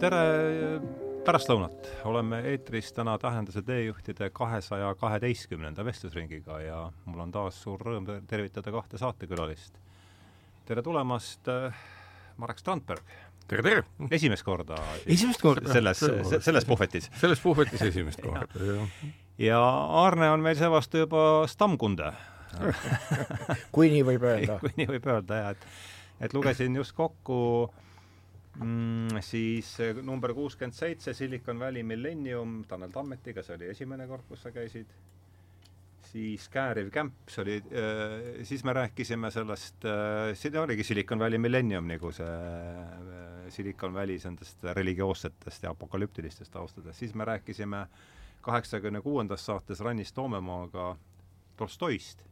tere pärastlõunat, oleme eetris täna Tähenduse teejuhtide kahesaja kaheteistkümnenda vestlusringiga ja mul on taas suur rõõm tervitada kahte saatekülalist. tere tulemast, Marek Strandberg! tere, tere! esimest korda. esimest korda? selles, selles puhvetis. selles puhvetis esimest korda, jah. ja Aarne on meil seevastu juba stammkunde kui nii võib öelda kui nii võib öelda, jah, et et lugesin just kokku mm, siis number kuuskümmend seitse, Silicon Valley Millennium Tanel Tammetiga, see oli esimene kord, kus sa käisid, siis Kääriv kämp, see oli äh,, siis me rääkisime sellest äh,, siin oligi Silicon Valley Millennium nagu see äh, Silicon Valley nendest religioossetest ja apokalüptilistest taustadest, siis me rääkisime kaheksakümne kuuendas saates Rannis Toomemaaga Tolstoist.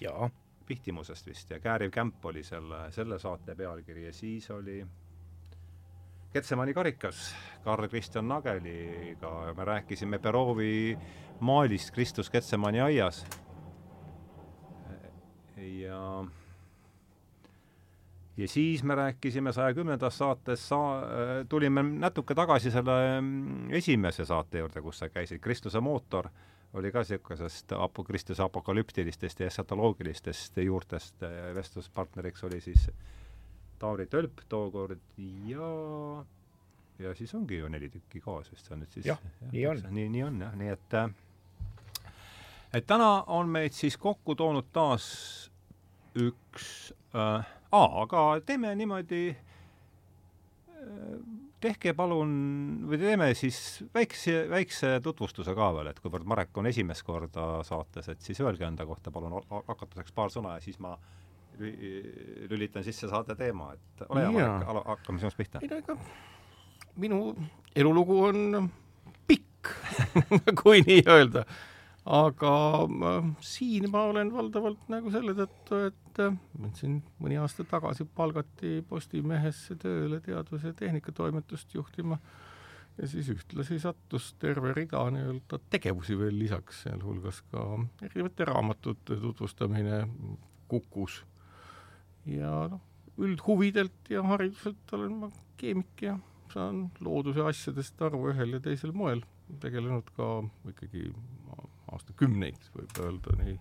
jaa. Pihtimusest vist. Ja Kääriv kämp oli selle, selle saate pealkiri ja siis oli Ketsemani karikas Karl Kristjan Nageliga. Ja me rääkisime Perovi maalist Kristus Ketsemani aias. ja ja siis me rääkisime saja kümnendas saates, saa-, tulime natuke tagasi selle mm, esimese saate juurde, kus sa käisid, Kristuse mootor oli ka niisugusest apo-, Kristuse apokalüptilistest ja esotoloogilistest juurtest, vestluspartneriks oli siis Tauri Tölp tookord ja ja siis ongi ju neli tükki kaas vist, on nüüd siis jah, nii on. nii, nii on jah, nii et et täna on meid siis kokku toonud taas üks äh, aga teeme niimoodi äh, tehke palun, või teeme siis väikse, väikse tutvustuse ka veel, et kuivõrd Marek on esimest korda saates, et siis öelge enda kohta palun hakatuseks paar sõna ja siis ma lülitan sisse saate teema, et ole hea, Marek, hakkame sinust pihta. ei no ega minu elulugu on pikk kui nii öelda. aga äh, siin ma olen valdavalt nagu selle tõttu, et äh, mind siin mõni aasta tagasi palgati Postimehesse tööle teadus- ja tehnikatoimetust juhtima ja siis ühtlasi sattus terve rida nii-öelda tegevusi veel lisaks, sealhulgas ka erinevate raamatute tutvustamine Kukus. Ja noh, üldhuvidelt ja hariduselt olen ma keemik ja saan looduse asjadest aru ühel ja teisel moel, tegelenud ka ikkagi aastakümneid, võib öelda, nii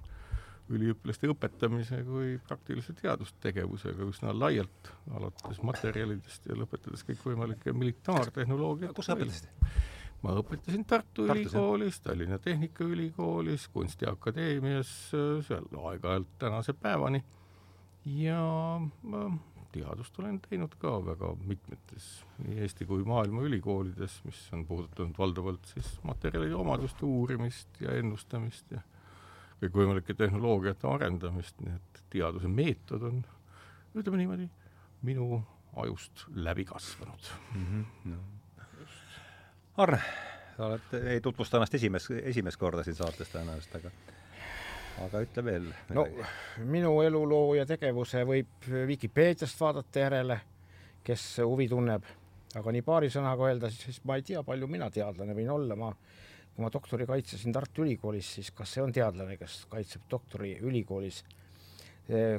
üliõpilaste õpetamise kui praktilise teadustegevusega üsna laialt, alates materjalidest ja lõpetades kõikvõimalike militaartehnoloogiat. kus sa õpetasid? ma õpetasin Tartu Tartus, Ülikoolis, Tallinna Tehnikaülikoolis, Kunstiakadeemias, seal aeg-ajalt tänase päevani ja ma teadust olen teinud ka väga mitmetes nii Eesti kui maailma ülikoolides, mis on puudutanud valdavalt siis materjalide omaduste uurimist ja ennustamist ja kõikvõimalike tehnoloogiate arendamist, nii et teaduse meetod on, ütleme niimoodi, minu ajust läbi kasvanud mm. -hmm. No. Arne, sa oled, ei tutvusta ennast esimest, esimest korda siin saates tõenäoliselt, aga aga ütle veel. no minu eluloo ja tegevuse võib Vikipeediast vaadata järele, kes huvi tunneb, aga nii paari sõnaga öelda, siis ma ei tea, palju mina teadlane võin olla, ma kui ma doktori kaitsesin Tartu Ülikoolis, siis kas see on teadlane, kes kaitseb doktori ülikoolis?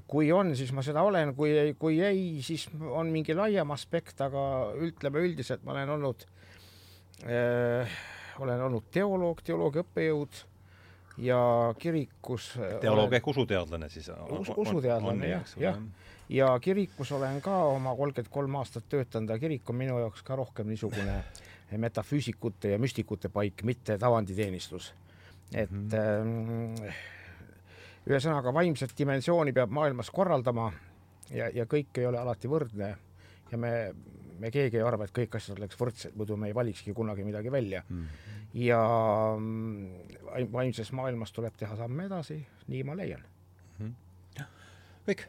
kui on, siis ma seda olen, kui ei, kui ei, siis on mingi laiem aspekt, aga ütleme üldiselt ma olen olnud äh,, olen olnud teoloog, teoloogia õppejõud ja kirikus teoloog ehk usuteadlane siis us,? usuteadlane jah, jah. ja kirikus olen ka oma kolmkümmend kolm aastat töötanud ja kirik on minu jaoks ka rohkem niisugune metafüüsikute ja müstikute paik, mitte tavanditeenistus. et mm -hmm. ühesõnaga, vaimset dimensiooni peab maailmas korraldama ja, ja kõik ei ole alati võrdne ja me, me keegi ei arva, et kõik asjad oleks võrdsed, muidu me ei valikski kunagi midagi välja mm. -hmm ja mm, vaimses maailmas tuleb teha samme edasi, nii ma leian mm. -hmm. kõik?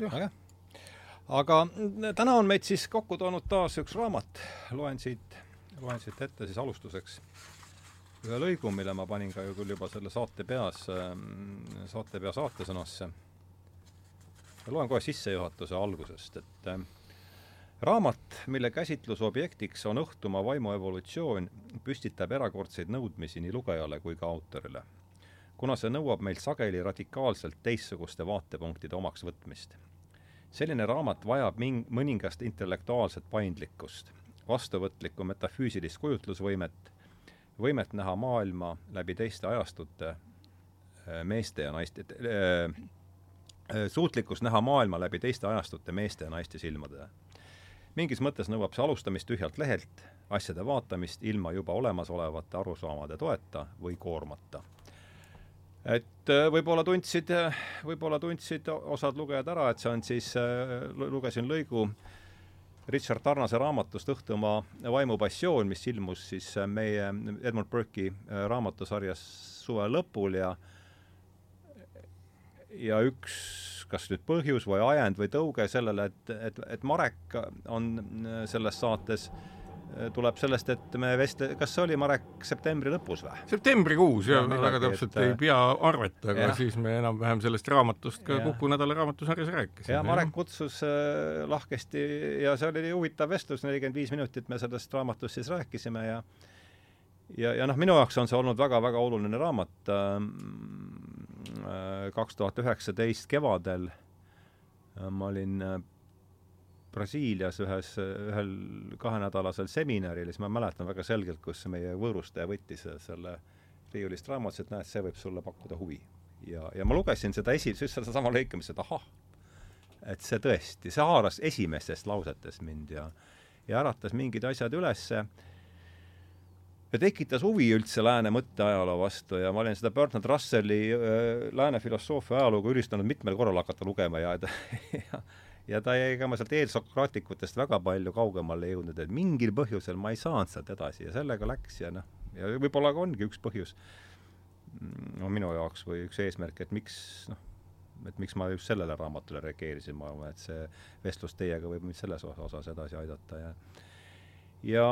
väga hea. aga täna on meid siis kokku toonud taas üks raamat, loen siit, loen siit ette siis alustuseks ühe lõigu, mille ma panin ka ju küll juba selle saate peas, mm, saate pea saatesõnasse. loen kohe sissejuhatuse algusest, et raamat, mille käsitlusobjektiks on õhtumaa vaimuevolutsioon, püstitab erakordseid nõudmisi nii lugejale kui ka autorile. kuna see nõuab meilt sageli radikaalselt teistsuguste vaatepunktide omaksvõtmist. selline raamat vajab ming-, mõningast intellektuaalset paindlikkust. vastuvõtlikku metafüüsilist kujutlusvõimet, võimet näha maailma läbi teiste ajastute äh, meeste ja naiste äh,, äh, suutlikkus näha maailma läbi teiste ajastute meeste ja naiste silmade. Mingis mõttes nõuab see alustamist tühjalt lehelt, asjade vaatamist ilma juba olemasolevate arusaamade toeta või koormata. Et äh, võib-olla tundsid, võib-olla tundsid osad lugejad ära, et see on siis, äh, lugesin lõigu Richard Tarnase raamatust Õhtumaa vaimupassioon, mis ilmus siis meie Edmund Burke'i äh, raamatusarjas suve lõpul ja ja üks kas nüüd põhjus või ajend või tõuge sellele, et, et, et Marek on selles saates äh, tuleb sellest, et me vestle-, kas see oli, Marek, septembri lõpus või? septembrikuus jah ja, väga täpselt et, ei pea arvet, aga ja. siis me enam-vähem sellest raamatust ka Kuku nädala raamatusarjas rääkisime. ja Marek kutsus äh, lahkesti ja see oli huvitav vestlus, nelikümmend viis minutit me sellest raamatust siis rääkisime ja ja, ja noh, minu jaoks on see olnud väga-väga oluline raamat ähm, äh,. Kaks tuhat üheksateist kevadel äh, ma olin äh, Brasiilias ühes, ühel kahenädalasel seminaril, siis ma mäletan väga selgelt, kus meie võõrustaja võttis selle riiulist raamatust, et näed, see võib sulle pakkuda huvi. ja, ja ma lugesin seda esi-, sedasama lõike, mis, et ahah, et see tõesti, see haaras esimestest lausetest mind ja ja äratas mingid asjad ülesse ja tekitas huvi üldse lääne mõtteajaloo vastu ja ma olen seda Bertrand Russelli äh, lääne filosoofia ajalugu üritanud mitmel korral hakata lugema ja, ja ja ta jäi, ega ma sealt eelsokraatikutest väga palju kaugemale ei jõudnud, et mingil põhjusel ma ei saanud sealt edasi ja sellega läks ja noh, ja võib-olla ka ongi üks põhjus mm, no minu jaoks või üks eesmärk, et miks noh, et miks ma just sellele raamatule reageerisin, ma arvan, et see vestlus teiega võib mind selles osas edasi aidata ja ja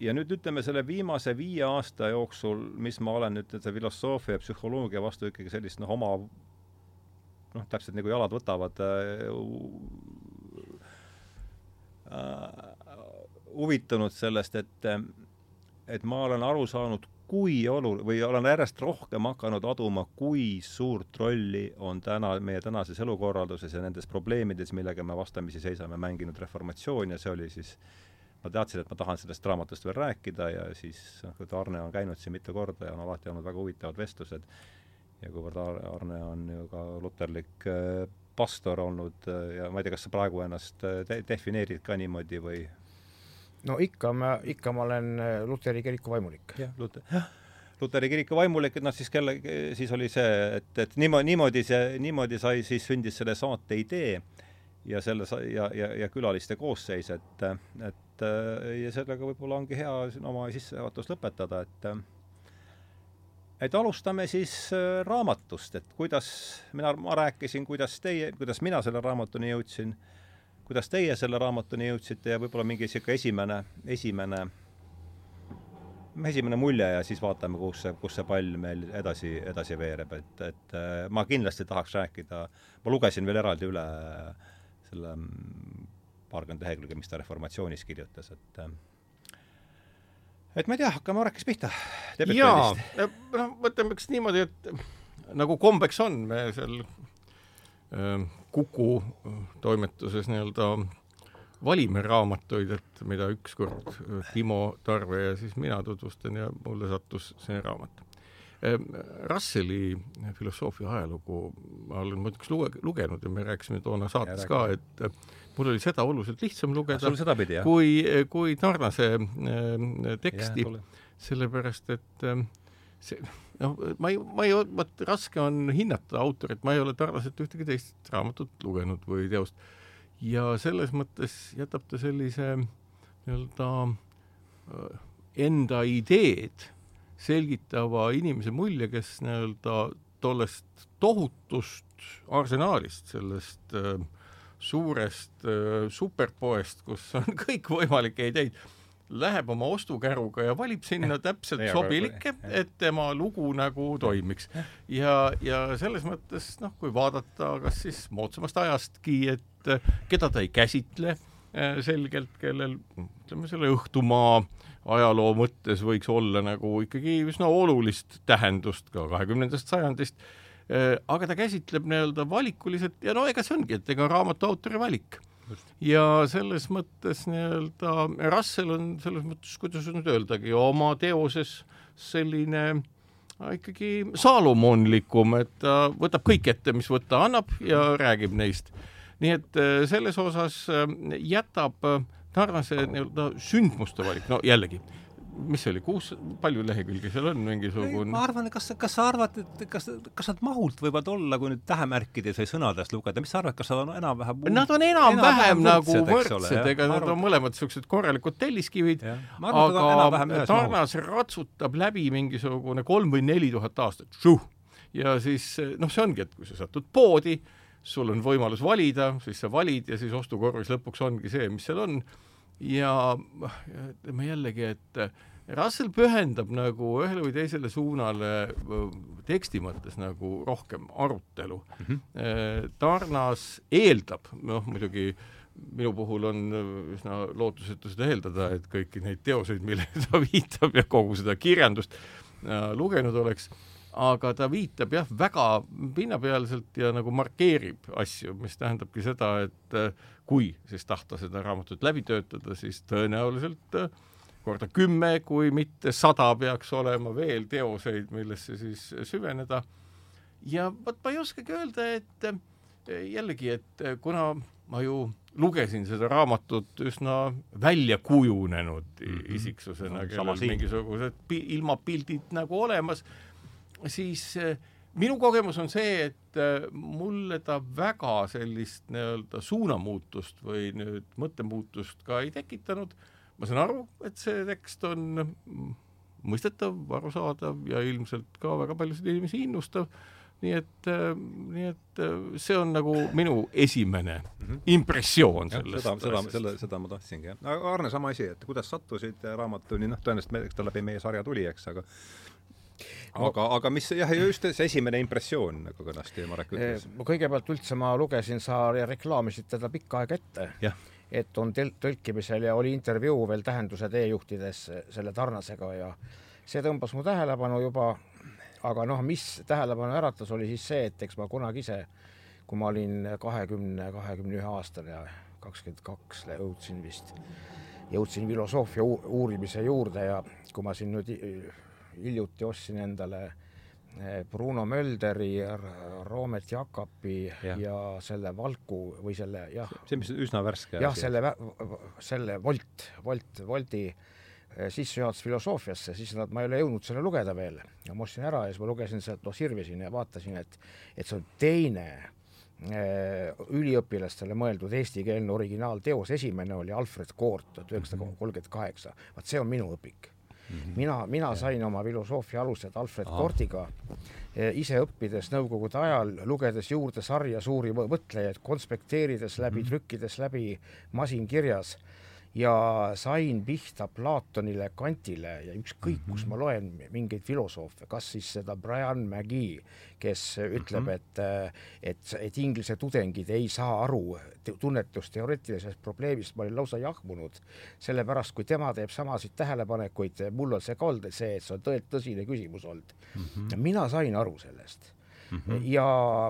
ja nüüd ütleme selle viimase viie aasta jooksul, mis ma olen nüüd selle filosoofia ja psühholoogia vastu ikkagi sellist noh, oma noh, täpselt nagu jalad võtavad äh, äh, huvitunud sellest, et et ma olen aru saanud, kui olu- või olen järjest rohkem hakanud aduma, kui suurt rolli on täna meie tänases elukorralduses ja nendes probleemides, millega me vastamisi seisame, mänginud reformatsioon ja see oli siis ma teadsin, et ma tahan sellest raamatust veel rääkida ja siis noh, Arne on käinud siin mitu korda ja on alati olnud väga huvitavad vestlused ja kuivõrd Arne on ju ka luterlik äh, pastor olnud äh, ja ma ei tea, kas sa praegu ennast äh, de defineerid ka niimoodi või? no ikka ma, ikka ma olen luteri kiriku vaimulik. jah, Luter, luteri kiriku vaimulik, et noh, siis kelle, siis oli see, et, et niimoodi, niimoodi see, niimoodi sai, siis sündis selle saate idee ja selle ja, ja, ja külaliste koosseis, et, et ja sellega võib-olla ongi hea oma sissejuhatust lõpetada, et et alustame siis äh, raamatust, et kuidas, mina, ma rääkisin, kuidas teie, kuidas mina selle raamatuni jõudsin, kuidas teie selle raamatuni jõudsite ja võib-olla mingi niisugune esimene, esimene, esimene mulje ja siis vaatame, kus see, kus see pall meil edasi, edasi veereb, et, et äh, ma kindlasti tahaks rääkida, ma lugesin veel eraldi üle selle mm, paarkümmend lehekülge, mis ta Reformatsioonis kirjutas, et et ma ei tea, hakkame Orekist pihta. jaa, noh, mõtleme üks niimoodi, et nagu kombeks on, me seal äh, Kuku toimetuses nii-öelda valime raamatuid, et mida ükskord Timo Tarve ja siis mina tutvustan ja mulle sattus see raamat. Russelli filosoofia ajalugu ma olen muidugi luge, lugenud ja me rääkisime toona saates ka, et mul oli seda oluliselt lihtsam lugeda sedapidi, kui, kui Tarnase äh, teksti, sellepärast et äh, see noh, ma ei, ma ei, vot raske on hinnata autorit, ma ei ole Tarnaselt ühtegi teist raamatut lugenud või teost. ja selles mõttes jätab ta sellise nii-öelda äh, enda ideed selgitava inimese mulje, kes nii-öelda tollest tohutust arsenaalist, sellest äh, suurest superpoest, kus on kõikvõimalikke ideid, läheb oma ostukäruga ja valib sinna täpselt sobilikke, et tema lugu nagu toimiks. ja, ja selles mõttes noh, kui vaadata kas siis moodsamast ajastki, et äh, keda ta ei käsitle äh, selgelt, kellel ütleme, selle Õhtumaa ajaloo mõttes võiks olla nagu ikkagi üsna olulist tähendust ka kahekümnendast sajandist, aga ta käsitleb nii-öelda valikuliselt ja no ega see ongi, et ega raamatu autori valik. ja selles mõttes nii-öelda Russell on selles mõttes, kuidas nüüd öeldagi, oma teoses selline äh, ikkagi saalomonlikum, et ta võtab kõik ette, mis võtta annab ja räägib neist. nii et äh, selles osas äh, jätab Tarnase nii-öelda sündmuste valik, no jällegi mis see oli, kuus, palju lehekülgi seal on, mingisugune? ma arvan, kas, kas sa arvad, et kas, kas nad mahult võivad olla, kui nüüd tähemärkides või sõnadest lugeda, mis sa arvad, kas nad on enam-vähem Nad on enam-vähem nagu võrdsed, ega nad on mõlemad niisugused korralikud telliskivid, aga Tarnas ratsutab läbi mingisugune kolm või neli tuhat aastat, ja siis noh, see ongi, et kui sa satud poodi, sul on võimalus valida, siis sa valid ja siis ostukorvis lõpuks ongi see, mis seal on. Ja ütleme jällegi, et Russell pühendab nagu ühele või teisele suunale teksti mõttes nagu rohkem arutelu mm. -hmm. Tarnas eeldab, noh muidugi minu puhul on üsna lootusetu seda eeldada, et kõiki neid teoseid, millele ta viitab ja kogu seda kirjandust äh, lugenud oleks, aga ta viitab jah, väga pinnapealselt ja nagu markeerib asju, mis tähendabki seda, et äh, kui siis tahta seda raamatut läbi töötada, siis tõenäoliselt äh, korda kümme, kui mitte sada peaks olema veel teoseid, millesse siis süveneda. ja vot ma ei oskagi öelda, et äh, jällegi, et kuna ma ju lugesin seda raamatut üsna välja kujunenud mm -hmm. isiksusena, kellel mingisugused pi ilmapildid nagu olemas siis eh, minu kogemus on see, et eh, mulle ta väga sellist nii-öelda suunamuutust või nüüd mõttemuutust ka ei tekitanud. Ma saan aru, et see tekst on mõistetav, arusaadav ja ilmselt ka väga paljusid inimesi innustav. nii et, eh, nii et see on nagu minu esimene mm -hmm. impressioon sellest seda, seda, selle, seda ma tahtsingi, jah. Arne, sama asi, et kuidas sattusid raamatuni, noh, tõenäoliselt eks ta läbi meie sarja tuli, eks, aga aga, aga mis jah, just see esimene impressioon, nagu kenasti Marek ütles. Eh, kõigepealt üldse ma lugesin, sa reklaamisid teda pikka aega ette. Et on tõlkimisel ja oli intervjuu veel Tähenduse teejuhtides selle Tarnasega ja see tõmbas mu tähelepanu juba, aga noh, mis tähelepanu äratas, oli siis see, et eks ma kunagi ise, kui ma olin kahekümne, kahekümne ühe aastane ja kakskümmend kaks jõudsin vist, jõudsin filosoofia uurimise juurde ja kui ma siin nüüd hiljuti ostsin endale eh, Bruno Mölderi, Roomet Jakobi ja. ja selle Valku või selle jah. see, mis üsna värske. jah, selle, selle Volt, Volt, Voldi eh, sissejuhatus filosoofiasse, siis nad, ma ei ole jõudnud selle lugeda veel ja ma ostsin ära ja siis ma lugesin sealt, noh sirvisin ja vaatasin, et, et see on teine eh, üliõpilastele mõeldud eestikeelne originaalteos, esimene oli Alfred Koort tuhat üheksasada kolmkümmend kaheksa, vaat see on minu õpik -hmm. mina, mina sain oma filosoofia alused Alfred Aha. Kordiga e, ise õppides Nõukogude ajal, lugedes juurde sarja suuri mõtlejaid, konspekteerides läbi mm, -hmm. trükkides läbi masinkirjas ja sain pihta Platonile, Kantile ja ükskõik mm, -hmm. kus mhm. ma loen mingeid filosoofe, kas siis seda Brian McGee, kes ütleb mm, -hmm. et, et, et inglise tudengid ei saa aru tunnetusteoreetilisest probleemist, ma olin lausa jahmunud, sellepärast kui tema teeb samasid tähelepanekuid, mul on see ka olnud see, et see on tõelt tõsine küsimus olnud mm. -hmm. mina sain aru sellest mm. -hmm. ja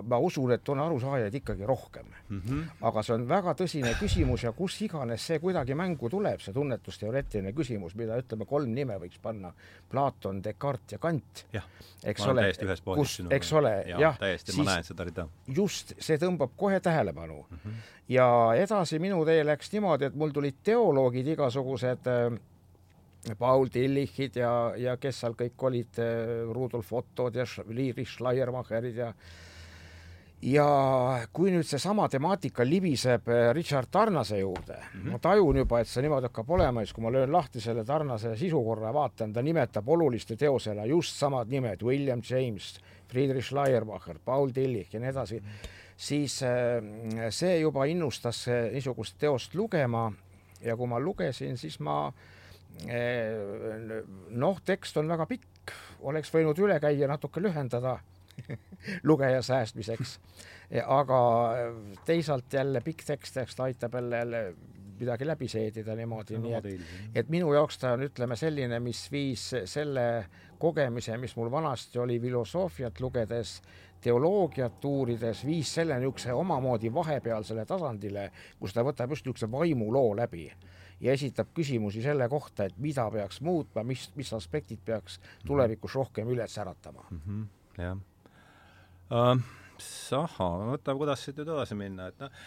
ma usun, et on arusaajaid ikkagi rohkem mm. -hmm. aga see on väga tõsine küsimus ja kus iganes see kuidagi mängu tuleb, see tunnetusteoreetiline küsimus, mida ütleme, kolm nime võiks panna, Platon, Descartes ja Kant. eks ole, kus, eks ole, jah, täiesti, ma näen seda rida. just, see tõmbab kohe tähelepanu mm. -hmm. ja edasi minu tee läks niimoodi, et mul tulid teoloogid igasugused äh, Paul Tillichid ja, ja kes seal kõik olid, eh, Rudolf Ottod ja Liiri Schleiermacherid ja ja kui nüüd seesama temaatika libiseb eh, Richard Tarnase juurde mm, -hmm. ma tajun juba, et see niimoodi hakkab olema, siis kui ma löön lahti selle Tarnase sisukorra ja vaatan, ta nimetab oluliste teosena just samad nimed, William James, Friedrich Schleiermacher, Paul Tillich ja nii edasi, siis eh, see juba innustas niisugust teost lugema ja kui ma lugesin, siis ma äh, noh, tekst on väga pikk, oleks võinud üle käia, natuke lühendada lugeja säästmiseks. aga teisalt jälle pikk tekst, eks ta aitab jälle, jälle midagi läbi seedida niimoodi, nii et, et et minu jaoks ta on, ütleme, selline, mis viis selle kogemise, mis mul vanasti oli filosoofiat lugedes, teoloogiat uurides, viis selle niisuguse omamoodi vahepealsele tasandile, kus ta võtab just niisuguse vaimuloo läbi ja esitab küsimusi selle kohta, et mida peaks muutma, mis, mis aspektid peaks tulevikus rohkem üles äratama mm. -hmm, jah uh,. ahhaa, võtame, kuidas siit nüüd edasi minna, et noh,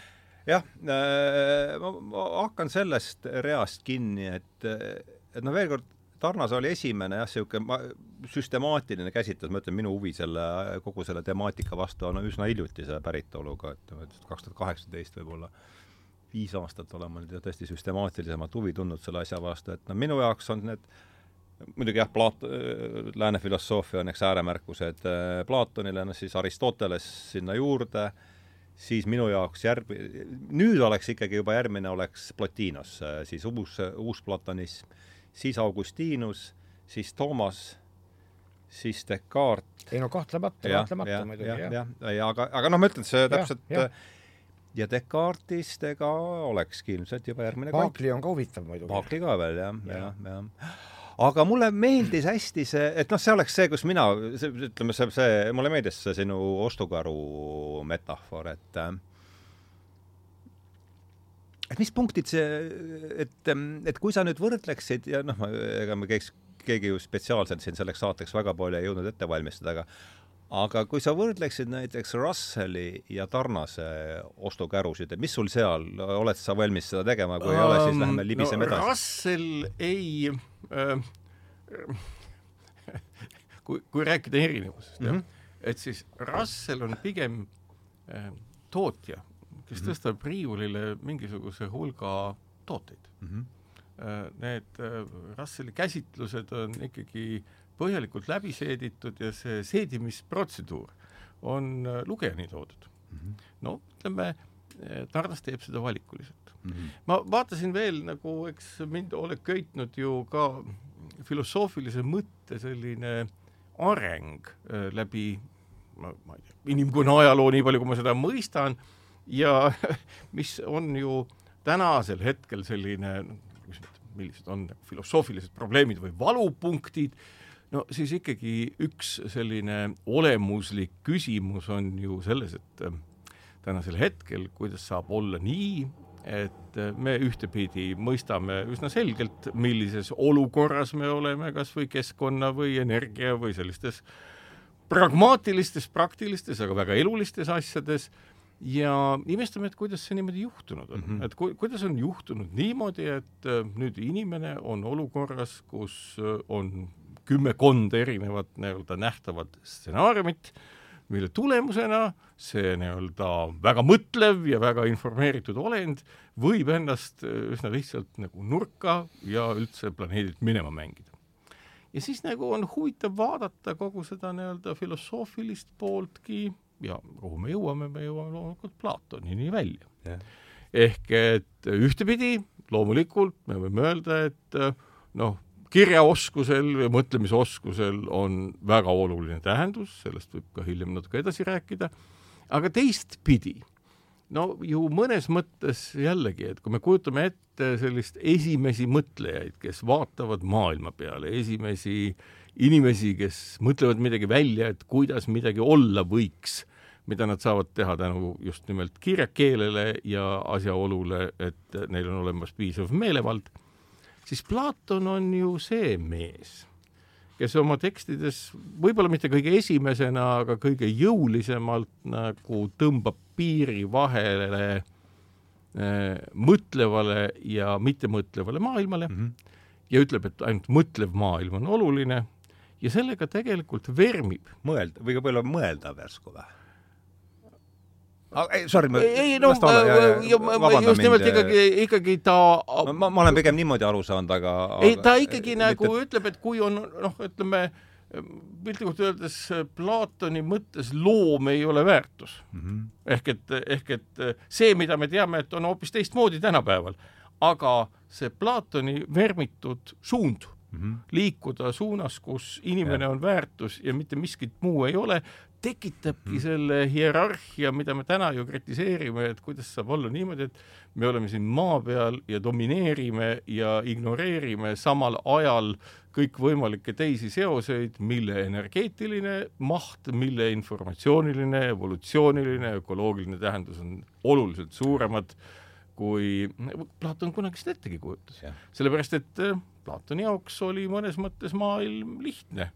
jah äh,, ma, hakkan sellest reast kinni, et, et noh, veel kord, Tarnas oli esimene jah, niisugune süstemaatiline käsitlus, ma ütlen, minu huvi selle, kogu selle temaatika vastu on üsna hiljutise päritoluga, et kaks tuhat kaheksateist võib-olla viis aastat olen ma nüüd tõesti süstemaatilisemalt huvi tundnud selle asja vastu, et no minu jaoks on need muidugi jah, Plaat-, lääne filosoofia on eks ääremärkused Platonile, noh siis Aristoteles sinna juurde, siis minu jaoks järg-, nüüd oleks ikkagi juba järgmine oleks Plotinos, siis uus, uus platonism, siis Augustinus, siis Toomas, siis Descartes. ei no kahtlemata, kahtlemata muidugi, jah. jah, ja aga, aga noh, ma ütlen, see täpselt ja, ja ja Descartesist ega olekski ilmselt juba järgmine Paakli on ka huvitav muidugi. Paakli ka veel jah, jah, jah. aga mulle meeldis hästi see, et noh, see oleks see, kus mina, ütleme, see, see, mulle meeldis see sinu ostukaru metafoor, et et mis punktid see, et, et kui sa nüüd võrdleksid ja noh, ega me käiks, keegi ju spetsiaalselt siin selleks saateks väga palju ei jõudnud ette valmistada, aga aga kui sa võrdleksid näiteks Russelli ja Tarnase ostukärusid, et mis sul seal, oled sa valmis seda tegema, kui um, ei ole, siis läheme libiseme no, edasi. Russell ei äh, kui, kui rääkida erinevusest mm, -hmm. et siis Russell on pigem äh, tootja, kes mm -hmm. tõstab riiulile mingisuguse hulga tooteid mm. -hmm. Need Russelli käsitlused on ikkagi äh, põhjalikult läbi seeditud ja see seedimisprotseduur on äh, lugejani toodud mm. -hmm. no ütleme, äh, Tardas teeb seda valikuliselt mm. -hmm. ma vaatasin veel nagu, eks mind oled köitnud ju ka filosoofilise mõtte selline areng äh, läbi ma, ma ei tea, inimkonna ajaloo, nii palju kui ma seda mõistan, ja mis on ju tänasel hetkel selline, millised on filosoofilised probleemid või valupunktid no siis ikkagi üks selline olemuslik küsimus on ju selles, et äh, tänasel hetkel, kuidas saab olla nii, et äh, me ühtepidi mõistame üsna selgelt, millises olukorras me oleme, kas või keskkonna või energia või sellistes pragmaatilistes, praktilistes, aga väga elulistes asjades ja imestame, et kuidas see niimoodi juhtunud on mm, -hmm. et ku, kuidas on juhtunud niimoodi, et äh, nüüd inimene on olukorras, kus on kümmekond erinevat nii-öelda nähtavat stsenaariumit, mille tulemusena see nii-öelda väga mõtlev ja väga informeeritud olend võib ennast äh, üsna lihtsalt nagu nurka ja üldse planeedilt minema mängida. ja siis nagu on huvitav vaadata kogu seda nii-öelda filosoofilist pooltki ja kuhu me jõuame, me jõuame loomulikult Platonini välja yeah.. ehk et ühtepidi loomulikult me võime öelda, et äh, noh, kirjaoskusel või mõtlemisoskusel on väga oluline tähendus, sellest võib ka hiljem natuke edasi rääkida, aga teistpidi, no ju mõnes mõttes jällegi, et kui me kujutame ette sellist esimesi mõtlejaid, kes vaatavad maailma peale, esimesi inimesi, kes mõtlevad midagi välja, et kuidas midagi olla võiks, mida nad saavad teha tänu just nimelt kirjakeelele ja asjaolule, et neil on olemas piisav meelevald siis Platon on ju see mees, kes oma tekstides võib-olla mitte kõige esimesena, aga kõige jõulisemalt nagu tõmbab piiri vahele äh, mõtlevale ja mittemõtlevale maailmale mm -hmm. ja ütleb, et ainult mõtlev maailm on oluline ja sellega tegelikult vermib. mõeld-, või võib-olla mõeldav järsku või? Ei, sorry, ma ei no just nimelt mind, ikkagi, ikkagi ta ma, ma olen pigem niimoodi aru saanud, aga ei, ta ikkagi mitte... nagu ütleb, et kui on noh, ütleme piltlikult öeldes Platoni mõttes loom ei ole väärtus mm. -hmm. ehk et, ehk et see, mida me teame, et on hoopis teistmoodi tänapäeval, aga see Platoni vermitud suund mm, -hmm. liikuda suunas, kus inimene ja. on väärtus ja mitte miskit muu ei ole, tekitabki -hmm. selle hierarhia, mida me täna ju kritiseerime, et kuidas saab olla niimoodi, et me oleme siin maa peal ja domineerime ja ignoreerime samal ajal kõikvõimalikke teisi seoseid, mille energeetiline maht, mille informatsiooniline, evolutsiooniline, ökoloogiline tähendus on oluliselt suuremad kui Platon kunagi seda ettegi kujutas. sellepärast, et äh, Platoni jaoks oli mõnes mõttes maailm lihtne.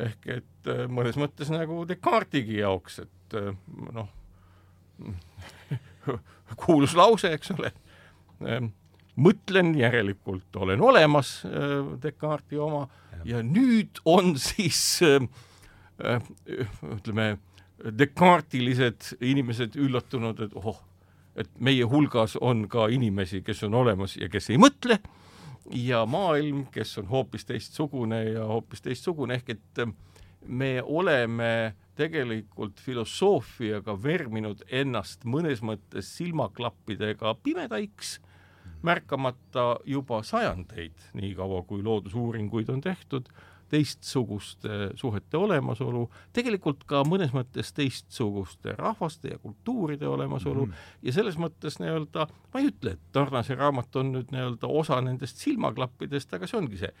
Ehk et äh, mõnes mõttes nagu Descartes'igi jaoks, et äh, noh, kuulus lause, eks ole, mõtlen, järelikult olen olemas, Descartes'i oma, ja nüüd on siis ütleme, Descartesilised inimesed üllatunud, et ohoh, et meie hulgas on ka inimesi, kes on olemas ja kes ei mõtle, ja maailm, kes on hoopis teistsugune ja hoopis teistsugune, ehk et ähm, me oleme tegelikult filosoofiaga verminud ennast mõnes mõttes silmaklappidega pimedaiks, märkamata juba sajandeid, niikaua kui loodusuuringuid on tehtud teistsuguste suhete olemasolu, tegelikult ka mõnes mõttes teistsuguste rahvaste ja kultuuride olemasolu mm -hmm. ja selles mõttes nii-öelda, ma ei ütle, et Tarnase raamat on nüüd nii-öelda osa nendest silmaklappidest, aga see ongi see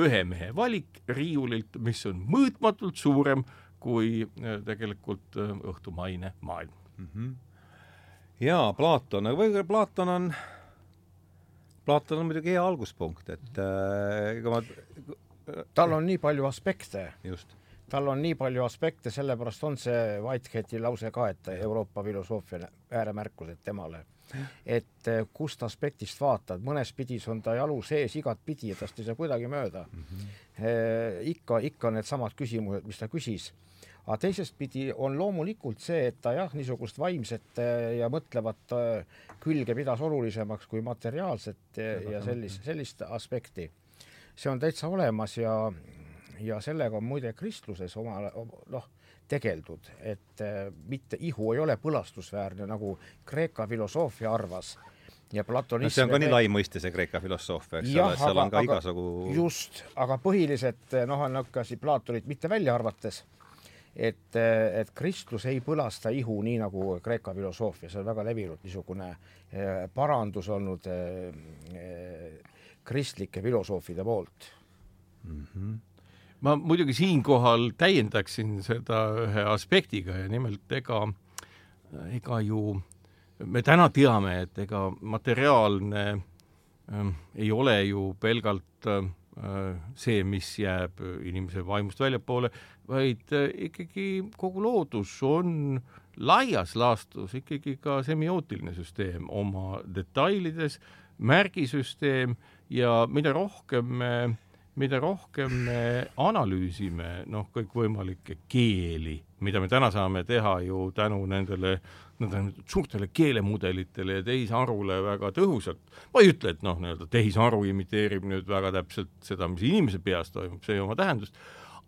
ühe mehe valik riiulilt, mis on mõõtmatult suurem kui äh, tegelikult äh, õhtumaine maailm mm. -hmm. jaa, Platon, aga võib-olla Platon on Platon on muidugi hea alguspunkt, et äh, ega äh, ma tal on nii palju aspekte. tal on nii palju aspekte, sellepärast on see Whiteheadi lause ka, et Euroopa filosoofia ääremärkused temale. et eh, kust aspektist vaatad, mõnes pidis on ta jalu sees igatpidi ja tast ei saa kuidagi mööda mm. -hmm. E, ikka, ikka needsamad küsimused, mis ta küsis aga teisest pidi on loomulikult see, et ta jah, niisugust vaimset eh, ja mõtlevat külge pidas olulisemaks kui materiaalset ja sellist, sellist aspekti see on täitsa olemas ja, ja sellega on muide kristluses oma noh, tegeldud, et äh, mitte ihu ei ole põlastusväärne, nagu Kreeka filosoofia arvas ja platonism no see on ka nii lai mõiste, see Kreeka filosoofia, eks ole, seal on ka aga, igasugu just, aga põhiliselt noh, on niisugune Platonit mitte välja arvates, et, et kristlus ei põlasta ihu nii nagu Kreeka filosoofia, see on väga levinud niisugune eh, parandus olnud eh, kristlike filosoofide poolt mm. -hmm. ma muidugi siinkohal täiendaksin seda ühe aspektiga ja nimelt ega, ega ju me täna teame, et ega materiaalne äh, ei ole ju pelgalt äh, see, mis jääb inimese vaimust väljapoole, vaid äh, ikkagi kogu loodus on laias laastus ikkagi ka semiootiline süsteem oma detailides, märgisüsteem ja mida rohkem me, mida rohkem me analüüsime noh, kõikvõimalikke keeli, mida me täna saame teha ju tänu nendele nõndanimetatud suurtele keelemudelitele ja tehisarule väga tõhusalt. ma ei ütle, et noh, nii-öelda tehisaru imiteerib nüüd väga täpselt seda, mis inimese peas toimub, see ei oma tähendust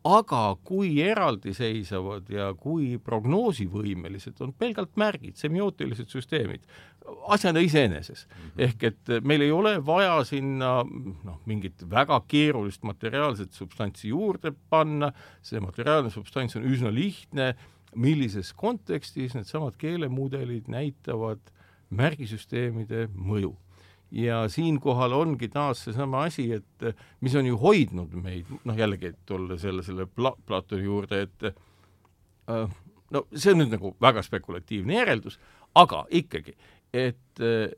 aga kui eraldiseisvad ja kui prognoosivõimelised on pelgalt märgid, semiootilised süsteemid, asjana iseeneses mm. -hmm. ehk et meil ei ole vaja sinna noh, mingit väga keerulist materiaalset substantsi juurde panna, see materiaalne substants on üsna lihtne, millises kontekstis needsamad keelemudelid näitavad märgisüsteemide mõju ja siinkohal ongi taas seesama asi, et mis on ju hoidnud meid, noh jällegi, et tulla selle, selle Pla-, Platoni juurde, et äh, no see on nüüd nagu väga spekulatiivne järeldus, aga ikkagi, et äh,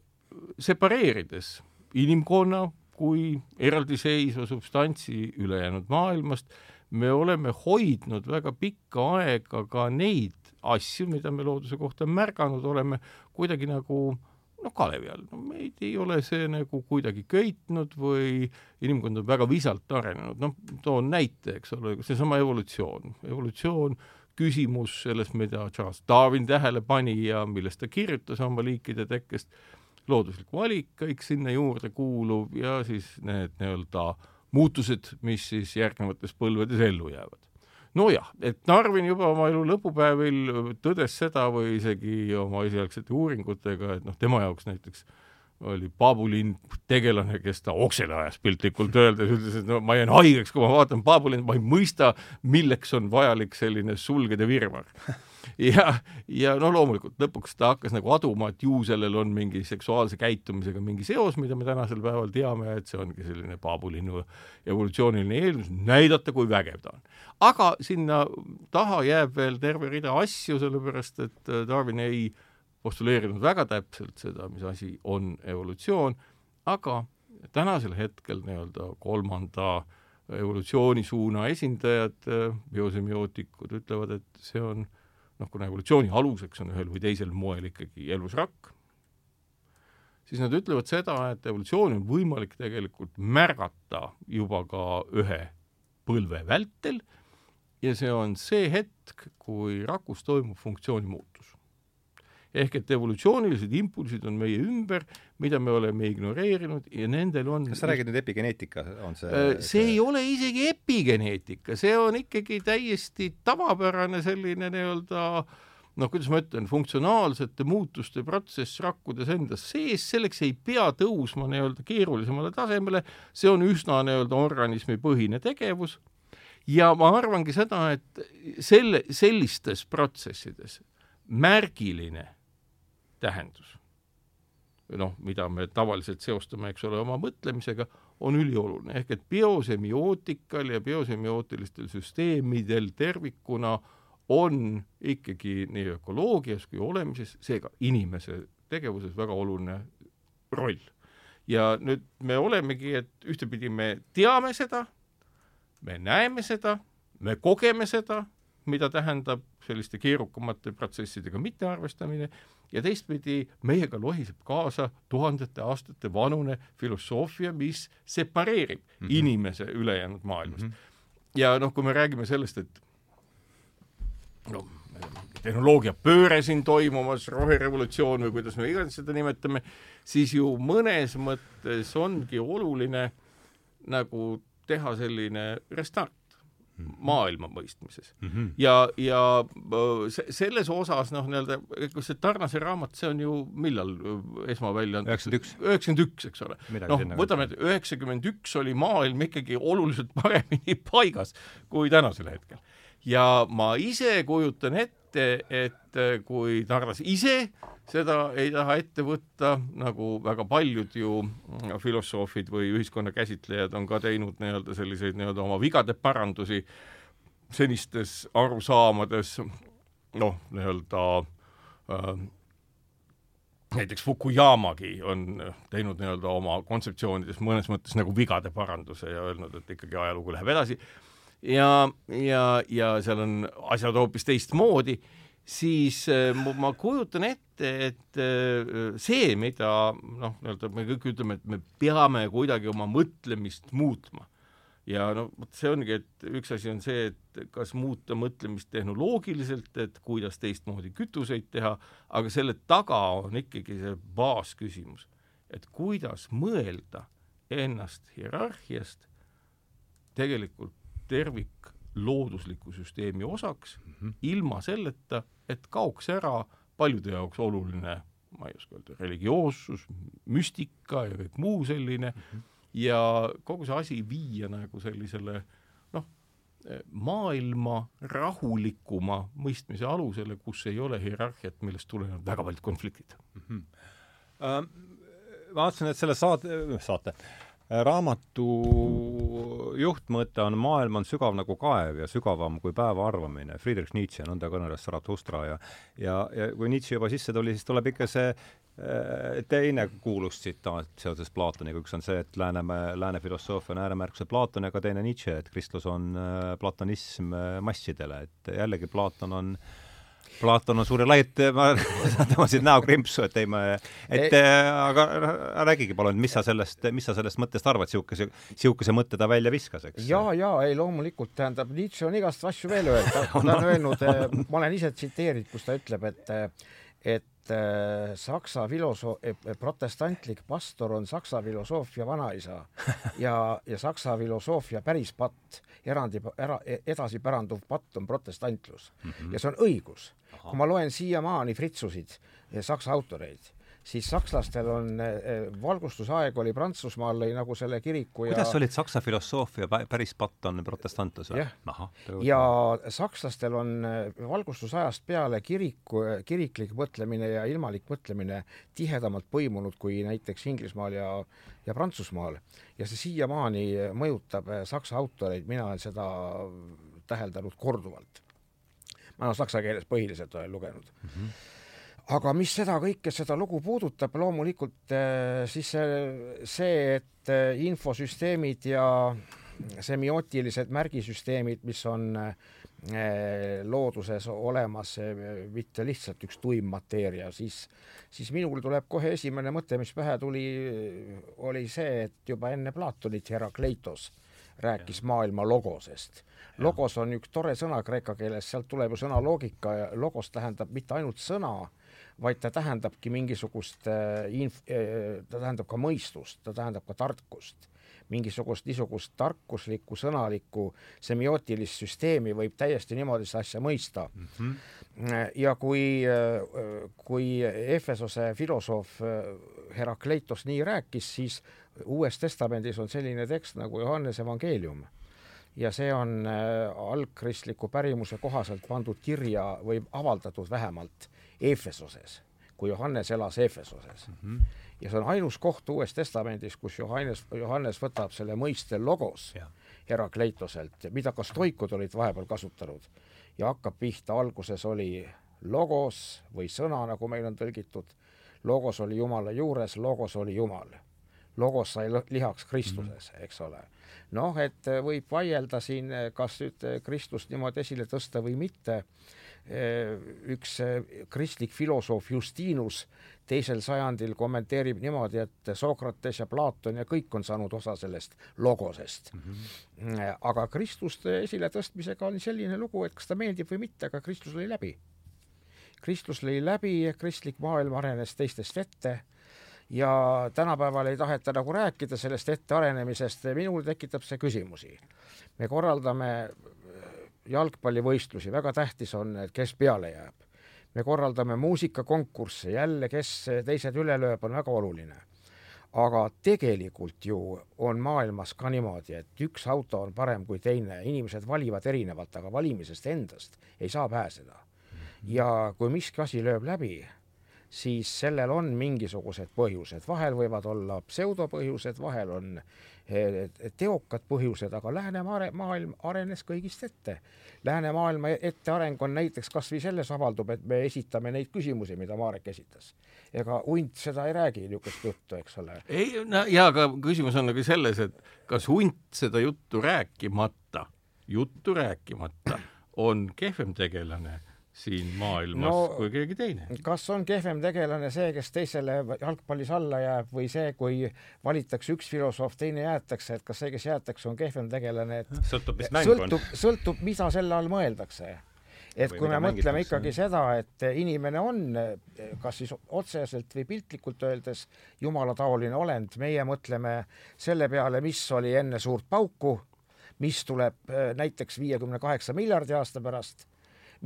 separeerides inimkonna kui eraldiseisva substantsi ülejäänud maailmast, me oleme hoidnud väga pikka aega ka neid asju, mida me looduse kohta märganud oleme, kuidagi nagu äh, noh, kalevi all, no meid ei ole see nagu kuidagi köitnud või inimkond on väga visalt arenenud, noh, toon näite, eks ole, seesama evolutsioon, evolutsioon, küsimus sellest, mida Charles Darwin tähele pani ja millest ta kirjutas oma liikide tekkest, looduslik valik, kõik sinna juurde kuuluv ja siis need nii-öelda muutused, mis siis järgnevates põlvedes ellu jäävad nojah, et Darwin juba oma elu lõpupäevil tõdes seda või isegi oma esialgsete uuringutega, et noh, tema jaoks näiteks oli Paabulin tegelane, kes ta oksele ajas piltlikult öeldes, ütles, et no ma jään haigeks, kui ma vaatan Paabulin, ma ei mõista, milleks on vajalik selline sulgede virvar. Ja, ja no loomulikult lõpuks ta hakkas nagu aduma, et ju sellel on mingi seksuaalse käitumisega mingi seos, mida me tänasel päeval teame, et see ongi selline Paabulinu evolutsiooniline eeldus, näidata, kui vägev ta on. aga sinna taha jääb veel terve rida asju, sellepärast et Darwin ei äh, postuleerinud väga täpselt seda, mis asi on evolutsioon, aga tänasel hetkel nii-öelda kolmanda evolutsioonisuuna esindajad, biosemiotikud ütlevad, et see on noh, kuna evolutsiooni aluseks on ühel või teisel moel ikkagi elusrakk, siis nad ütlevad seda, et evolutsiooni on võimalik tegelikult märgata juba ka ühe põlve vältel. Ja see on see hetk, kui rakus toimub funktsiooni muutus ehk et evolutsioonilised impulsid on meie ümber, mida me oleme ignoreerinud ja nendel on kas sa räägid nüüd epigeneetika, on see äh, see, see ei ole isegi epigeneetika, see on ikkagi täiesti tavapärane selline nii-öelda noh, kuidas ma ütlen, funktsionaalsete muutuste protsess rakkudes endas sees, selleks ei pea tõusma nii-öelda keerulisemale tasemele, see on üsna nii-öelda organismipõhine tegevus. Ja ma arvangi seda, et selle, sellistes protsessides märgiline tähendus. noh, mida me tavaliselt seostame, eks ole, oma mõtlemisega, on ülioluline, ehk et biosemioootikal ja biosemioootilistel süsteemidel tervikuna on ikkagi nii ökoloogias kui olemises, seega inimese tegevuses väga oluline roll. ja nüüd me olemegi, et ühtepidi me teame seda, me näeme seda, me kogeme seda, mida tähendab selliste keerukamate protsessidega mittearvestamine ja teistpidi meiega lohiseb kaasa tuhandete aastate vanune filosoofia, mis separeerib mm -hmm. inimese ülejäänud maailmast mm. -hmm. ja noh, kui me räägime sellest, et no tehnoloogiapööre siin toimumas, roherevolutsioon või kuidas me iganes seda nimetame, siis ju mõnes mõttes ongi oluline nagu teha selline restart. Maailma mõistmises mm. -hmm. ja, ja äh, selles osas noh, nii-öelda, kus see Tarnase raamat, see on ju millal äh, esmavälja antud? üheksakümmend üks. üheksakümmend üks, eks ole. noh, võtame, et üheksakümmend üks oli maailm ikkagi oluliselt paremini paigas kui tänasel hetkel. ja ma ise kujutan ette, et äh, kui Tarnas ise seda ei taha ette võtta, nagu väga paljud ju mm, filosoofid või ühiskonna käsitlejad on ka teinud nii-öelda selliseid nii-öelda oma vigade parandusi senistes arusaamades, noh, nii-öelda äh, näiteks Fukuyamagi on teinud nii-öelda oma kontseptsioonides mõnes mõttes nagu vigade paranduse ja öelnud, et ikkagi ajalugu läheb edasi ja, ja, ja seal on asjad hoopis teistmoodi siis äh, ma kujutan ette, et äh, see, mida noh, nii-öelda me kõik ütleme, et me peame kuidagi oma mõtlemist muutma. ja no vot see ongi, et üks asi on see, et kas muuta mõtlemist tehnoloogiliselt, et kuidas teistmoodi kütuseid teha, aga selle taga on ikkagi see baasküsimus, et kuidas mõelda ennast hierarhiast tegelikult tervik loodusliku süsteemi osaks mm, -hmm. ilma selleta, et kaoks ära paljude jaoks oluline, ma ei oska öelda, religioossus, müstika ja kõik muu selline mm, -hmm. ja kogu see asi viia nagu sellisele noh, maailma rahulikuma mõistmise alusele, kus ei ole hierarhiat, millest tulenevad väga paljud konfliktid mm. -hmm. Uh, vaatasin, et selle saate, saate raamatu juhtmõte on maailm on sügav nagu kaev ja sügavam kui päeva arvamine. Friedrich Nietzsche, nõnda kõneles Zarathustra ja ja, ja kui Nietzsche juba sisse tuli, siis tuleb ikka see äh, teine kuulus tsitaat seoses Platoniga, üks on see, et lääne, lääne filosoofia on ääremärkused Platon, aga teine Nietzsche, et kristlus on äh, platonism äh, massidele, et jällegi Platon on äh, Platon on suur ja lai, et ma tõmbasin näo krimpsu, et ei ma, et ei. aga räägige palun, mis sa sellest, mis sa sellest mõttest arvad, niisuguse, niisuguse mõtte ta välja viskas, eks? ja, ja ei loomulikult, tähendab, Nietzsche on igast asju veel öelnud, ta, on öelnud, eh, ma olen ise tsiteerinud, kus ta ütleb, et et äh, saksa filosoof, protestantlik pastor on saksa filosoofia vanaisa ja, ja saksa filosoofia päris patt, erandi, ära, edasipäranduv patt on protestantlus mm. -hmm. ja see on õigus kui ma loen siiamaani Fritsusid, saksa autoreid, siis sakslastel on äh, valgustusaeg oli Prantsusmaal lõi nagu selle kiriku ja kuidas olid saksa filosoofia pä- päris patt on protestantlus või ja sakslastel on äh, valgustusajast peale kiriku, kiriklik mõtlemine ja ilmalik mõtlemine tihedamalt põimunud kui näiteks Inglismaal ja, ja Prantsusmaal. ja see siiamaani mõjutab saksa autoreid, mina olen seda täheldanud korduvalt. ma olen saksa keeles põhiliselt olen lugenud mm. -hmm aga mis seda kõike, seda lugu puudutab, loomulikult äh, siis see, see, et äh, infosüsteemid ja semiootilised märgisüsteemid, mis on äh, looduses olemas, mitte lihtsalt üks tuim mateeria, siis, siis minul tuleb kohe esimene mõte, mis pähe tuli, oli see, et juba enne Platonit Herakleitos rääkis maailma logosest. logos on üks tore sõna kreeka keeles, sealt tuleb ju sõna loogika ja logos tähendab mitte ainult sõna, vaid ta tähendabki mingisugust äh, inf-, ta tähendab ka mõistust, ta tähendab ka tarkust mingisugust niisugust tarkuslikku sõnalikku semiootilist süsteemi võib täiesti niimoodi seda asja mõista mm. -hmm. ja kui, kui Efesose filosoof Herakleitos nii rääkis, siis Uues Testamendis on selline tekst nagu Johannese evangeelium ja see on äh, algkristliku pärimuse kohaselt pandud kirja või avaldatud vähemalt Efesoses, kui Johannes elas Efesoses mm. -hmm. ja see on ainus koht Uues Testamendis, kus Johannes, Johannes võtab selle mõiste logos. Herakleitoselt, mida ka stoikud olid vahepeal kasutanud ja hakkab pihta, alguses oli logos või sõna, nagu meil on tõlgitud, logos oli Jumala juures, logos oli Jumal logos sai lihaks Kristuses, eks ole. noh, et võib vaielda siin, kas nüüd Kristust niimoodi esile tõsta või mitte. Üks äh, kristlik filosoof Justinus teisel sajandil kommenteerib niimoodi, et Sokrates ja Platon ja kõik on saanud osa sellest logosest mm. -hmm. aga Kristuste esiletõstmisega oli selline lugu, et kas ta meeldib või mitte, aga Kristus lõi läbi. Kristus lõi läbi, kristlik maailm arenes teistest ette ja tänapäeval ei taheta nagu rääkida sellest ettearenemisest, minul tekitab see küsimusi. me korraldame jalgpallivõistlusi, väga tähtis on, et kes peale jääb. me korraldame muusikakonkursse, jälle, kes teised üle lööb, on väga oluline. aga tegelikult ju on maailmas ka niimoodi, et üks auto on parem kui teine, inimesed valivad erinevalt, aga valimisest endast ei saa pääseda. ja kui miski asi lööb läbi, siis sellel on mingisugused põhjused, vahel võivad olla pseudopõhjused, vahel on teokad põhjused, aga läänemaailm arenes kõigist ette. läänemaailma etteareng on näiteks kas või selles avaldub, et me esitame neid küsimusi, mida Marek esitas. ega hunt seda ei räägi, niisugust juttu, eks ole. ei, no jaa, aga küsimus on nagu selles, et kas hunt seda juttu rääkimata, juttu rääkimata on kehvem tegelane siin maailmas No- kui keegi teine? kas on kehvem tegelane see, kes teisele jalgpallis alla jääb või see, kui valitakse üks filosoof, teine jäetakse, et kas see, kes jäetakse, on kehvem tegelane, et sõltub, mis mäng on sõltub, sõltub, mida selle all mõeldakse. et kui me mõtleme ikkagi seda, et inimene on kas siis otseselt või piltlikult öeldes jumalataoline olend, meie mõtleme selle peale, mis oli enne suurt pauku, mis tuleb eh, näiteks viiekümne kaheksa miljardi aasta pärast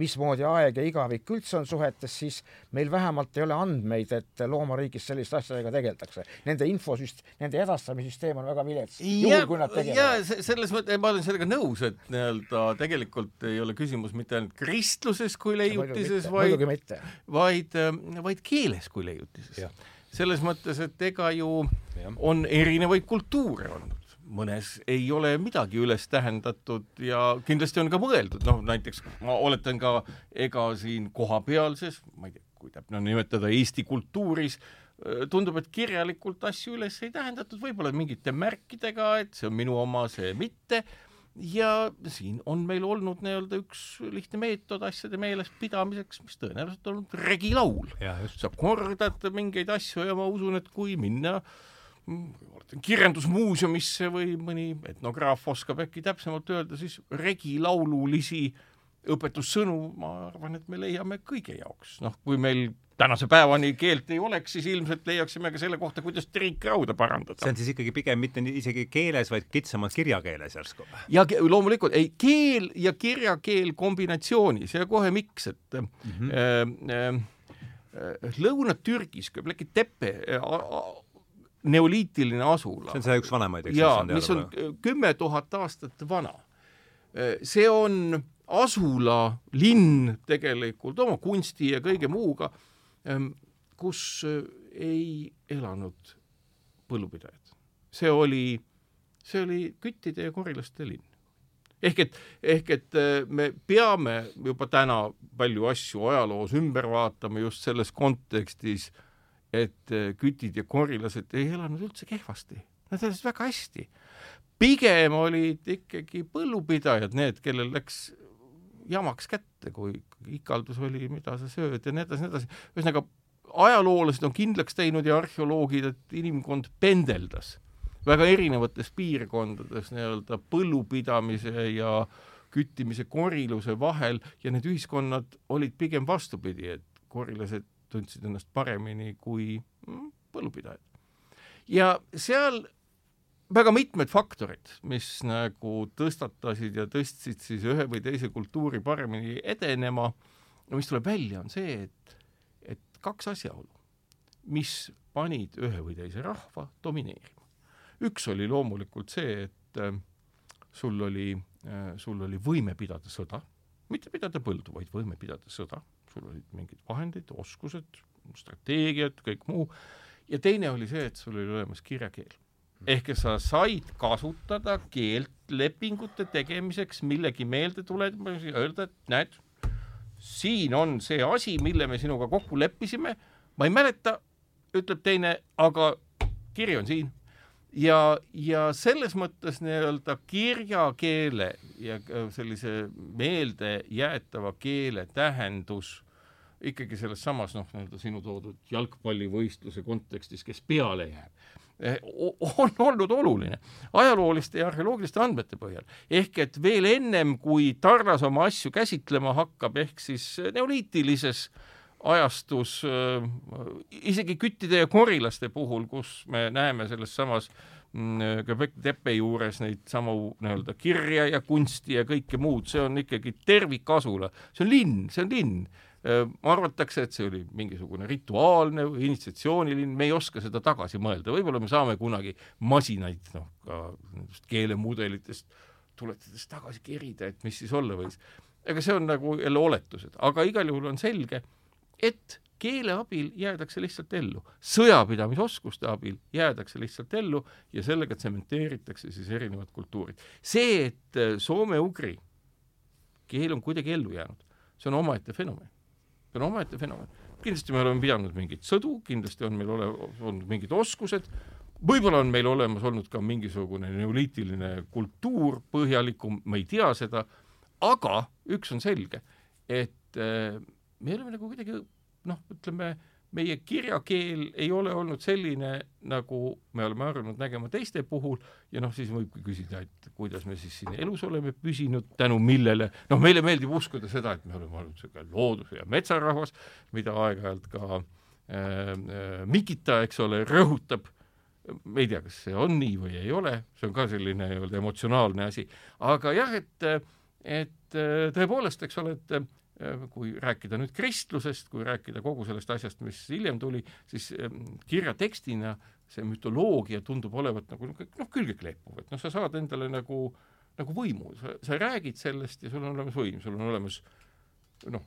mismoodi aeg ja igavik üldse on suhetes, siis meil vähemalt ei ole andmeid, et loomariigis selliste asjadega tegeldakse. Nende infosüst-, nende edastamissüsteem on väga vilets. juhul, kui nad ja tegelevad. se- selles mõttes ma olen sellega nõus, et nii-öelda tegelikult ei ole küsimus mitte ainult kristluses kui leiutises, vaid muidugi mitte. vaid, vaid keeles kui leiutises selles mõttes, et ega ju Jah. on erinevaid kultuure olnud, mõnes ei ole midagi üles tähendatud ja kindlasti on ka mõeldud, noh näiteks ma oletan ka, ega siin kohapealses, ma ei tea, kui täpne on nimetada Eesti kultuuris, tundub, et kirjalikult asju üles ei tähendatud, võib-olla mingite märkidega, et see on minu oma, see mitte. Ja siin on meil olnud nii-öelda üks lihtne meetod asjade meelespidamiseks, mis tõenäoliselt on regilaul. sa kordad mingeid asju ja ma usun, et kui minna mm, kirjandusmuuseumisse või mõni etnograaf oskab äkki täpsemalt öelda, siis regilaululisi õpetussõnu, ma arvan, et me leiame kõige jaoks, noh, kui meil tänase päevani keelt ei oleks, siis ilmselt leiaksime ka selle kohta, kuidas triikrauda parandada see on siis ikkagi pigem mitte isegi keeles, vaid kitsamalt kirjakeeles järsku. ja loomulikult ei, keel ja kirjakeel kombinatsioonis ja kohe miks, et mm -hmm. äh, äh, Lõuna-Türgis, Göbekli Tepe, neoliitiline asula. see on see üks vanemaid, eks? jaa, mis on kümme tuhat aastat vana. see on asula, linn tegelikult oma kunsti ja kõige muuga, kus ei elanud põllupidajad. see oli, see oli küttide ja korilaste linn ehk et, ehk et me peame juba täna palju asju ajaloos ümber vaatama just selles kontekstis, et kütid ja korilased ei elanud üldse kehvasti, nad elasid väga hästi. pigem olid ikkagi põllupidajad need, kellel läks jamaks kätte, kui ikaldus oli, mida sa sööd ja nii edasi, nii edasi. ühesõnaga, ajaloolased on kindlaks teinud ja arheoloogid, et inimkond pendeldas väga erinevates piirkondades nii-öelda põllupidamise ja küttimise koriluse vahel ja need ühiskonnad olid pigem vastupidi, et korilased tundsid ennast paremini kui mm, põllupidajad. ja seal väga mitmed faktorid, mis nagu tõstatasid ja tõstsid siis ühe või teise kultuuri paremini edenema, no mis tuleb välja, on see, et, et kaks asjaolu, mis panid ühe või teise rahva domineerima. üks oli loomulikult see, et äh, sul oli äh,, sul oli võime pidada sõda, mitte pidada põldu, vaid võime pidada sõda, sul olid mingid vahendid, oskused, strateegiad, kõik muu, ja teine oli see, et sul oli olemas kirjakeel. Ehk sa said kasutada keelt lepingute tegemiseks, millegi meeldetuletamiseks ja öelda, et näed, siin on see asi, mille me sinuga kokku leppisime, ma ei mäleta, ütleb teine, aga kiri on siin. Ja, ja selles mõttes nii-öelda kirjakeele ja sellise meeldejäetava keele tähendus ikkagi selles samas noh, nii-öelda sinu toodud jalgpallivõistluse kontekstis, kes peale jääb Eh, on olnud oluline ajalooliste ja arheoloogiliste andmete põhjal. ehk et veel ennem, kui Tarras oma asju käsitlema hakkab, ehk siis neoliitilises ajastus äh, isegi küttide ja korilaste puhul, kus me näeme selles samas mm, Göbekli tepe juures neid samu nii-öelda kirja ja kunsti ja kõike muud, see on ikkagi tervikasula, see on linn, see on linn. Äh, arvatakse, et see oli mingisugune rituaalne või initsiatsiooniline, me ei oska seda tagasi mõelda, võib-olla me saame kunagi masinaid, noh, ka nendest keelemudelitest tuletades tagasi kerida, et mis siis olla võis. ega see on nagu jälle oletused, aga igal juhul on selge, et keele abil jäädakse lihtsalt ellu, sõjapidamisoskuste abil jäädakse lihtsalt ellu ja sellega tsementeeritakse siis erinevad kultuurid. see, et soome-ugri keel on kuidagi ellu jäänud, see on omaette fenomen see on omaette fenomen. kindlasti me oleme pidanud mingeid sõdu, kindlasti on meil ole-, olnud mingid oskused, võib-olla on meil olemas olnud ka mingisugune neoliitiline kultuur põhjalikum, ma ei tea seda, aga üks on selge, et äh, me oleme nagu kuidagi noh, ütleme äh, meie kirjakeel ei ole olnud selline, nagu me oleme harjunud nägema teiste puhul. Ja noh, siis võibki küsida, et kuidas me siis siin elus oleme püsinud, tänu millele, noh, meile meeldib uskuda seda, et me oleme olnud niisugune looduse ja metsarahvas, mida aeg-ajalt ka äh, äh, Mikita, eks ole, rõhutab, me ei tea, kas see on nii või ei ole, see on ka selline nii-öelda emotsionaalne asi, aga jah, et et tõepoolest, eks ole, et Äh, kui rääkida nüüd kristlusest, kui rääkida kogu sellest asjast, mis hiljem tuli, siis ähm, kirja tekstina see mütoloogia tundub olevat nagu noh, külge kleepuv, et noh, sa saad endale nagu, nagu võimu, sa, sa räägid sellest ja sul on olemas võim, sul on olemas noh,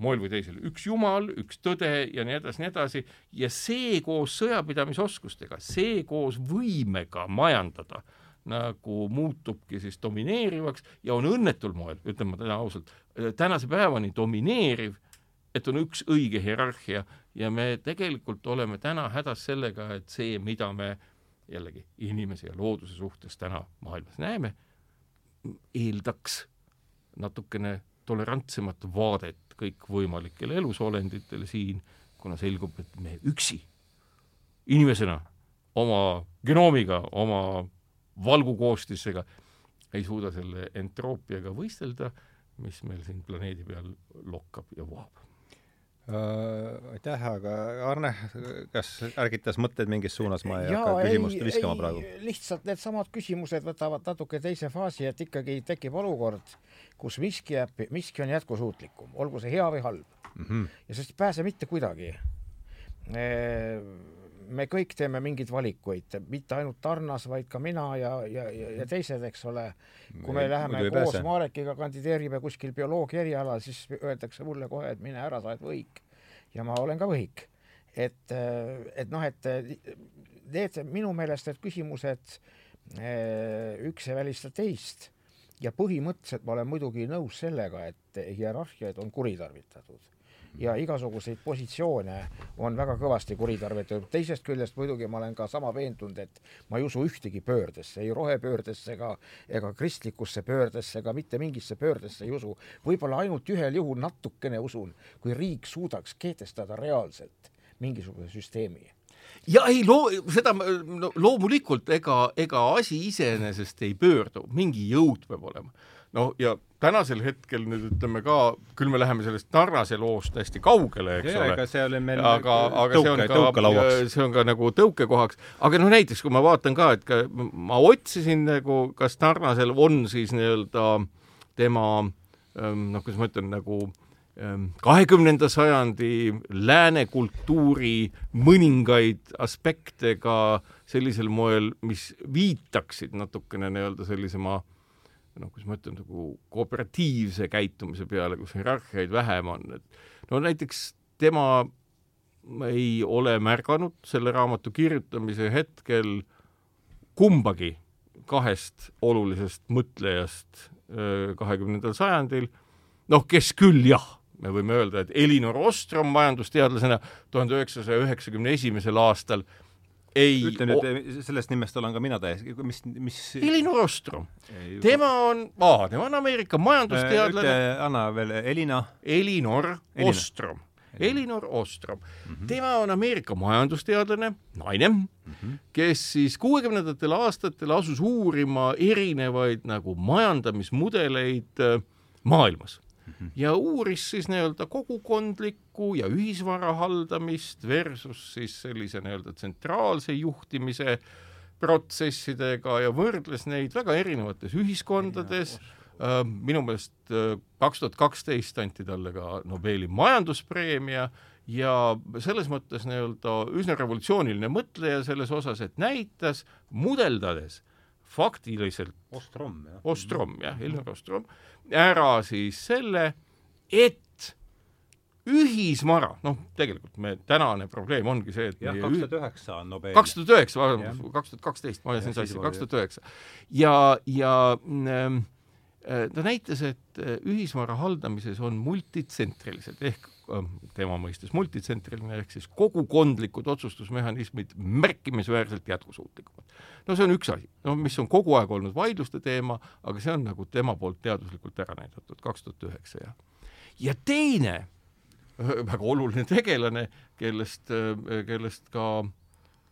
moel või teisel üks jumal, üks tõde ja nii edasi, nii edasi, ja see koos sõjapidamisoskustega, see koos võimega majandada äh, nagu muutubki siis domineerivaks ja on õnnetul moel, ütlen ma täna ausalt, tänase päevani domineeriv, et on üks õige hierarhia ja me tegelikult oleme täna hädas sellega, et see, mida me jällegi inimese ja looduse suhtes täna maailmas näeme, eeldaks natukene tolerantsemat vaadet kõikvõimalikele elusolenditele siin, kuna selgub, et me üksi inimesena oma genoomiga, oma valgukoostisega, ei suuda selle entroopiaga võistelda, mis meil siin planeedi peal lokkab ja vohab äh, aitäh, aga Arne, kas ärgitas mõtteid mingis suunas, ma ei ja, hakka küsimust ei, viskama ei, praegu. lihtsalt needsamad küsimused võtavad natuke teise faasi, et ikkagi tekib olukord, kus miski jääb, miski on jätkusuutlikum, olgu see hea või halb mm. -hmm. ja sellest ei pääse mitte kuidagi. Me kõik teeme mingeid valikuid, mitte ainult Tarnas, vaid ka mina ja, ja, ja, teised, eks ole. kui me läheme koos pääse. Marekiga kandideerime kuskil bioloogia erialal, siis öeldakse mulle kohe, et mine ära, sa oled võhik. ja ma olen ka võhik. et, et noh, et need minu meelest need küsimused, üks ei välista teist ja põhimõtteliselt ma olen muidugi nõus sellega, et hierarhiaid on kuritarvitatud ja igasuguseid positsioone on väga kõvasti kuritarvitatud. teisest küljest muidugi ma olen ka sama veendunud, et ma ei usu ühtegi pöördesse, ei rohepöördesse ega, ega kristlikusse pöördesse ega mitte mingisse pöördesse ei usu. võib-olla ainult ühel juhul natukene usun, kui riik suudaks kehtestada reaalselt mingisuguse süsteemi ja ei loo-, seda no, loomulikult ega, ega asi iseenesest ei pöördu, mingi jõud peab olema no ja tänasel hetkel nüüd ütleme ka, küll me läheme sellest Narvase loost hästi kaugele, eks ja, ole. see oli meil aga, aga tõuke, see on ka, see on ka nagu tõukekohaks, aga noh, näiteks kui ma vaatan ka, et ka ma otsisin nagu, kas Narvasel on siis nii-öelda tema ähm, noh, kuidas ma ütlen, nagu ähm, kahekümnenda sajandi lääne kultuuri mõningaid aspekte ka sellisel moel, mis viitaksid natukene nii-öelda sellisema äh, noh, kuidas ma ütlen, nagu kooperatiivse käitumise peale, kus hierarhiaid vähem on, et no näiteks tema ei ole märganud selle raamatu kirjutamise hetkel kumbagi kahest olulisest mõtlejast kahekümnendal sajandil, noh, kes küll jah, me võime öelda, et Elinor Ostrom majandusteadlasena tuhande üheksasaja üheksakümne esimesel aastal ei ütle nüüd, sellest nimest olen ka mina täiesti, mis, mis Elinor Ostrom. tema on, aa, tema on Ameerika majandusteadlane. ütle, anna veel, Elina. Elinor Elina. Ostrom. Elinor Ostrom mm. -hmm. tema on Ameerika majandusteadlane, naine mm, -hmm. kes siis kuuekümnendatel aastatel asus uurima erinevaid nagu majandamismudeleid äh, maailmas. Ja uuris siis nii-öelda kogukondlikku ja ühisvara haldamist versus siis sellise nii-öelda tsentraalse juhtimise protsessidega ja võrdles neid väga erinevates ühiskondades. Äh, minu meelest äh, kaks tuhat kaksteist anti talle ka Nobeli majanduspreemia ja selles mõttes nii-öelda üsna revolutsiooniline mõtleja selles osas, et näitas mudeldades faktiliselt Ostrom, jah. Ostrom, jah, Elmar Ostrom, ära siis selle, et ühisvara, noh, tegelikult me, tänane probleem ongi see, et jah, kaks tuhat üheksa on Nobel. kaks tuhat üheksa, kaks tuhat kaksteist, ma ajasin sassi, kaks tuhat üheksa. ja, ja ähm, äh, ta näitas, et äh, ühisvara haldamises on multitsentrilised ehk ähm, tema mõistes multitsentriline ehk siis kogukondlikud otsustusmehhanismid märkimisväärselt jätkusuutlikumad no see on üks asi, no mis on kogu aeg olnud vaidluste teema, aga see on nagu tema poolt teaduslikult ära näidatud, kaks tuhat üheksa, jah. ja teine väga oluline tegelane, kellest, kellest ka,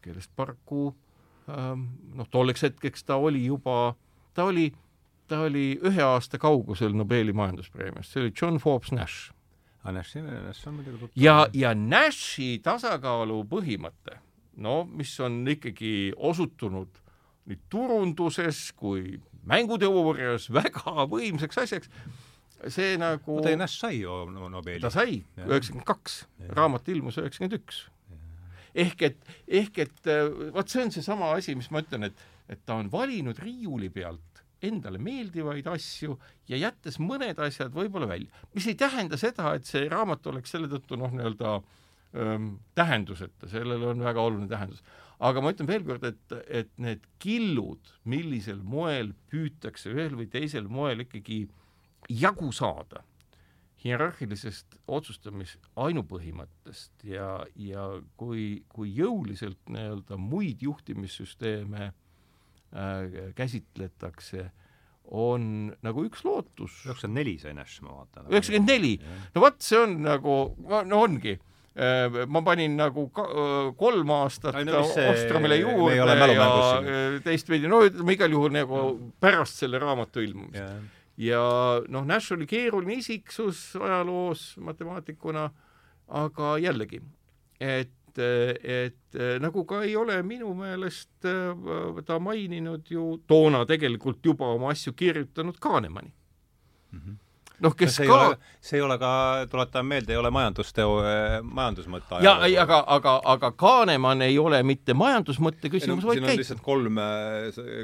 kellest paraku ähm, noh, tolleks hetkeks ta oli juba, ta oli, ta oli ühe aasta kaugusel Nobeli majanduspreemiast, see oli John Forbes Nash. Ah, Nashi, Nash on muidugi tuttav. ja, ja Nashi tasakaalu põhimõte, no mis on ikkagi osutunud nii turunduses kui mänguteoorias väga võimsaks asjaks. see nagu oota, ja Nash sai ju Nobeli? ta sai, üheksakümmend kaks, raamat ilmus üheksakümmend üks. ehk et, ehk et äh, vot see on seesama asi, mis ma ütlen, et, et ta on valinud riiuli pealt endale meeldivaid asju ja jättes mõned asjad võib-olla välja, mis ei tähenda seda, et see raamat oleks selle tõttu noh, nii-öelda ähm, tähenduseta, sellel on väga oluline tähendus. Aga ma ütlen veel kord, et, et need killud, millisel moel püütakse ühel või teisel moel ikkagi jagu saada hierarhilisest otsustamis ainupõhimõttest ja, ja kui, kui jõuliselt nii-öelda muid juhtimissüsteeme äh, käsitletakse, on nagu üks lootus. üheksakümmend neli sai Nash, ma vaatan. üheksakümmend neli, no vot, see on nagu, no ongi. Äh, ma panin nagu ka, äh, kolm aastat no, Ostromile juurde ja äh, teistpidi, no ütleme igal juhul nagu pärast selle raamatu ilmumist. Yeah. ja noh, Nash oli keeruline isiksus ajaloos matemaatikuna, aga jällegi, et et nagu ka ei ole minu meelest ta maininud ju toona tegelikult juba oma asju kirjutanud Kahnemani mm. -hmm noh, kes see ka see ei ole ka, tuletame meelde, ei ole majandusteo, majandusmõtte ja, ei, aga, aga, aga Kahnemann ei ole mitte majandusmõtte küsimus, vaid käitumine. lihtsalt kolm,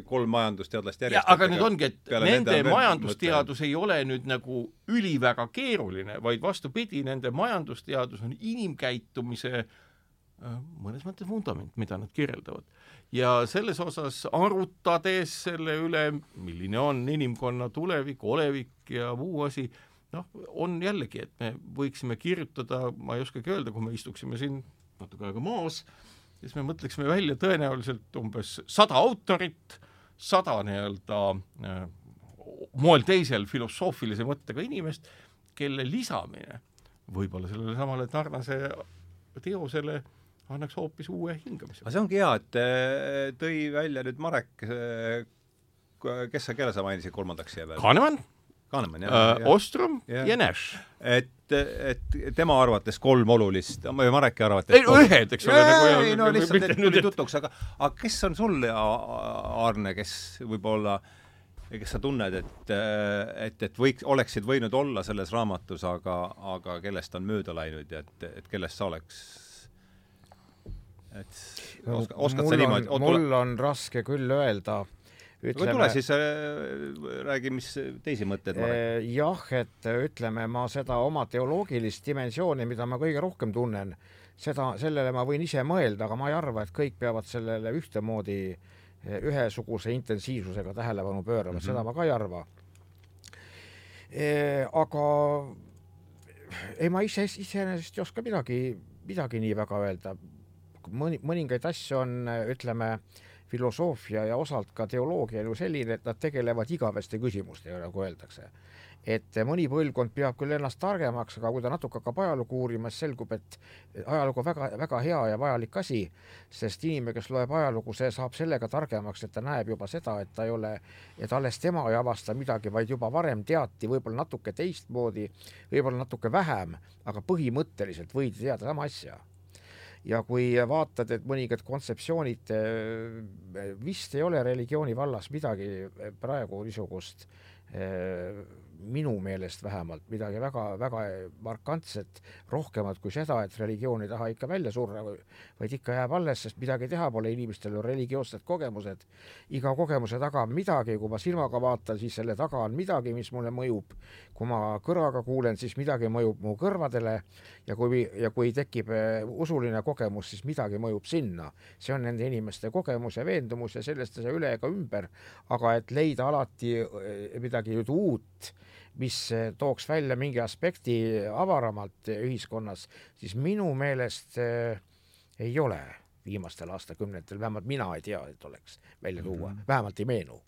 kolm majandusteadlast järjest. aga nüüd ongi, et nende majandusteadus ei ole nüüd nagu üliväga keeruline, vaid vastupidi, nende majandusteadus on inimkäitumise äh, mõnes mõttes vundament, mida nad kirjeldavad. Ja selles osas arutades selle üle, milline on inimkonna tulevik, olevik ja muu asi, noh, on jällegi, et me võiksime kirjutada, ma ei oskagi öelda, kui me istuksime siin natuke aega maas, siis me mõtleksime välja tõenäoliselt umbes sada autorit, sada nii-öelda äh, moel teisel filosoofilise mõttega inimest, kelle lisamine võib-olla sellele samale Narnase teosele äh, annaks hoopis uue hingamise. aga see ongi hea, et äh, tõi välja nüüd Marek, äh, kes sa, kelle sa mainisid kolmandaks siia peale? Kahnemann. Kahnemann, jah uh,. Ostrom ja, ja Nash. et, et tema arvates kolm olulist, või Mareki arvates ei, ühed, eks ole. Nagu ei no lihtsalt, et tuli tutuks, aga, aga kes on sul, Arne, kes võib-olla kes sa tunned, et, et, et võiks, oleksid võinud olla selles raamatus, aga, aga kellest on mööda läinud ja et, et kellest sa oleks et oska, oskad sa niimoodi? mul on raske küll öelda. Ütleme, tule siis äh, räägi, mis teisi mõtteid ma räägin. Äh, jah, et ütleme, ma seda oma teoloogilist dimensiooni, mida ma kõige rohkem tunnen, seda, sellele ma võin ise mõelda, aga ma ei arva, et kõik peavad sellele ühtemoodi äh, ühesuguse intensiivsusega tähelepanu pöörama mm, -hmm. seda ma ka ei arva e,. aga ei, ma ise iseenesest ei oska midagi, midagi nii väga öelda mõni, mõningaid asju on, ütleme, filosoofia ja osalt ka teoloogia ju selline, et nad tegelevad igaveste küsimustega, nagu öeldakse. et mõni põlvkond peab küll ennast targemaks, aga kui ta natuke hakkab ajalugu uurima, siis selgub, et ajalugu väga, väga hea ja vajalik asi, sest inimene, kes loeb ajalugu, see saab sellega targemaks, et ta näeb juba seda, et ta ei ole, et alles tema ei avasta midagi, vaid juba varem teati, võib-olla natuke teistmoodi, võib-olla natuke vähem, aga põhimõtteliselt võidi teada sama asja ja kui vaatad, et mõningad kontseptsioonid, eh, vist ei ole religiooni vallas midagi praegu niisugust eh, minu meelest vähemalt midagi väga-väga markantset, rohkemat kui seda, et religioon ei taha ikka välja surra, vaid ikka jääb alles, sest midagi teha pole, inimestel on religioossed kogemused. iga kogemuse taga on midagi, kui ma silmaga vaatan, siis selle taga on midagi, mis mulle mõjub. kui ma kõrvaga kuulen, siis midagi mõjub mu kõrvadele ja kui, ja kui tekib eh, usuline kogemus, siis midagi mõjub sinna. see on nende inimeste kogemus ja veendumus ja sellest ei saa üle ega ümber. aga et leida alati eh, midagi nüüd uut mis eh, tooks välja mingi aspekti avaramalt ühiskonnas, siis minu meelest äh, ei ole viimastel aastakümnetel, vähemalt mina ei tea, et oleks välja tuua mm, -hmm. vähemalt ei meenu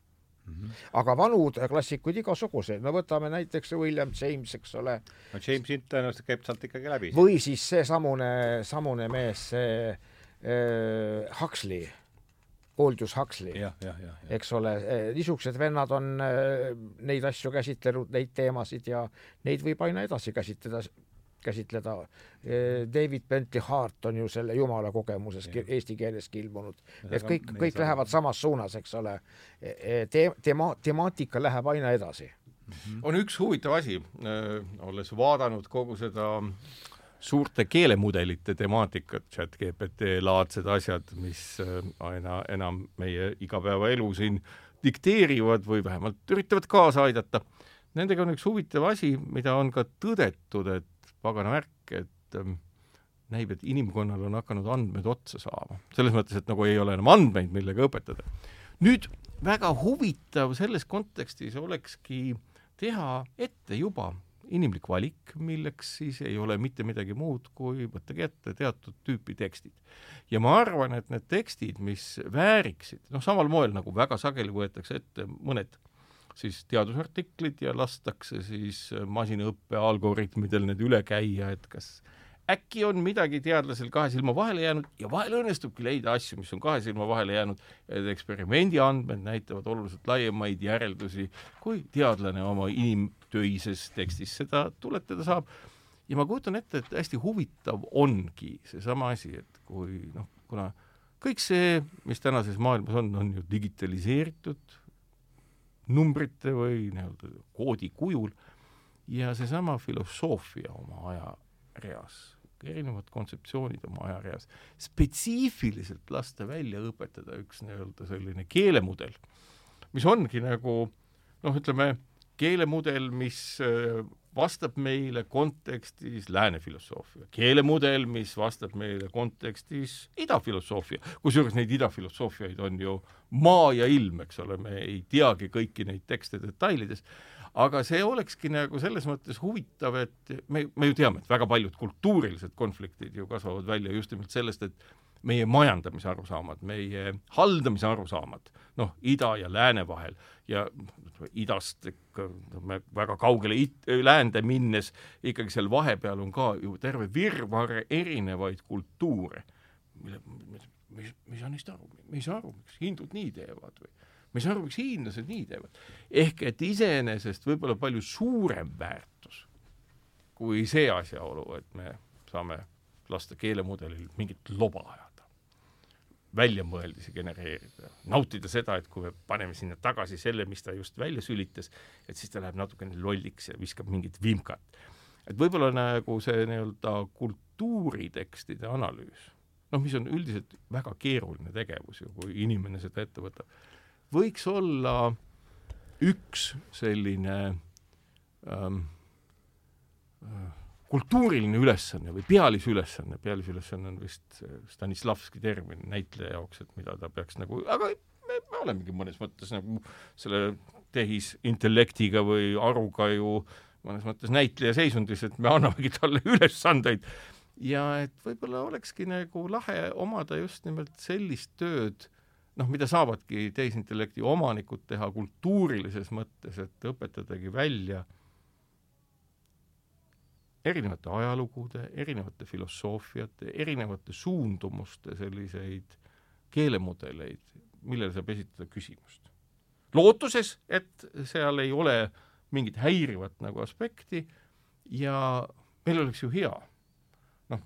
Mm -hmm. aga vanud klassikuid igasuguseid, no võtame näiteks William James, eks ole. no James tõenäoliselt käib sealt ikkagi läbi. või siis seesamune, samune mees, see äh, Huxley Aldous Huxley, eks ole, eh, niisugused vennad on eh, neid asju käsitlenud, neid teemasid ja neid võib aina edasi käsitleda, käsitleda. Eh, David Bentley Hart on ju selle jumala kogemuses ja. eesti keeleski ilmunud, et kõik, kõik lähevad samas suunas, eks ole. Te-, tema-, temaatika läheb aina edasi mm. -hmm. on üks huvitav asi, olles vaadanud kogu seda äh, suurte keelemudelite temaatikat, chat GPT laadsed asjad, mis äh, aina enam meie igapäevaelu siin dikteerivad või vähemalt üritavad kaasa aidata. Nendega on üks huvitav asi, mida on ka tõdetud, et pagana värk, et ähm, näib, et inimkonnal on hakanud andmed otsa saama. selles mõttes, et nagu ei ole enam andmeid, millega õpetada. nüüd väga huvitav selles kontekstis olekski teha ette juba inimlik valik, milleks siis ei ole mitte midagi muud, kui võttagi ette teatud tüüpi tekstid. ja ma arvan, et need tekstid, mis vääriksid, noh, samal moel nagu väga sageli võetakse ette mõned siis teadusartiklid ja lastakse siis masinaõppe algoritmidel need üle käia, et kas äkki on midagi teadlasel kahe silma vahele jäänud ja vahel õnnestubki leida asju, mis on kahe silma vahele jäänud, et eksperimendi andmed näitavad oluliselt laiemaid järeldusi, kui teadlane oma inim-, töises tekstis seda tuletada saab. ja ma kujutan ette, et hästi huvitav ongi seesama asi, et kui noh, kuna kõik see, mis tänases maailmas on, on ju digitaliseeritud numbrite või nii-öelda koodi kujul ja seesama filosoofia oma ajareas, erinevad kontseptsioonid oma ajareas, spetsiifiliselt lasta välja õpetada üks nii-öelda selline keelemudel, mis ongi nagu noh, ütleme, keelemudel, mis äh, vastab meile kontekstis lääne filosoofia, keelemudel, mis vastab meile kontekstis idafilosoofia, kusjuures neid idafilosoofiaid on ju maa ja ilm, eks ole, me ei teagi kõiki neid tekste detailides, aga see olekski nagu selles mõttes huvitav, et me, me ju teame, et väga paljud kultuurilised konfliktid ju kasvavad välja just nimelt sellest, et meie majandamise arusaamad, meie haldamise arusaamad, noh, ida ja lääne vahel ja idast ikka me väga kaugele it-, läände minnes ikkagi seal vahepeal on ka ju terve virvarr erinevaid kultuure, mille, mis, me ei saa neist aru, me ei saa aru, miks hindud nii teevad või me ei saa aru, miks hiinlased nii teevad. ehk et iseenesest võib-olla palju suurem väärtus kui see asjaolu, et me saame lasta keelemudelil mingit loba ajada väljamõeldisi genereerida, nautida seda, et kui me paneme sinna tagasi selle, mis ta just välja sülitas, et siis ta läheb natukene lolliks ja viskab mingit vimkat. et võib-olla nagu see nii-öelda kultuuritekstide analüüs, noh, mis on üldiselt väga keeruline tegevus ju, kui inimene seda ette võtab, võiks olla üks selline ähm, äh, kultuuriline ülesanne või pealisülesanne, pealisülesanne on vist Stanislavski termin näitleja jaoks, et mida ta peaks nagu, aga me, me olemegi mõnes mõttes nagu selle tehisintellektiga või aruga ju mõnes mõttes näitleja seisundis, et me annamegi talle ülesandeid. Ja et võib-olla olekski nagu lahe omada just nimelt sellist tööd, noh, mida saavadki tehisintellekti omanikud teha kultuurilises mõttes, et õpetadagi välja erinevate ajalugude, erinevate filosoofiate, erinevate suundumuste selliseid keelemudeleid, millele saab esitada küsimust. lootuses, et seal ei ole mingit häirivat nagu aspekti ja meil oleks ju hea. noh,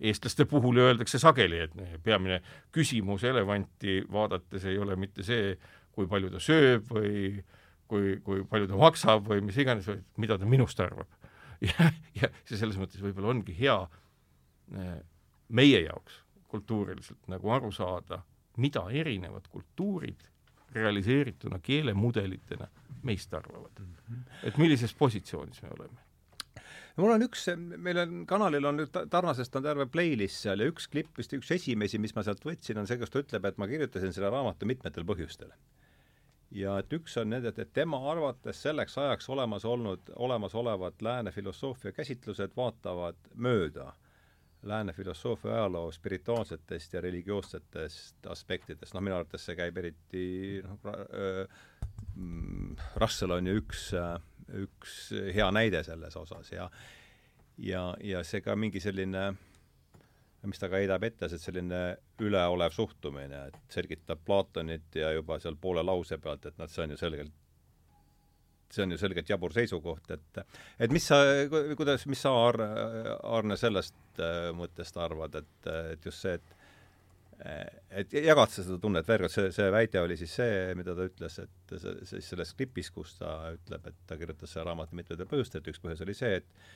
eestlaste puhul öeldakse sageli, et peamine küsimus elevanti vaadates ei ole mitte see, kui palju ta sööb või kui, kui palju ta maksab või mis iganes, vaid mida ta minust arvab. Ja, ja see selles mõttes võib-olla ongi hea meie jaoks kultuuriliselt nagu aru saada, mida erinevad kultuurid realiseerituna keelemudelitena meist arvavad. et millises positsioonis me oleme mul on üks, meil on, kanalil on nüüd Tarnasest on terve playlist seal ja üks klipp, vist üks esimesi, mis ma sealt võtsin, on see, kus ta ütleb, et ma kirjutasin selle raamatu mitmetel põhjustel. Ja et üks on need, et, et tema arvates selleks ajaks olemas olnud, olemasolevad lääne filosoofia käsitlused vaatavad mööda lääne filosoofia ajaloo spirituaalsetest ja religioossetest aspektidest, noh, minu arvates see käib eriti noh, mm, Russell on ju üks, üks hea näide selles osas ja ja, ja see ka mingi selline mis ta ka heidab ette, see selline üleolev suhtumine, et selgitab Platonit ja juba seal poole lause pealt, et noh, see on ju selgelt, see on ju selgelt jabur seisukoht, et et mis sa, kuidas, mis sa, Arne, Arne, sellest äh, mõttest arvad, et, et just see, et et jagad sa seda tunnet veel kord, see, see väide oli siis see, mida ta ütles, et siis selles klipis, kus ta ütleb, et ta kirjutas selle raamatu mitmetel põhjustel, et üks põhjus oli see, et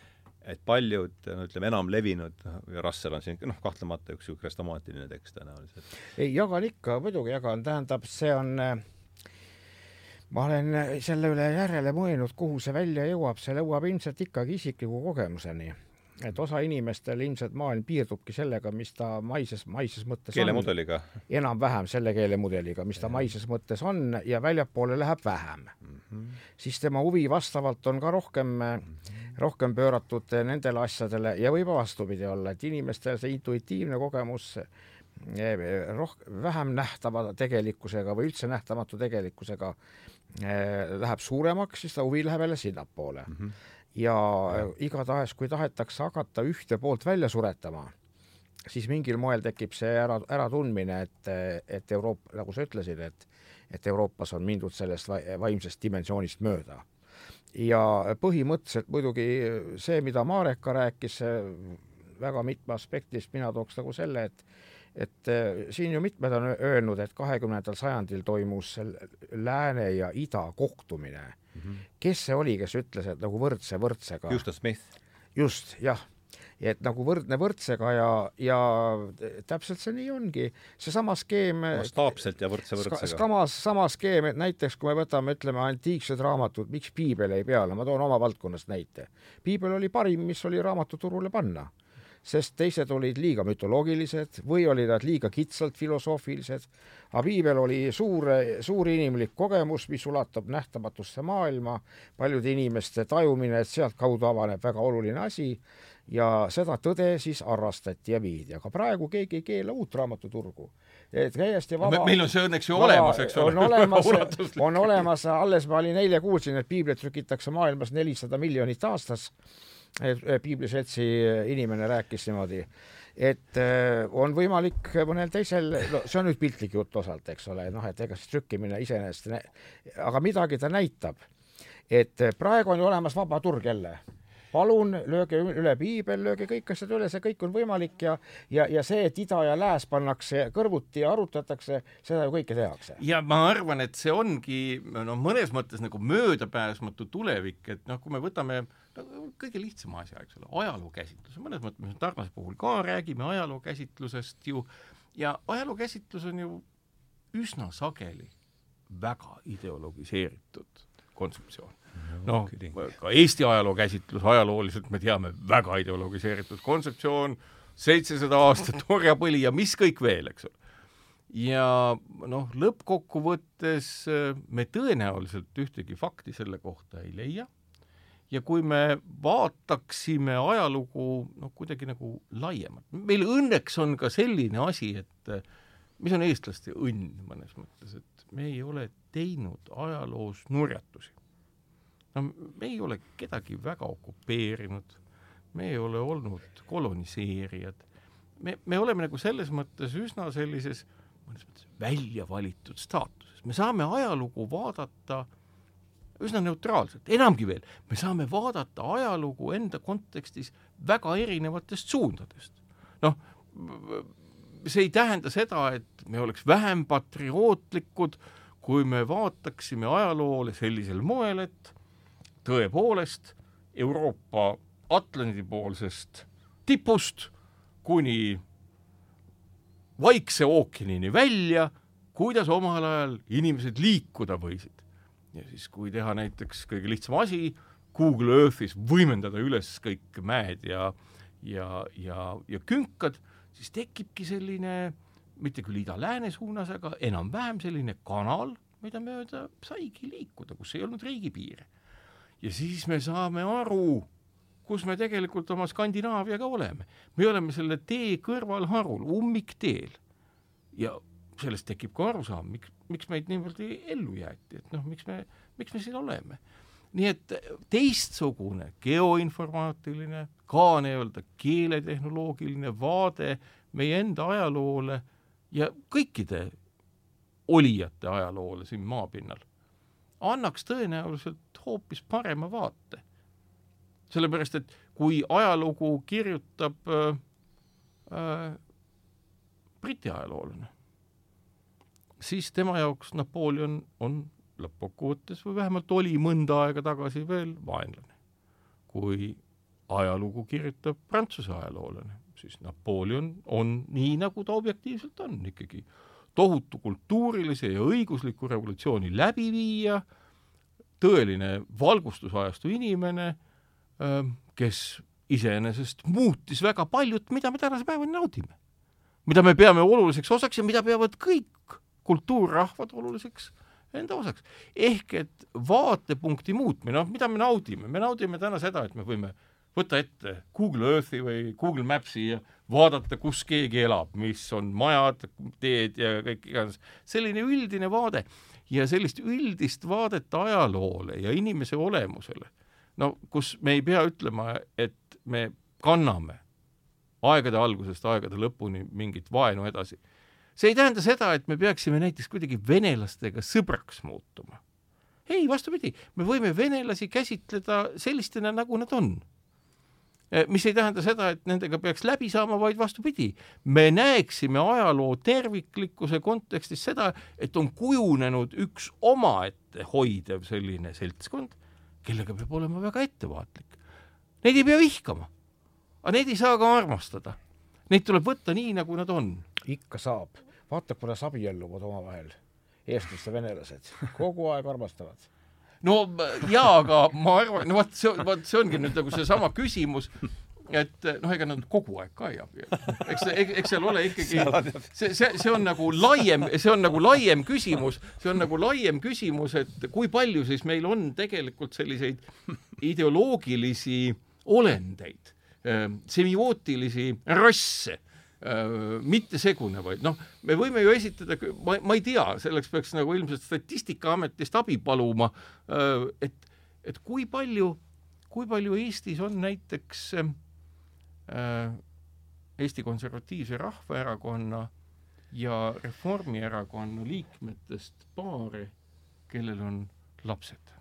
et paljud, no ütleme, enam levinud, ja Russell on siin noh, kahtlemata üks niisugune krestamaatiline tekst tõenäoliselt. ei, jagan ikka, muidugi jagan, tähendab, see on ma olen selle üle järele mõelnud, kuhu see välja jõuab, see jõuab ilmselt ikkagi isikliku kogemuseni et osa inimestel ilmselt maailm piirdubki sellega, mis ta maises, maises mõttes keelemudeliga? enam-vähem selle keelemudeliga, mis ta maises mõttes on ja väljapoole läheb vähem mm. -hmm. siis tema huvi vastavalt on ka rohkem mm, -hmm. rohkem pööratud nendele asjadele ja võib vastupidi olla, et inimestel see intuitiivne kogemus eh, roh-, vähem nähtava tegelikkusega või üldse nähtamatu tegelikkusega eh, läheb suuremaks, siis ta huvi läheb jälle sinnapoole mm. -hmm ja igatahes, kui tahetakse hakata ühte poolt välja suretama, siis mingil moel tekib see ära, äratundmine, et, et Euroopa, nagu sa ütlesid, et et Euroopas on mindud sellest vaimsest dimensioonist mööda. ja põhimõtteliselt muidugi see, mida Marek ka rääkis, väga mitme aspektist mina tooks nagu selle, et et siin ju mitmed on öelnud, et kahekümnendal sajandil toimus lääne ja ida kohtumine mm. -hmm. kes see oli, kes ütles, et nagu võrdse võrdsega. Justus Smith. just, jah et nagu võrdne võrdsega ja, ja täpselt see nii ongi. seesama skeem mastaapselt ja võrdse võrdsega ska,. samas, sama skeem, et näiteks kui me võtame, ütleme, antiiksed raamatud, miks piibel jäi peale, ma toon oma valdkonnast näite. piibel oli parim, mis oli raamatuturule panna sest teised olid liiga mütoloogilised või olid nad liiga kitsalt filosoofilised. aga piibel oli suur, suur inimlik kogemus, mis ulatub nähtamatusse maailma, paljude inimeste tajumine, et sealtkaudu avaneb väga oluline asi ja seda tõde siis harrastati ja viidi, aga praegu keegi ei keela uut raamatuturgu. täiesti vaba no,. meil on see õnneks ju vaba, olemas, eks ole. on olemas, on olemas, alles ma olin eile kuulsin, et piiblit trükitakse maailmas nelisada miljonit aastas Piibli seltsi inimene rääkis niimoodi, et äh, on võimalik mõnel teisel, no see on nüüd piltlik jutt osalt, eks ole, noh, et ega siis trükkimine iseenesest, aga midagi ta näitab. et praegu on ju olemas vaba turg jälle palun lööge üle piibel, lööge kõik asjad üle, see kõik on võimalik ja ja, ja see, et ida ja lääs pannakse kõrvuti ja arutatakse, seda ju kõike tehakse. ja ma arvan, et see ongi noh, mõnes mõttes nagu möödapääsmatu tulevik, et noh, kui me võtame äh, no kõige lihtsam asja, eks ole, ajaloo käsitlus, mõnes mõttes me Tarnase puhul ka räägime ajaloo käsitlusest ju, ja ajaloo käsitlus on ju üsna sageli väga ideologiseeritud kontseptsioon. noh, ka Eesti ajaloo käsitlus ajalooliselt me teame, väga ideologiseeritud kontseptsioon, seitsesada aastat orjapõli ja mis kõik veel, eks ole. Ja noh, lõppkokkuvõttes me tõenäoliselt ühtegi fakti selle kohta ei leia ja kui me vaataksime ajalugu noh, kuidagi nagu laiemalt, meil õnneks on ka selline asi, et mis on eestlaste õnn mõnes mõttes, et me ei ole teinud ajaloos nurjatusi. no me ei ole kedagi väga okupeerinud, me ei ole olnud koloniseerijad, me, me oleme nagu selles mõttes üsna sellises mõnes mõttes välja valitud staatuses, me saame ajalugu vaadata äh, üsna neutraalselt, enamgi veel, me saame vaadata ajalugu enda kontekstis väga erinevatest suundadest. noh, see ei tähenda seda, et me oleks vähem patriootlikud, kui me vaataksime ajaloole sellisel moel, et tõepoolest Euroopa Atlandi-poolsest tipust kuni Vaikse ookeanini välja, kuidas omal ajal inimesed liikuda võisid ja siis, kui teha näiteks kõige lihtsam asi, Google Earthis võimendada üles kõik mäed ja, ja, ja, ja künkad, siis tekibki selline, mitte küll ida-lääne suunas, aga enam-vähem selline kanal, mida mööda saigi liikuda, kus ei olnud riigipiire. ja siis me saame aru, kus me tegelikult oma Skandinaaviaga oleme. me oleme selle tee kõrvalharul, ummikteel. ja sellest tekib ka arusaam, miks, miks meid niimoodi ellu jäeti, et noh, miks me, miks me siin oleme. nii et teistsugune geoinformaatiline, ka nii-öelda keeletehnoloogiline vaade meie enda ajaloole ja kõikide olijate ajaloole siin maapinnal annaks tõenäoliselt hoopis parema vaate. sellepärast, et kui ajalugu kirjutab äh, äh, Briti ajaloolane siis tema jaoks Napoleon on lõppkokkuvõttes või vähemalt oli mõnda aega tagasi veel vaenlane. kui ajalugu kirjutab Prantsuse ajaloolane, siis Napoleon on nii, nagu ta objektiivselt on, ikkagi tohutu kultuurilise ja õigusliku revolutsiooni läbiviija, tõeline valgustusajastu inimene, ähm, kes iseenesest muutis väga paljut, mida me tänase päevani naudime. mida me peame oluliseks osaks ja mida peavad kõik kultuurrahvad oluliseks enda osaks. ehk et vaatepunkti muutmine, noh, mida me naudime, me naudime täna seda, et me võime võtta ette Google Earthi või Google Maps'i ja vaadata, kus keegi elab, mis on majad, teed ja kõik iganes, selline üldine vaade ja sellist üldist vaadet ajaloole ja inimese olemusele, no kus me ei pea ütlema, et me kanname aegade algusest aegade lõpuni mingit vaenu edasi see ei tähenda seda, et me peaksime näiteks kuidagi venelastega sõbraks muutuma. ei, vastupidi, me võime venelasi käsitleda sellistena, nagu nad on. Eh, mis ei tähenda seda, et nendega peaks läbi saama, vaid vastupidi, me näeksime ajaloo terviklikkuse kontekstis seda, et on kujunenud üks omaette hoidev selline seltskond, kellega peab olema väga ettevaatlik. Neid ei pea vihkama, aga neid ei saa ka armastada. Neid tuleb võtta nii, nagu nad on. ikka saab, vaata, kuidas abielluvad omavahel. Eestlased ja venelased, kogu aeg armastavad. No jaa, aga ma arvan, no vot see, vot see ongi nüüd nagu seesama küsimus, et noh, ega nad kogu aeg ka ei abiellu. eks, eks seal ole ikkagi, see, see, see on nagu laiem, see on nagu laiem küsimus, see on nagu laiem küsimus, et kui palju siis meil on tegelikult selliseid ideoloogilisi olendeid, semiootilisi rasse Äh, mitte segunevaid, noh, me võime ju esitada, ma, ma ei tea, selleks peaks nagu ilmselt Statistikaametist abi paluma, äh, et, et kui palju, kui palju Eestis on näiteks Eesti Konservatiivse Rahvaerakonna ja Reformierakonna liikmetest paare, kellel on lapsed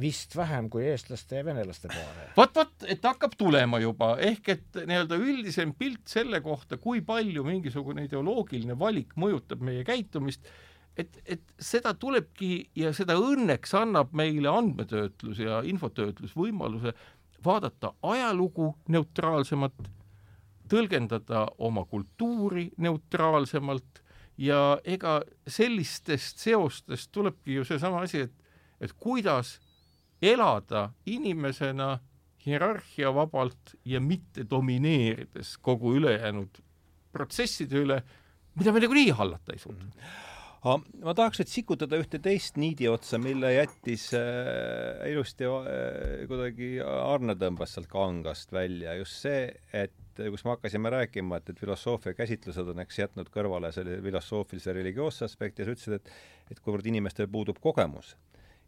vist vähem kui eestlaste ja venelaste paare. vot, vot, et hakkab tulema juba, ehk et nii-öelda üldisem pilt selle kohta, kui palju mingisugune ideoloogiline valik mõjutab meie käitumist, et, et seda tulebki ja seda õnneks annab meile andmetöötlus ja infotöötlus võimaluse vaadata ajalugu neutraalsemalt, tõlgendada oma kultuuri neutraalsemalt ja ega sellistest seostest tulebki ju seesama asi, et, et kuidas elada inimesena hierarhiavabalt ja mitte domineerides kogu ülejäänud protsesside üle, mida me nagunii hallata ei suuda. Aga ma tahaks nüüd sikutada ühte teist niidi otsa, mille jättis äh, ilusti äh, kuidagi Arne tõmbas sealt kangast välja, just see, et kus me hakkasime rääkima, et, et filosoofia käsitlused on eks jätnud kõrvale selle filosoofilise religioosse aspekti ja sa ütlesid, et et kuivõrd inimestel puudub kogemus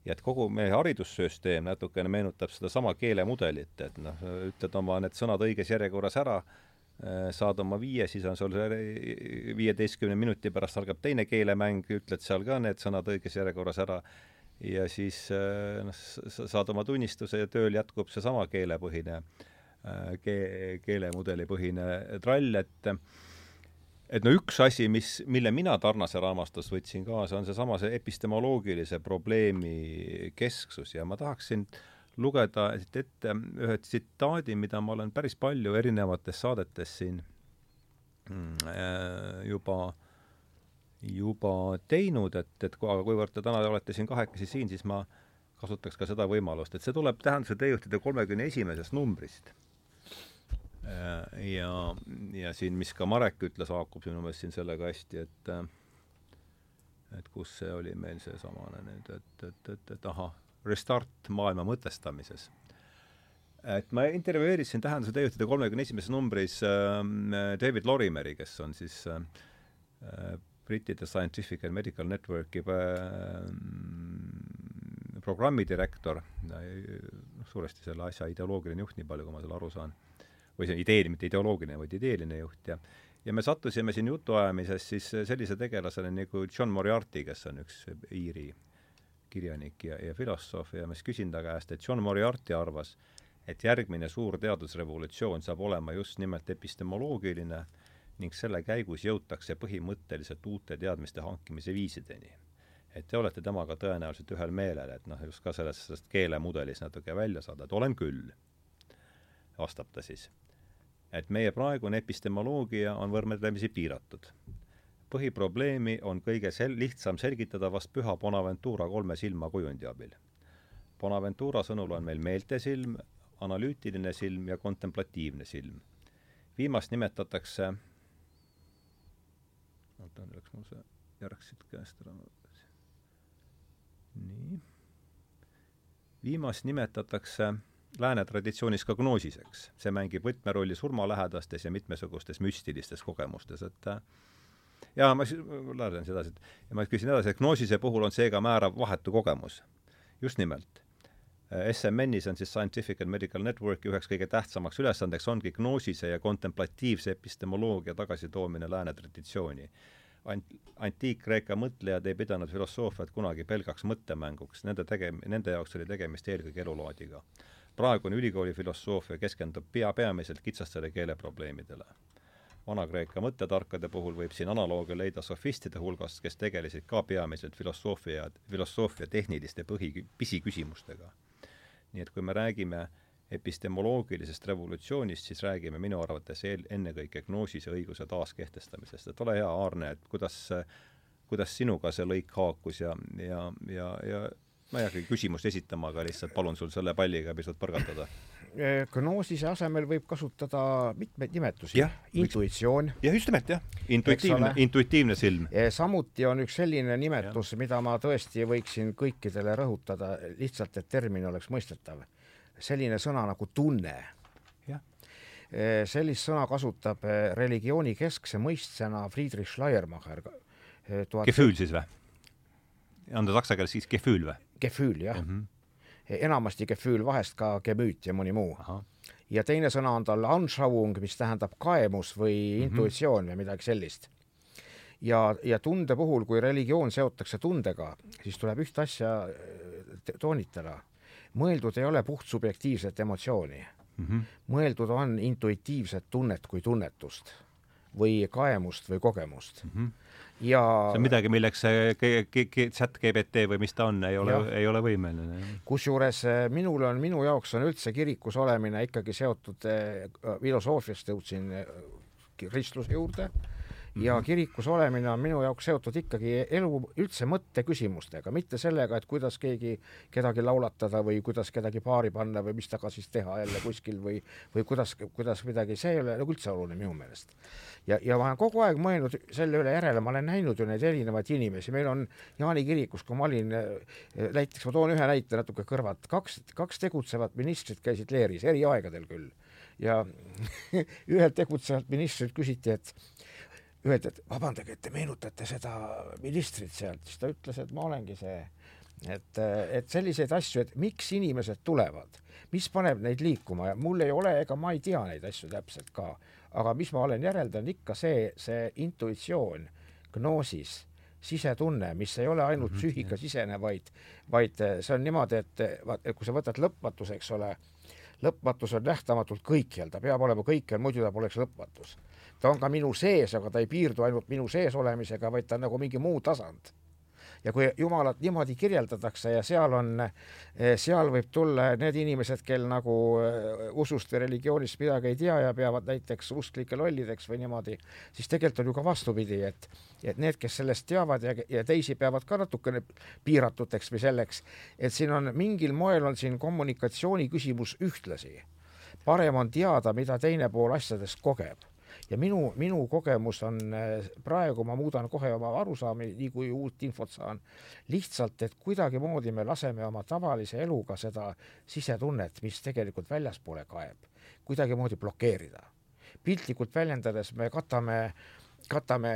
ja et kogu meie haridussüsteem natukene meenutab sedasama keelemudelit, et noh, ütled oma need sõnad õiges järjekorras ära, äh, saad oma viie, siis on sul viieteistkümne minuti pärast algab teine keelemäng, ütled seal ka need sõnad õiges järjekorras ära. Ja siis äh, noh, saad oma tunnistuse ja tööl jätkub seesama keelepõhine, äh, kee-, keelemudeli põhine trall, et et no üks asi, mis, mille mina Tarnase raamatust võtsin kaasa, on seesama see epistemoloogilise probleemi kesksus. Ja ma tahaksin lugeda ette ühe tsitaadi, mida ma olen päris palju erinevates saadetes siin mm, äh, juba, juba teinud, et, et aga kuivõrd te täna olete siin kahekesi siin, siis ma kasutaks ka seda võimalust, et see tuleb tähenduse teejuhtide kolmekümne esimesest numbrist ja, ja siin, mis ka Marek ütles, haakub minu meelest siin sellega hästi, et äh, et kus see oli meil seesamane nüüd, et, et, et, et ahah, restart maailma mõtestamises. et ma intervjueerisin Tähenduse teejuhtide kolmekümne esimeses numbris äh, David Lorimeri, kes on siis äh, brittide Scientific and Medical Networki äh, programmidirektor, suuresti selle asja ideoloogiline juht, nii palju kui ma selle aru saan või see idee, mitte ideoloogiline, vaid ideeline juht ja ja me sattusime siin jutuajamises siis sellise tegelasena nagu John Moriarty, kes on üks Iiri kirjanik ja, ja filosoof ja ma siis küsin ta käest, et John Moriarty arvas, et järgmine suur teadusrevolutsioon saab olema just nimelt epistemoloogiline ning selle käigus jõutakse põhimõtteliselt uute teadmiste hankimise viisideni. et te olete temaga tõenäoliselt ühel meelel, et noh, just ka sellest, sellest keelemudelist natuke välja saada, et olen küll, vastab ta siis et meie praegune epistemoloogia on võrdlemisi piiratud. põhiprobleemi on kõige sel-, lihtsam selgitada vast püha Bonaventura kolme silma kujundi abil. Bonaventura sõnul on meil meeltesilm, analüütiline silm ja kontemplatiivne silm. viimast nimetatakse, oota, nüüd läks mul see järg siit käest ära. nii. viimast nimetatakse lääne traditsioonis ka gnoosiseks. see mängib võtmerolli surmalähedastes ja mitmesugustes müstilistes kogemustes, et äh, ja ma siis, lähen sedasi, et ja ma küsin edasi, et gnoosise puhul on seega määrav vahetu kogemus. just nimelt. SMN-is on siis Scientific and Medical Networki üheks kõige tähtsamaks ülesandeks ongi gnoosise ja kontemplatiivse epistemoloogia tagasitoomine lääne traditsiooni ant-, antiik-Kreeka mõtlejad ei pidanud filosoofiat kunagi pelgaks mõttemänguks, nende tege-, nende jaoks oli tegemist eelkõige elulaadiga praegune ülikooli filosoofia keskendub pea, peamiselt kitsastele keeleprobleemidele. Vana-Kreeka mõttetarkade puhul võib siin analoogia leida sofistide hulgast, kes tegelesid ka peamiselt filosoofia, filosoofia tehniliste põhi, pisiküsimustega. nii et kui me räägime epistemoloogilisest revolutsioonist, siis räägime minu arvates eel, ennekõike gnoosise õiguse taaskehtestamisest, et ole hea, Aarne, et kuidas kuidas sinuga see lõik haakus ja, ja, ja, ja ma ei hakkagi küsimust esitama, aga lihtsalt palun sul selle palliga pisut põrgatada. gnoosise asemel võib kasutada mitmeid nimetusi. intuitsioon. jah, just nimelt jah, intuitiivne, intuitiivne silm. samuti on üks selline nimetus, mida ma tõesti võiksin kõikidele rõhutada, lihtsalt et termin oleks mõistetav. selline sõna nagu tunne sellist sõna kasutab religiooni keskse mõistsena Friedrich Schleiermacher tuhat Gefühl siis või? on ta saksa keeles siis Gefühl või? Gefühl, jah mm. -hmm. enamasti Gefühl, vahest ka Gemüt ja mõni muu. ja teine sõna on tal Anschauung, mis tähendab kaemus või mm -hmm. intuitsioon või midagi sellist. ja, ja tunde puhul, kui religioon seotakse tundega, siis tuleb ühte asja äh, toonitada. mõeldud ei ole puht subjektiivset emotsiooni mm. -hmm. mõeldud on intuitiivset tunnet kui tunnetust või kaemust või kogemust mm. -hmm ja see on midagi, milleks see chat GPT või mis ta on, ei ole, ei ole võimeline. kusjuures eh, minul on, minu jaoks on üldse kirikus olemine ikkagi seotud eh, filosoofiast jõudsin eh, kristluse juurde ja mhm. kirikus olemine on minu jaoks seotud ikkagi elu üldse mõtteküsimustega, mitte sellega, et kuidas keegi kedagi laulatada või kuidas kedagi paari panna või mis temaga siis teha jälle kuskil või, või kuidas, kuidas midagi, see ei ole nagu üldse oluline minu meelest. ja, ja ma olen kogu aeg mõelnud selle üle järele, ma olen näinud ju neid erinevaid inimesi, meil on Jaani kirikus, kui ma olin, näiteks ma toon ühe näite natuke kõrvalt, kaks, kaks tegutsevat ministrit käisid leeris, eri aegadel küll ja ühelt tegutsevalt ministrilt küsiti, et öeldi, et vabandage, et te meenutate seda ministrit sealt, siis ta ütles, et ma olengi see. et, et selliseid asju, et miks inimesed tulevad, mis paneb neid liikuma? Ja mul ei ole, ega ma ei tea neid asju täpselt ka, aga mis ma olen järeldanud ikka see, see intuitsioon, gnoosis sisetunne, mis ei ole ainult mhm, psüühikasisene, vaid, vaid see on niimoodi, et vaat, kui sa võtad lõpmatus, eks ole, lõpmatus on nähtamatult kõikjal, ta peab olema kõikjal, muidu ta poleks lõpmatus ta on ka minu sees, aga ta ei piirdu ainult minu sees olemisega, vaid ta on nagu mingi muu tasand. ja kui Jumalat niimoodi kirjeldatakse ja seal on, eh, seal võib tulla need inimesed, kel nagu eh, usust või religioonist midagi ei tea ja peavad näiteks usklike lollideks või niimoodi, siis tegelikult on ju ka vastupidi, et et need, kes sellest teavad ja, ja teisi peavad ka natukene piiratuteks või selleks, et siin on mingil moel on siin kommunikatsiooni küsimus ühtlasi. parem on teada, mida teine pool asjadest kogeb ja minu, minu kogemus on äh, praegu, ma muudan kohe oma arusaami, nii kui uut infot saan, lihtsalt, et kuidagimoodi me laseme oma tavalise eluga seda sisetunnet, mis tegelikult väljaspoole kaeb, kuidagimoodi blokeerida. piltlikult väljendades me katame äh, katame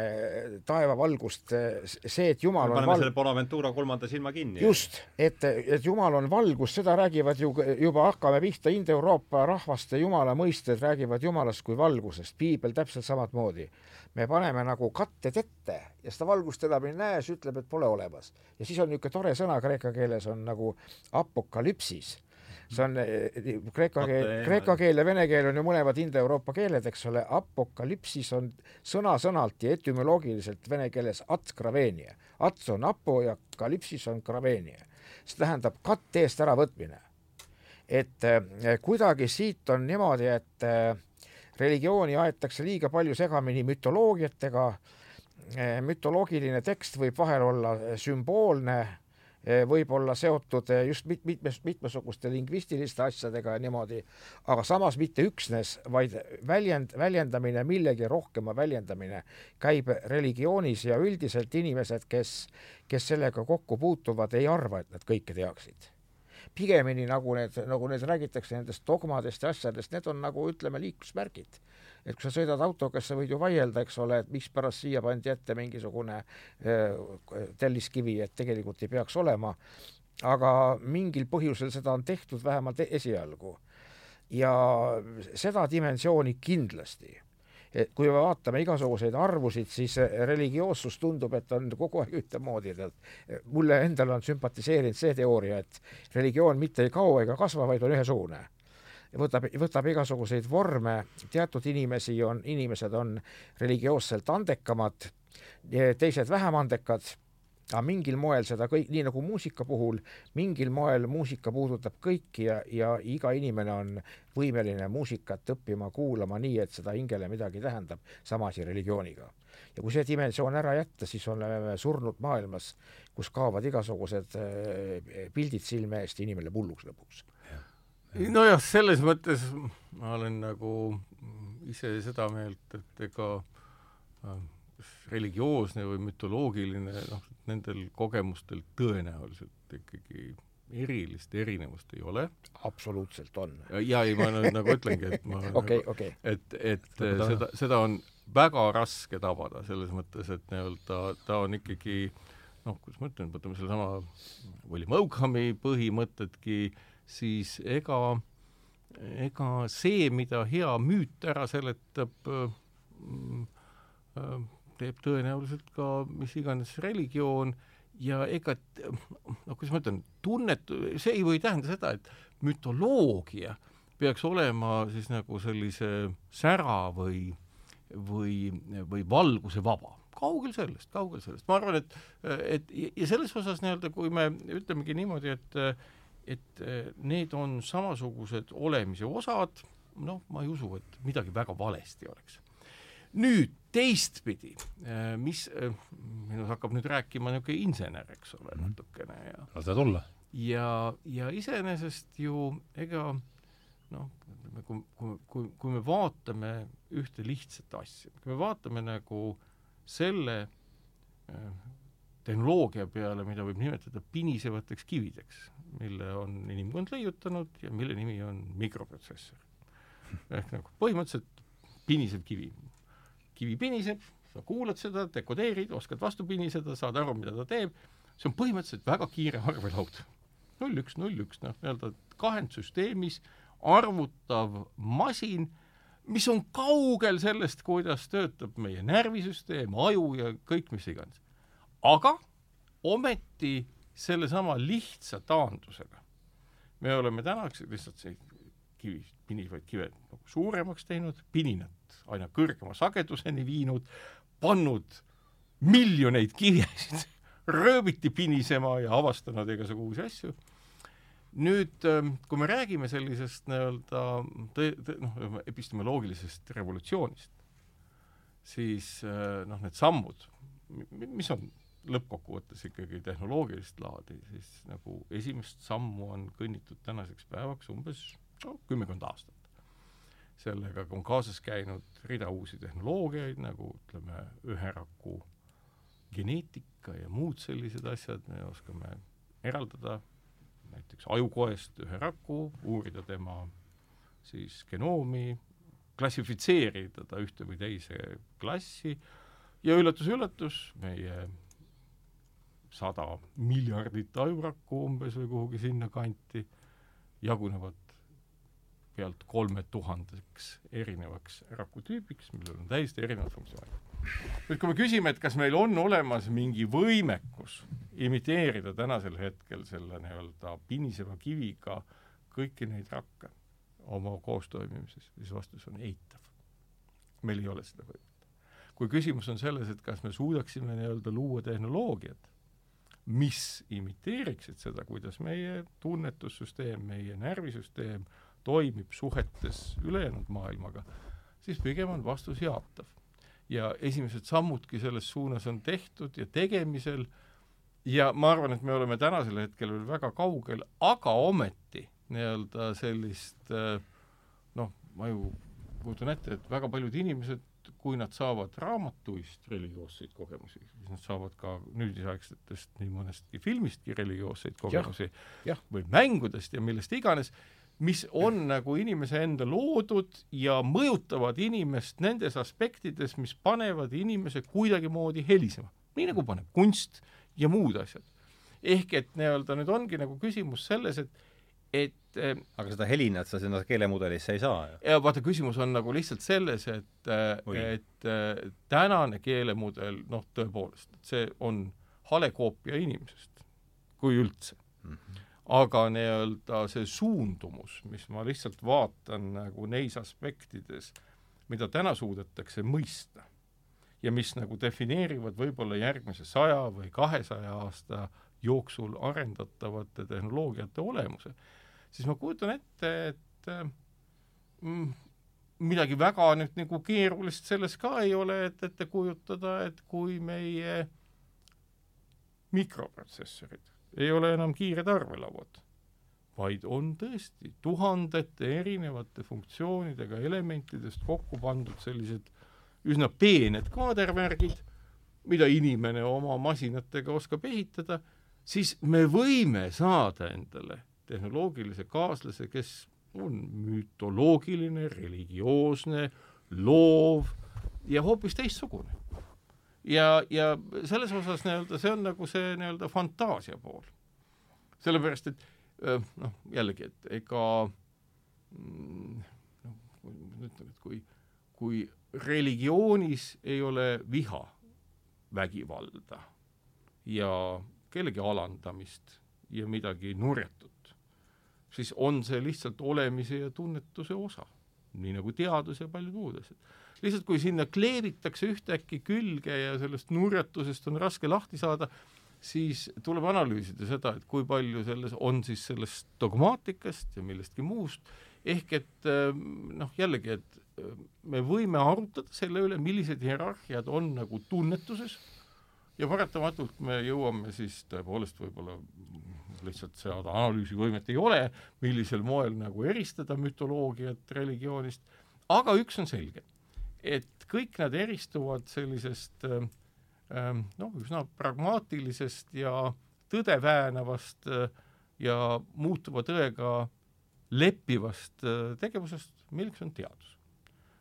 taevavalgust, see, et Jumal me on val-. selle Bonaventura kolmanda silma kinni. just, et, et Jumal on valgus, seda räägivad ju juba hakkame pihta, Indoeuroopa rahvaste Jumala mõisted räägivad Jumalast kui valgusest, piibel täpselt samamoodi. me paneme nagu katted ette ja seda valgust enam ei näe, siis ütleb, et pole olemas. ja siis on niisugune tore sõna kreeka keeles on nagu apokalüpsis see on eh, eh, kreeka keel, kreeka keel ja vene keel on ju mõlemad indoeuroopa keeled, eks ole, apokalüpsis on sõna-sõnalt ja etümoloogiliselt vene keeles ats graveenia. ats on apo ja kalüpsis on graveenia. see tähendab katte eest äravõtmine. et eh, kuidagi siit on niimoodi, et religiooni aetakse liiga palju segamini mütoloogiatega, mütoloogiline tekst võib vahel olla sümboolne Eh, võib olla seotud eh, just mit-, mitmes, mitmesuguste lingvistiliste asjadega ja niimoodi, aga samas mitte üksnes, vaid väljend, väljendamine, millegi rohkema väljendamine käib religioonis ja üldiselt inimesed, kes, kes sellega kokku puutuvad, ei arva, et nad kõike teaksid. Pigemini nagu need, nagu need räägitakse nendest dogmadest ja asjadest, need on nagu ütleme, liiklusmärgid et kui sa sõidad autoga, siis sa võid ju vaielda, eks ole, et mikspärast siia pandi ette mingisugune telliskivi, et tegelikult ei peaks olema, aga mingil põhjusel seda on tehtud vähemalt esialgu. ja seda dimensiooni kindlasti. Et kui me vaatame igasuguseid arvusid, siis religioossus tundub, et on kogu aeg ühtemoodi, mulle endale on sümpatiseerinud see teooria, et religioon mitte ei kao ega kasva, vaid on ühesugune võtab, võtab igasuguseid vorme, teatud inimesi on, inimesed on religioosselt andekamad, teised vähem andekad aga mingil moel seda kõik, nii nagu muusika puhul, mingil moel muusika puudutab kõiki ja, ja iga inimene on võimeline muusikat õppima, kuulama nii, et seda hingele midagi tähendab, sama asi religiooniga. ja kui see dimensioon ära jätta, siis oleme surnud maailmas, kus kaovad igasugused eh, pildid silme eest ja inimene hulluks lõpuks. Nojah, selles mõttes ma olen nagu ise seda meelt, et ega äh, religioosne või mütoloogiline, noh, nendel kogemustel tõenäoliselt ikkagi erilist erinevust ei ole. absoluutselt on. ja, ei, ma nüüd nagu ütlengi, et ma okay, nagu, okay. et, et seda, seda on väga raske tabada, selles mõttes, et nii-öelda ta on ikkagi noh, kuidas ma ütlen, võtame sellesama William Oakhami põhimõtedki, siis ega, ega see, mida hea müüt ära seletab mm, äh, teeb tõenäoliselt ka mis iganes religioon ja ega noh, kuidas ma ütlen, tunnet, see ei või tähenda seda, et mütoloogia peaks olema siis nagu sellise sära või, või, või valguse vaba. kaugel sellest, kaugel sellest, ma arvan, et, et ja selles osas nii-öelda, kui me ütlemegi niimoodi, et et need on samasugused olemise osad, noh, ma ei usu, et midagi väga valesti oleks nüüd teistpidi, äh, mis, äh, minust hakkab nüüd rääkima niisugune insener, eks ole, mhm. natukene ja lase tulla. ja, ja iseenesest ju ega noh, kui, kui, kui, kui me vaatame ühte lihtsat asja, kui me vaatame nagu selle tehnoloogia peale, mida võib nimetada pinisevateks kivideks, mille on inimkond leiutanud ja mille nimi on mikroprotsessor. ehk nagu põhimõtteliselt pinisev kivi, kivi piniseb, sa kuulad seda, dekodeerid, oskad vastu piniseda, saad aru, mida ta teeb, see on põhimõtteliselt väga kiire arvelaud. null üks, null üks, noh, nii-öelda kahendsüsteemis arvutav masin, mis on kaugel sellest, kuidas töötab meie närvisüsteem, aju ja kõik mis iganes. aga ometi sellesama lihtsa taandusega me oleme tänaks lihtsalt see kivi, pinisevaid kive nagu suuremaks teinud, pininat aina kõrgema sageduseni viinud, pannud miljoneid kivesid rööviti pinisema ja avastanud igasugu uusi asju. nüüd, ähm, kui me räägime sellisest nii-öelda noh, epistemoloogilisest revolutsioonist, siis äh, noh, need sammud, mis on lõppkokkuvõttes ikkagi tehnoloogilist laadi, siis nagu esimest sammu on kõnnitud tänaseks päevaks umbes no kümmekond aastat. sellega on kaasas käinud rida uusi tehnoloogiaid, nagu ütleme, üheraku geneetika ja muud sellised asjad, me oskame eraldada näiteks ajukoest ühe raku, uurida tema siis genoomi, klassifitseerida ta ühte või teise klassi ja üllatus-üllatus, meie sada miljardit ajurakku umbes või kuhugi sinnakanti jagunevad pealt kolme tuhandeks erinevaks rakutüübiks, millel on täiesti erinevad funktsioonid. nüüd, kui me küsime, et kas meil on olemas mingi võimekus imiteerida tänasel hetkel selle nii-öelda piniseva kiviga kõiki neid rakke oma koostoimimises, siis vastus on eitav. meil ei ole seda võimet. kui küsimus on selles, et kas me suudaksime nii-öelda luua tehnoloogiat, mis imiteeriksid seda, kuidas meie tunnetussüsteem, meie närvisüsteem toimib suhetes ülejäänud maailmaga, siis pigem on vastus jaatav. ja esimesed sammudki selles suunas on tehtud ja tegemisel ja ma arvan, et me oleme tänasel hetkel veel väga kaugel, aga ometi nii-öelda sellist noh, ma ju kujutan ette, et väga paljud inimesed, kui nad saavad raamatuist religioosseid kogemusi, siis nad saavad ka nüüdisaegsetest nii mõnestki filmistki religioosseid kogemusi ja, ja. või mängudest ja millest iganes mis on nagu inimese enda loodud ja mõjutavad inimest nendes aspektides, mis panevad inimese kuidagimoodi helisema. nii nagu paneb kunst ja muud asjad. ehk et nii-öelda nüüd ongi nagu küsimus selles, et et eh, aga seda helinat sa sinna keelemudelisse ei saa ju. ja vaata, küsimus on nagu lihtsalt selles, et, et tänane keelemudel, noh, tõepoolest, see on hale koopia inimesest, kui üldse mm. -hmm. aga nii-öelda see suundumus, mis ma lihtsalt vaatan nagu neis aspektides, mida täna suudetakse mõista ja mis nagu defineerivad võib-olla järgmise saja või kahesaja aasta jooksul arendatavate tehnoloogiate olemuse, siis ma kujutan ette, et mm, midagi väga nüüd nagu keerulist selles ka ei ole, et ette kujutada, et kui meie mikroprotsessorid ei ole enam kiired arvelauad, vaid on tõesti tuhandete erinevate funktsioonidega elementidest kokku pandud sellised üsna peened kaadervärgid, mida inimene oma masinatega oskab ehitada, siis me võime saada endale tehnoloogilise kaaslase, kes on mütoloogiline, religioosne, loov ja hoopis teistsugune. ja, ja selles osas nii-öelda see on nagu see nii-öelda fantaasia pool. sellepärast, et noh, jällegi, et ega mm, noh, ütleme, et kui, kui religioonis ei ole viha, vägivalda ja kellegi alandamist ja midagi nurjatut, siis on see lihtsalt olemise ja tunnetuse osa. nii nagu teadus ja paljud muud asjad. lihtsalt kui sinna kleebitakse ühtäkki külge ja sellest nurjatusest on raske lahti saada, siis tuleb analüüsida seda, et kui palju selles on siis sellest dogmaatikast ja millestki muust, ehk et noh, jällegi, et me võime arutada selle üle, millised hierarhiad on nagu tunnetuses ja paratamatult me jõuame siis tõepoolest võib-olla lihtsalt seda analüüsivõimet ei ole, millisel moel nagu eristada mütoloogiat religioonist, aga üks on selge, et kõik nad eristuvad sellisest ähm, noh, üsna pragmaatilisest ja tõde väänavast äh, ja muutuva tõega leppivast äh, tegevusest, milleks on teadus.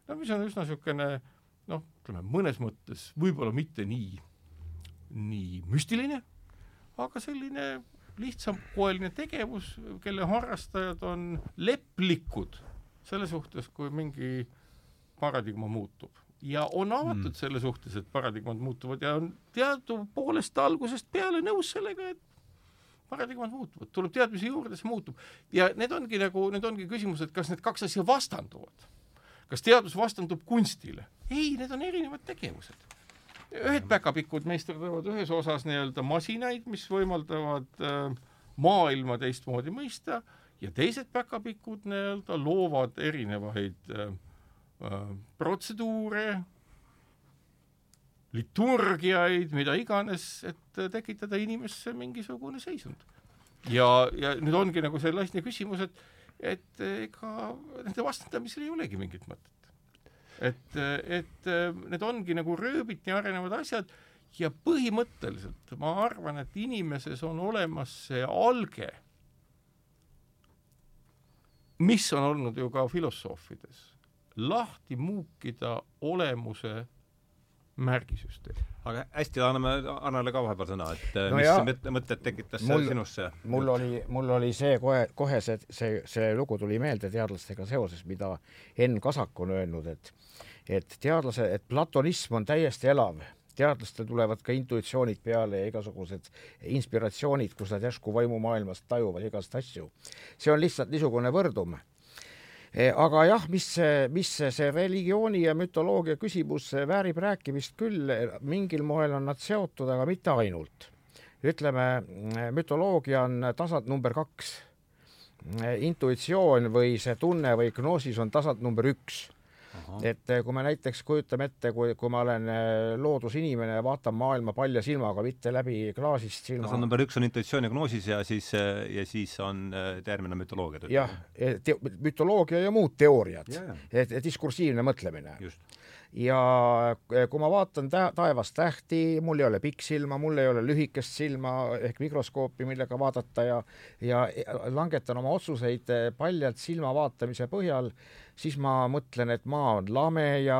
No mis on üsna niisugune noh, ütleme mõnes mõttes võib-olla mitte nii, nii müstiline, aga selline lihtsakoeline tegevus, kelle harrastajad on leplikud selle suhtes, kui mingi paradigma muutub. ja on avatud mm. selle suhtes, et paradigmad muutuvad ja on teadupoolest algusest peale nõus sellega, et paradigmad muutuvad, tuleb teadmisi juurde, see muutub. ja need ongi nagu, need ongi küsimused, kas need kaks asja vastanduvad kas teadus vastandub kunstile? ei, need on erinevad tegevused. Ühed päkapikud meisterdavad ühes osas nii-öelda masinaid, mis võimaldavad äh, maailma teistmoodi mõista ja teised päkapikud nii-öelda loovad erinevaid äh, äh, protseduure, liturgiaid, mida iganes, et tekitada inimesse mingisugune seisund. ja, ja nüüd ongi nagu see lihtne küsimus, et et ega nende vastandamisel ei olegi mingit mõtet. Et, et need ongi nagu rööbiti arenevad asjad ja põhimõtteliselt ma arvan, et inimeses on olemas see alge, mis on olnud ju ka filosoofides, lahti muukida olemuse märgisüsteem. aga hästi, anname Annale ka vahepeal sõna, et no mis jah, mõtted tekitas mul, sinusse? mul oli, mul oli see kohe, kohe see, see, see lugu tuli meelde teadlastega seoses, mida Enn Kasak on öelnud, et et teadlase, et platonism on täiesti elav, teadlastel tulevad ka intuitsioonid peale ja igasugused inspiratsioonid, kus nad järsku vaimumaailmast tajuvad igast asju. see on lihtsalt niisugune võrdum aga jah, mis, mis see religiooni ja mütoloogia küsimus väärib rääkimist küll, mingil moel on nad seotud, aga mitte ainult. ütleme, mütoloogia on tasand number kaks. intuitsioon või see tunne või gnoosis on tasand number üks et eh, kui me näiteks kujutame ette, kui, kui ma olen eh, loodusinimene ja vaatan maailma palja silmaga, mitte läbi klaasist silma. no number üks on intuitsioon ja gnoosis ja siis, eh, ja siis on termin on mütoloogia. jah, mütoloogia ja muud teooriad, diskursiivne mõtlemine. just ja kui ma vaatan tä taevas tähti, mul ei ole pikksilma, mul ei ole lühikest silma ehk mikroskoopi, millega vaadata ja ja langetan oma otsuseid paljalt silma vaatamise põhjal, siis ma mõtlen, et maa on lame ja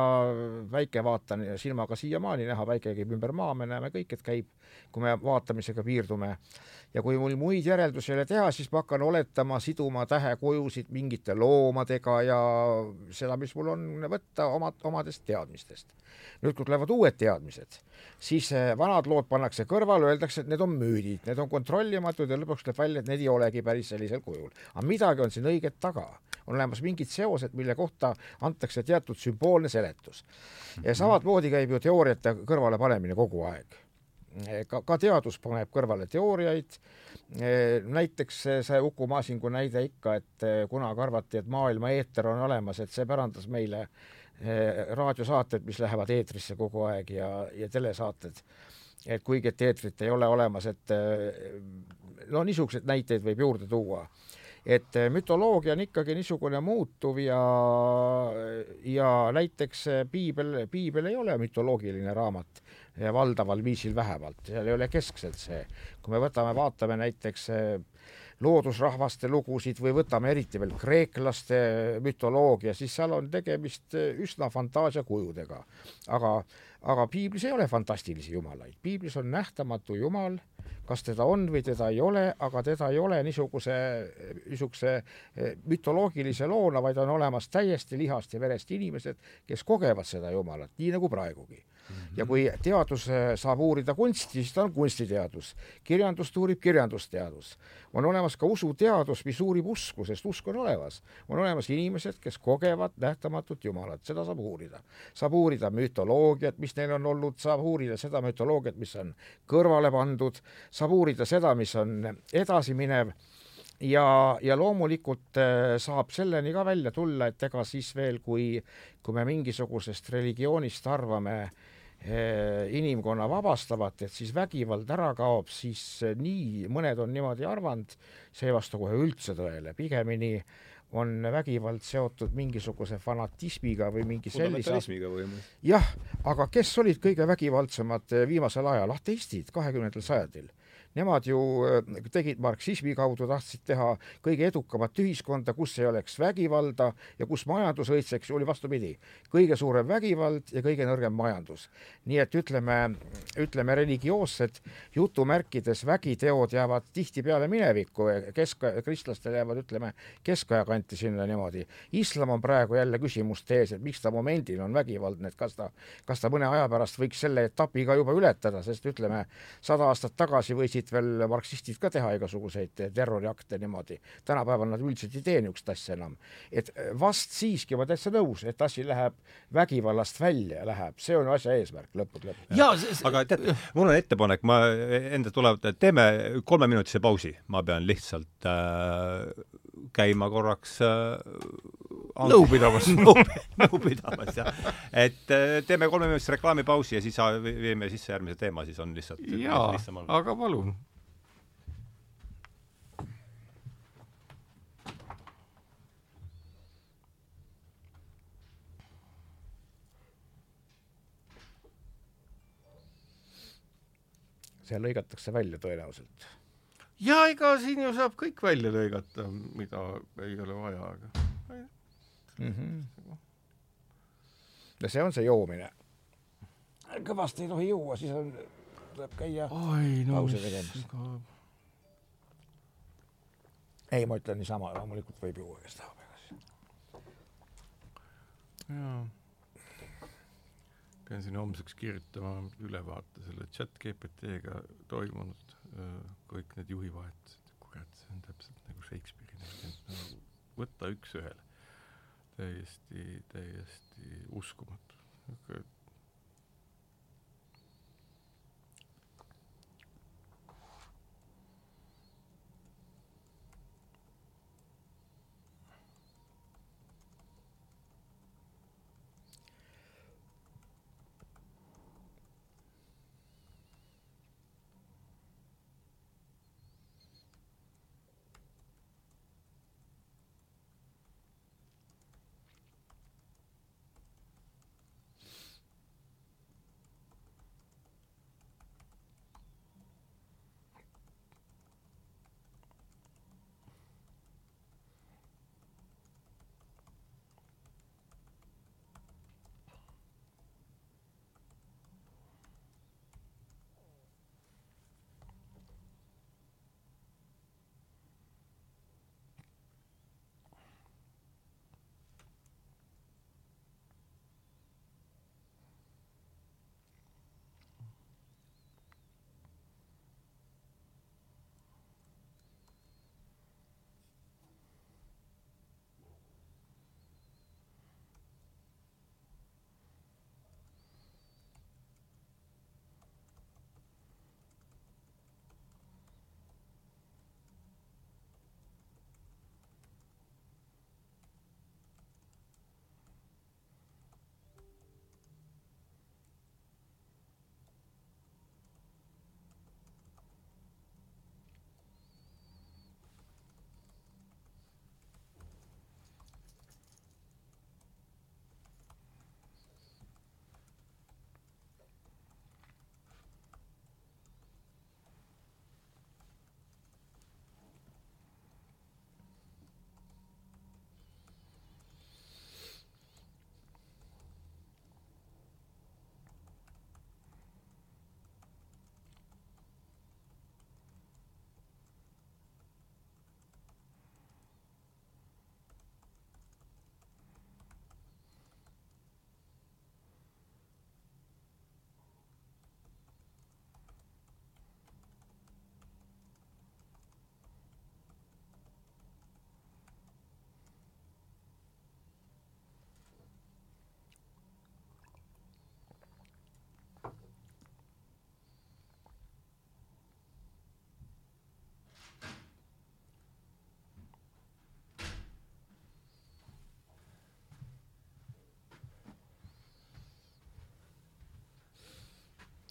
väike vaatan silmaga siiamaani näha, väike käib ümber maa, me näeme kõik, et käib, kui me vaatamisega piirdume. ja kui mul muid järeldusi ei ole teha, siis ma hakkan oletama, siduma tähekujusid mingite loomadega ja seda, mis mul on võtta omad, omadest teadmistest. nüüd, kui tulevad uued teadmised, siis eh, vanad lood pannakse kõrvale, öeldakse, et need on müüdid, need on kontrollimatud ja lõpuks tuleb välja, et need ei olegi päris sellisel kujul. aga midagi on siin õiget taga on olemas mingid seosed, mille kohta antakse teatud sümboolne seletus. ja mhm. samamoodi käib ju teooriate kõrvalepanemine kogu aeg. Ka, ka teadus paneb kõrvale teooriaid, näiteks see Uku Masingu näide ikka, et kunagi arvati, et maailma eeter on olemas, et see pärandas meile eh, raadiosaated, mis lähevad eetrisse kogu aeg ja, ja telesaated. Et kuigi, et eetrit ei ole olemas, et eh, no niisuguseid näiteid võib juurde tuua. Et eh, mütoloogia on ikkagi niisugune muutuv ja, ja näiteks eh, piibel, piibel ei ole mütoloogiline raamat valdaval viisil vähemalt, seal ei ole keskselt see. kui me võtame, vaatame näiteks eh, loodusrahvaste lugusid või võtame eriti veel kreeklaste mütoloogia, siis seal on tegemist üsna fantaasiakujudega. aga, aga piiblis ei ole fantastilisi jumalaid, piiblis on nähtamatu jumal kas teda on või teda ei ole, aga teda ei ole niisuguse, niisuguse eh, mütoloogilise loona, vaid on olemas täiesti lihast ja verest inimesed, kes kogevad seda Jumalat, nii nagu praegugi -hmm. ja kui teadus saab uurida kunsti, siis ta on kunstiteadus. kirjandust uurib kirjandusteadus. on olemas ka usuteadus, mis uurib usku, sest usk on olemas. on olemas inimesed, kes kogevad nähtamatut Jumalat, seda saab uurida. saab uurida mütoloogiat, mis neil on olnud, saab uurida seda mütoloogiat, mis on kõrvale pandud, saab uurida seda, mis on edasiminev ja, ja loomulikult äh, saab selleni ka välja tulla, et ega siis veel, kui, kui me mingisugusest religioonist arvame äh, inimkonna vabastavat, et siis vägivald ära kaob, siis eh, nii, mõned on niimoodi arvanud, see ei vasta kohe üldse tõele, pigemini on vägivald seotud mingisuguse fanatismiga või mingi sellise jah, aga kes olid kõige vägivaldsemad eh, viimasel ajal, ateistid kahekümnendal sajandil Nemad ju äh, tegid marksismi kaudu, tahtsid teha kõige edukamat ühiskonda, kus ei oleks vägivalda ja kus majandus õitseks, oli vastupidi, kõige suurem vägivald ja kõige nõrgem majandus. nii et ütleme, ütleme religioossed jutumärkides vägiteod jäävad tihtipeale minevikku, kesk, kristlastel jäävad, ütleme, keskaja kanti sinna niimoodi. islam on praegu jälle küsimuste ees, et miks ta momendil on vägivaldne, et kas ta, kas ta mõne aja pärast võiks selle etapi ka juba ületada, sest ütleme, sada aastat tagasi võisid võisid veel marksistid ka teha igasuguseid terroriakte niimoodi. tänapäeval nad üldiselt ei tee niisugust asja enam. et vast siiski ma täitsa nõus, et asi läheb vägivallast välja, läheb, see on asja eesmärk lõppude lõpuks. aga tead, mul on ettepanek, ma enda tulevad, teeme kolmeminutise pausi, ma pean lihtsalt äh, käima korraks äh, nõu pidamas nõu, nõu pidamas, jah. et äh, teeme kolmeminutise reklaamipausi ja siis viime sisse järgmise teema, siis on lihtsalt jaa, aga palun. see lõigatakse välja tõenäoliselt ja ega siin ju saab kõik välja lõigata, mida ei ole vaja, aga mm. -hmm. ja see on see joomine. kõvasti ei tohi juua, siis on, tuleb käia Oi, no, pause tegemas ka.... ei, ma ütlen niisama, loomulikult võib juua, kes tahab, ega siis. jaa pean siin homseks kirjutama ülevaate selle chat GPT-ga toimunud kõik need juhivahetused, kurat, see on täpselt nagu Shakespeare'i näide võtta üks-ühele. Täiesti, täiesti uskumatu.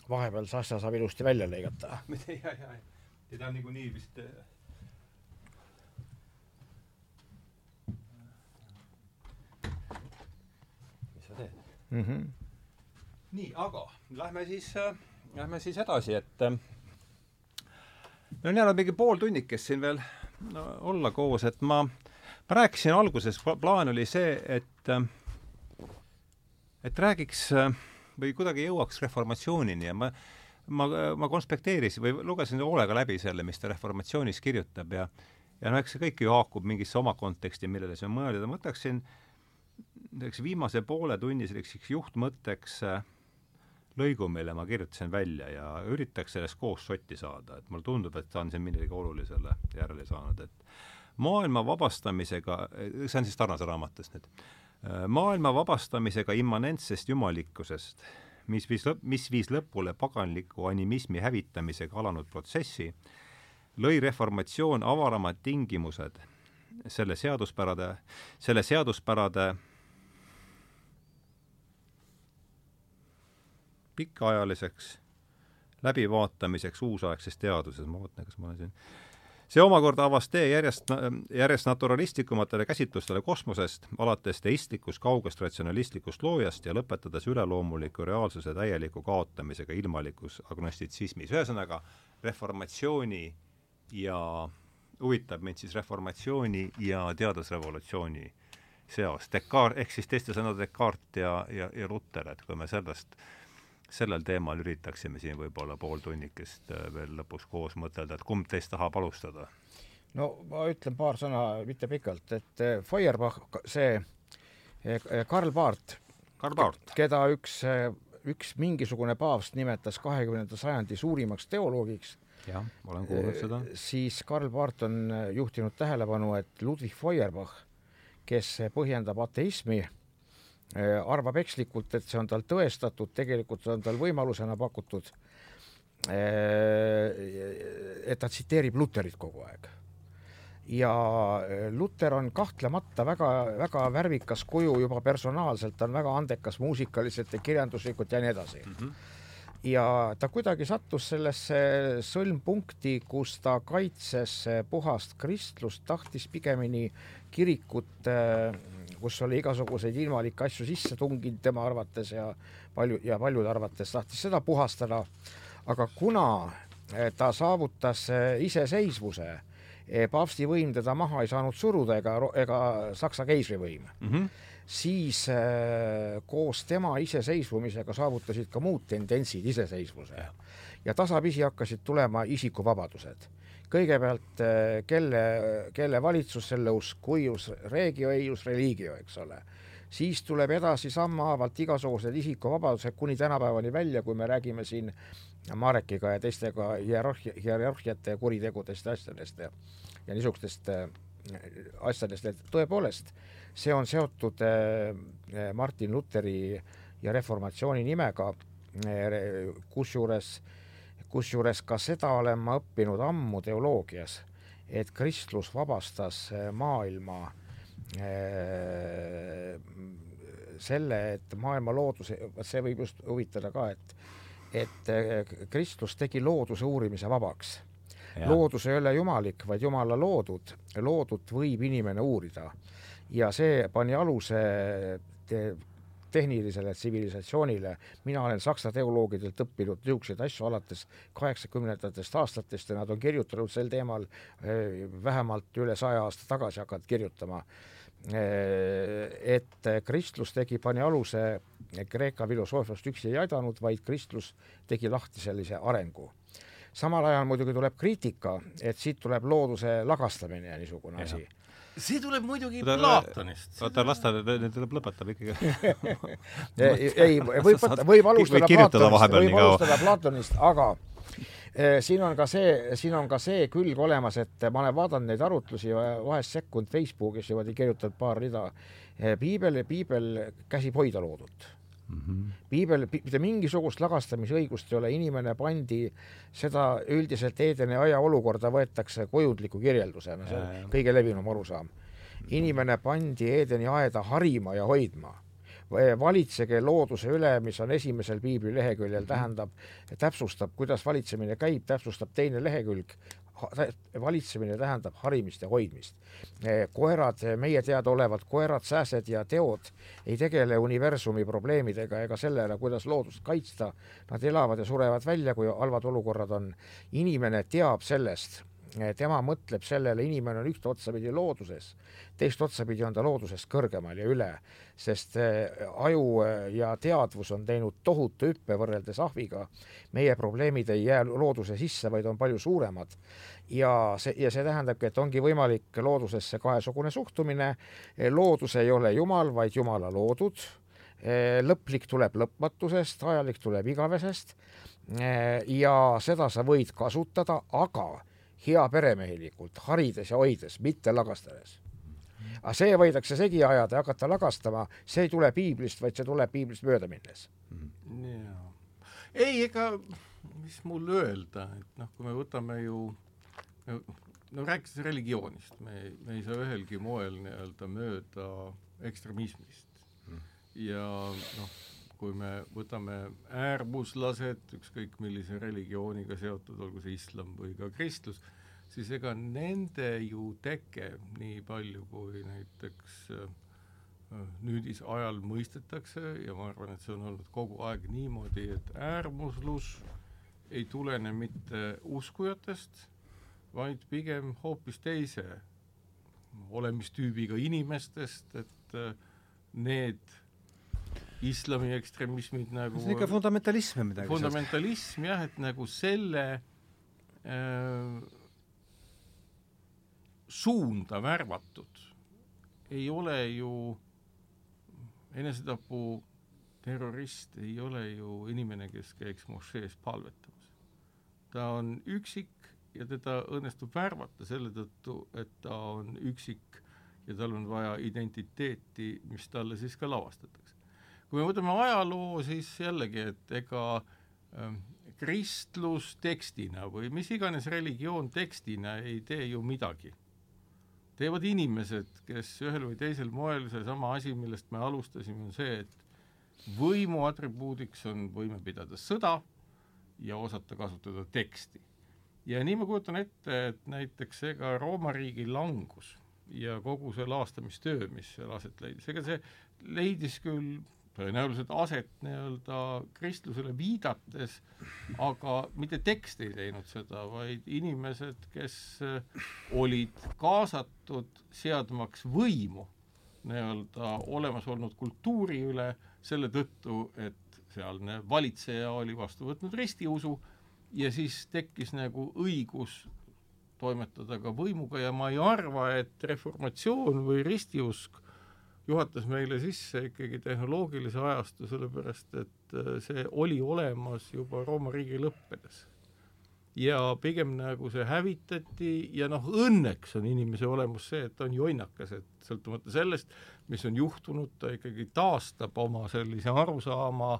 Vahepeal see asja saab ilusti välja lõigata. ja, ja, ja ta on niikuinii vist äh, mis sa teed mm. -hmm. nii, aga lähme siis äh,, lähme siis edasi, et äh, meil on jäänud mingi pool tunnikest siin veel no, olla koos, et ma, ma rääkisin alguses, plaan oli see, et äh, et räägiks äh, või kuidagi jõuaks reformatsioonini ja ma ma, ma konspekteerisin või lugesin hoolega läbi selle, mis ta Reformatsioonis kirjutab ja ja noh, eks see kõik ju haakub mingisse oma konteksti, millele see on mõeldud. Ma võtaksin näiteks viimase poole tunni selliseks juhtmõtteks äh, lõigu, mille ma kirjutasin välja ja üritaks sellest koos sotti saada, et mulle tundub, et ta on siin millelegi olulisele järele saanud, et maailma vabastamisega, see on siis Tarnase raamatust nüüd, maailma vabastamisega immanentsest jumalikkusest mis viis mis viis lõpule paganliku animismi hävitamisega alanud protsessi, lõi reformatsioon avaramad tingimused selle seaduspärade, selle seaduspärade pikaajaliseks läbivaatamiseks uusaegses teaduses, ma vaatan, kas ma olen siin see omakorda avas tee järjest, järjest naturalistlikumatele käsitlustele kosmosest, alates teistlikust kaugest ratsionalistlikust loojast ja lõpetades üleloomuliku reaalsuse täieliku kaotamisega ilmalikus agnostitsismis. ühesõnaga, reformatsiooni ja huvitab mind siis reformatsiooni ja teadusrevolutsiooni seos. Descartes, ehk siis teiste sõnadega Descartes ja, ja, ja Luter, et kui me sellest äh, sellel teemal üritaksime siin võib-olla pool tunnikest äh, veel lõpus koos mõtelda, et kumb teist tahab alustada? no ma ütlen paar sõna, mitte pikalt, et äh, Feuerbach, see äh, Karl Barth, Karl Barth., keda üks, üks mingisugune paavst nimetas kahekümnenda sajandi suurimaks teoloogiks, jah, olen kuulnud seda. siis Karl Barth on juhtinud tähelepanu, et Ludwig Feuerbach, kes põhjendab ateismi arvab ekslikult, et see on tal tõestatud, tegelikult on tal võimalusena pakutud, äh, et ta tsiteerib Luterit kogu aeg. ja äh, Luter on kahtlemata väga-väga värvikas kuju juba personaalselt, ta on väga andekas muusikaliselt ja kirjanduslikult ja nii edasi mm. -hmm ja ta kuidagi sattus sellesse sõlmpunkti, kus ta kaitses puhast kristlust, tahtis pigemini kirikut äh, kus oli igasuguseid ilmalikke asju sisse tunginud tema arvates ja palju ja paljude arvates tahtis seda puhastada. aga kuna eh, ta saavutas eh, iseseisvuse, eh, paavsti võim teda maha ei saanud suruda ega, ega Saksa keisrivõim mm, -hmm. siis koos tema iseseisvumisega saavutasid ka muud tendentsid iseseisvuse ja tasapisi hakkasid tulema isikuvabadused kõigepealt eh, kelle, kelle valitsus selle usk, cuius regio eius religio, eks ole. siis tuleb edasi sammhaavalt igasugused isikuvabadused kuni tänapäevani välja, kui me räägime siin Marekiga ja teistega hierarhia, hierarhiate kuritegudest ja asjadest ja, ja niisugustest äh, asjadest, et tõepoolest, see on seotud äh, Martin Luteri ja reformatsiooni nimega kusjuures äh, kusjuures ka seda olen ma õppinud ammu teoloogias, et kristlus vabastas eh, maailma äh, selle, et maailma looduse, vot see võib just huvitada ka, et et eh, kristlus tegi looduse uurimise vabaks. loodus ei ole jumalik, vaid jumala loodud, loodut võib inimene uurida. Ja see pani aluse tehnilisele tsivilisatsioonile. mina olen saksa teoloogidelt õppinud niisuguseid asju alates kaheksakümnendatest aastatest ja nad on kirjutanud sel teemal eh, vähemalt üle saja aasta tagasi hakanud kirjutama. Eh, et kristlus tegi, pani aluse Kreeka filosoofiast üksi ei aidanud, vaid kristlus tegi lahti sellise arengu samal ajal muidugi tuleb kriitika, et siit tuleb looduse lagastamine ja niisugune asi see tuleb muidugi ta, Platonist. oota, las ta nüüd lõpetab ikkagi ei, ei, võib võtta, võib alustada Platonist, võib alustada Platonist, aga eh, siin on ka see, siin on ka see külg olemas, et ma olen vaadanud neid arutlusi vahest sekkunud Facebookis ja kirjutanud paar rida. Eh, piibel, piibel käsib hoida loodut mm. -hmm. piibel, mitte mingisugust lagastamisõigust ei ole, inimene pandi, seda üldiselt Eedeni aia olukorda võetakse kujundliku kirjeldusena, see on kõige levinum arusaam. inimene pandi Eedeni aeda harima ja hoidma valitsege looduse üle, mis on esimesel piibli leheküljel, tähendab, täpsustab, kuidas valitsemine käib, täpsustab teine lehekülg, valitsemine tähendab harimist ja hoidmist. koerad, meie teadaolevad koerad, sääsed ja teod ei tegele universumi probleemidega ega sellele, kuidas loodust kaitsta. Nad elavad ja surevad välja, kui halvad olukorrad on. inimene teab sellest tema mõtleb sellele, inimene on ühte otsapidi looduses, teist otsapidi on ta loodusest kõrgemal ja üle, sest aju ja teadvus on teinud tohutu hüppe võrreldes ahviga. meie probleemid ei jää looduse sisse, vaid on palju suuremad ja see, ja see tähendabki, et ongi võimalik loodusesse kahesugune suhtumine. loodus ei ole jumal, vaid jumala loodud. lõplik tuleb lõpmatusest, ajalik tuleb igavesest. ja seda sa võid kasutada, aga hea peremehelikult, harides ja hoides, mitte lagastades. aga see võidakse segi ajada ja hakata lagastama, see ei tule piiblist, vaid see tuleb piiblist mööda minnes. ei, ega mis mul öelda, et noh, kui me võtame ju no, no rääkides religioonist, me, me ei saa ühelgi moel nii-öelda mööda ekstremismist mm.. ja noh, kui me võtame äärmuslased, ükskõik millise religiooniga seotud, olgu see islam või ka kristlus, siis ega nende ju teke, nii palju kui näiteks äh, nüüdisajal mõistetakse ja ma arvan, et see on olnud kogu aeg niimoodi, et äärmuslus ei tulene mitte uskujatest vaid pigem hoopis teise olemistüübiga inimestest, et äh, need islami ekstremismid nagu see on ikka fundamentalism või midagi fundamentalism jah, et nagu selle äh, suunda värvatud ei ole ju enesetapu terrorist ei ole ju inimene, kes käiks mošees palvetamas. ta on üksik ja teda õnnestub värvata selle tõttu, et ta on üksik ja tal on vaja identiteeti, mis talle siis ka lavastatakse. Kui me võtame ajaloo, siis jällegi, et ega äh, kristlus tekstina või mis iganes religioon tekstina ei tee ju midagi. teevad inimesed, kes ühel või teisel moel, seesama asi, millest me alustasime, on see, et võimu atribuudiks on võime pidada sõda ja osata kasutada teksti ja nii ma kujutan ette, et näiteks ega Rooma riigi langus ja kogu see laastamistöö, mis seal aset leidis, ega see leidis küll tõenäoliselt aset nii-öelda kristlusele viidates, aga mitte tekst ei teinud seda, vaid inimesed, kes äh, olid kaasatud seadmaks võimu nii-öelda olemas olnud kultuuri üle selle tõttu, et sealne valitseja oli vastu võtnud ristiusu ja siis tekkis nagu õigus toimetada ka võimuga ja ma ei arva, et reformatsioon või ristiusk juhatas meile sisse ikkagi tehnoloogilise ajastu, sellepärast et äh, see oli olemas juba Rooma riigi lõppedes. ja pigem nagu see hävitati ja noh, õnneks on inimese olemus see, et ta on jonnakas, et sõltumata sellest, mis on juhtunud, ta ikkagi taastab oma sellise arusaama,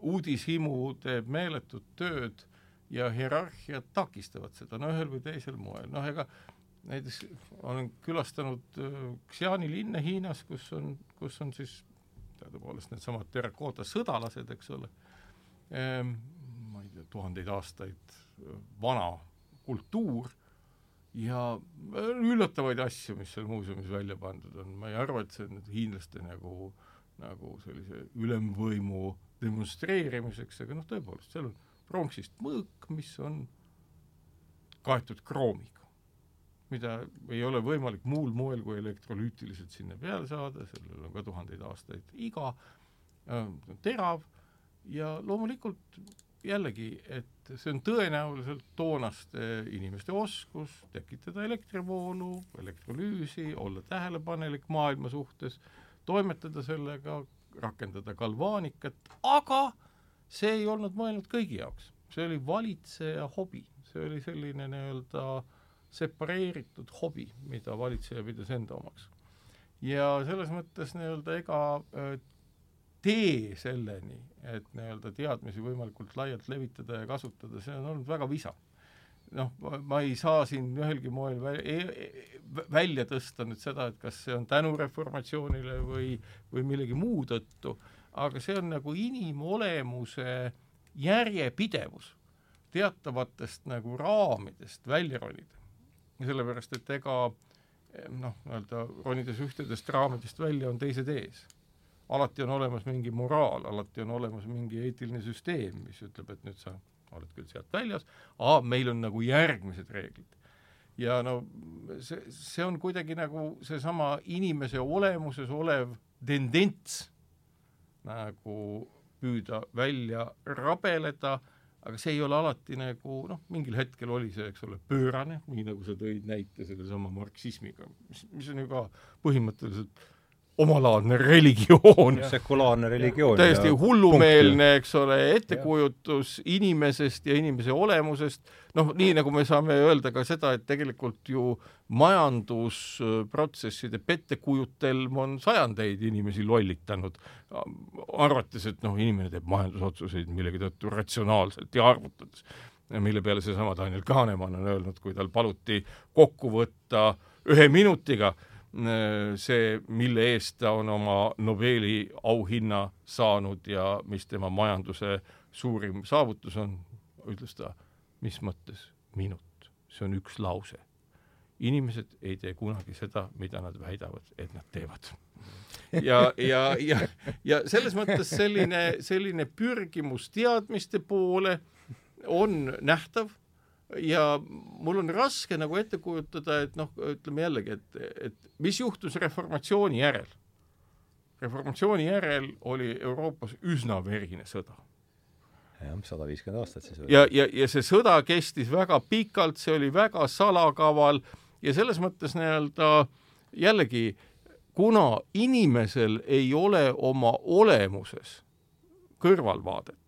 uudishimu teeb meeletut tööd ja hierarhiad takistavad seda, no ühel või teisel moel, noh ega näiteks olen külastanud äh, Xiani linna Hiinas, kus on, kus on siis teadupoolest needsamad terrakoota sõdalased, eks ole. Ehm,, ma ei tea, tuhandeid aastaid äh, vana kultuur ja äh, üllatavaid asju, mis seal muuseumis välja pandud on, ma ei arva, et see on nüüd hiinlaste nagu, nagu sellise ülemvõimu demonstreerimiseks, aga noh, tõepoolest, seal on pronksist mõõk, mis on kaetud kroomiga, mida ei ole võimalik muul moel kui elektrolüütiliselt sinna peale saada, sellel on ka tuhandeid aastaid iga äh,, terav ja loomulikult jällegi, et see on tõenäoliselt toonaste inimeste oskus tekitada elektrivoolu, elektrolüüsi, olla tähelepanelik maailma suhtes, toimetada sellega, rakendada galvaanikat, aga äh, see ei olnud mõelnud kõigi jaoks, see oli valitseja hobi, see oli selline nii-öelda separeeritud hobi, mida valitseja pidas enda omaks. ja selles mõttes nii-öelda ega tee selleni, et nii-öelda teadmisi võimalikult laialt levitada ja kasutada, see on olnud väga visa. noh, ma ei saa siin ühelgi moel e- e- välja tõsta nüüd seda, et kas see on tänu reformatsioonile või, või millegi muu tõttu, aga see on nagu inimolemuse järjepidevus teatavatest nagu raamidest välja ronida. Sellepärast, et ega noh, nii-öelda ronides ühtedest raamidest välja, on teised ees. alati on olemas mingi moraal, alati on olemas mingi eetiline süsteem, mis ütleb, et nüüd sa oled küll sealt väljas, aga meil on nagu järgmised reeglid. ja no see, see on kuidagi nagu seesama inimese olemuses olev tendents nagu püüda välja rabeleda, aga see ei ole alati nagu noh, mingil hetkel oli see, eks ole, pöörane, nii nagu sa tõid näite sellesama marksismiga, mis, mis on ju ka põhimõtteliselt omalaadne religioon. sekulaarne religioon. täiesti hullumeelne, eks ole, ettekujutus ja. inimesest ja inimese olemusest, noh, nii nagu me saame öelda ka seda, et tegelikult ju majandusprotsesside pettekujutelm on sajandeid inimesi lollitanud, arvates, et noh, inimene teeb majandusotsuseid millegi tõttu ratsionaalselt ja arvutades. mille peale seesama Daniel Kahnemann on öelnud, kui tal paluti kokku võtta ühe minutiga see, mille eest ta on oma Nobeli auhinna saanud ja mis tema majanduse suurim saavutus on, ütles ta, mis mõttes minut, see on üks lause. inimesed ei tee kunagi seda, mida nad väidavad, et nad teevad. ja, ja, ja, ja selles mõttes selline, selline pürgimus teadmiste poole on nähtav ja mul on raske nagu ette kujutada, et noh, ütleme jällegi, et, et mis juhtus reformatsiooni järel. reformatsiooni järel oli Euroopas üsna verine sõda. jah, sada viiskümmend aastat siis. ja, ja, ja see sõda kestis väga pikalt, see oli väga salakaval ja selles mõttes nii-öelda jällegi, kuna inimesel ei ole oma olemuses kõrvalvaadet,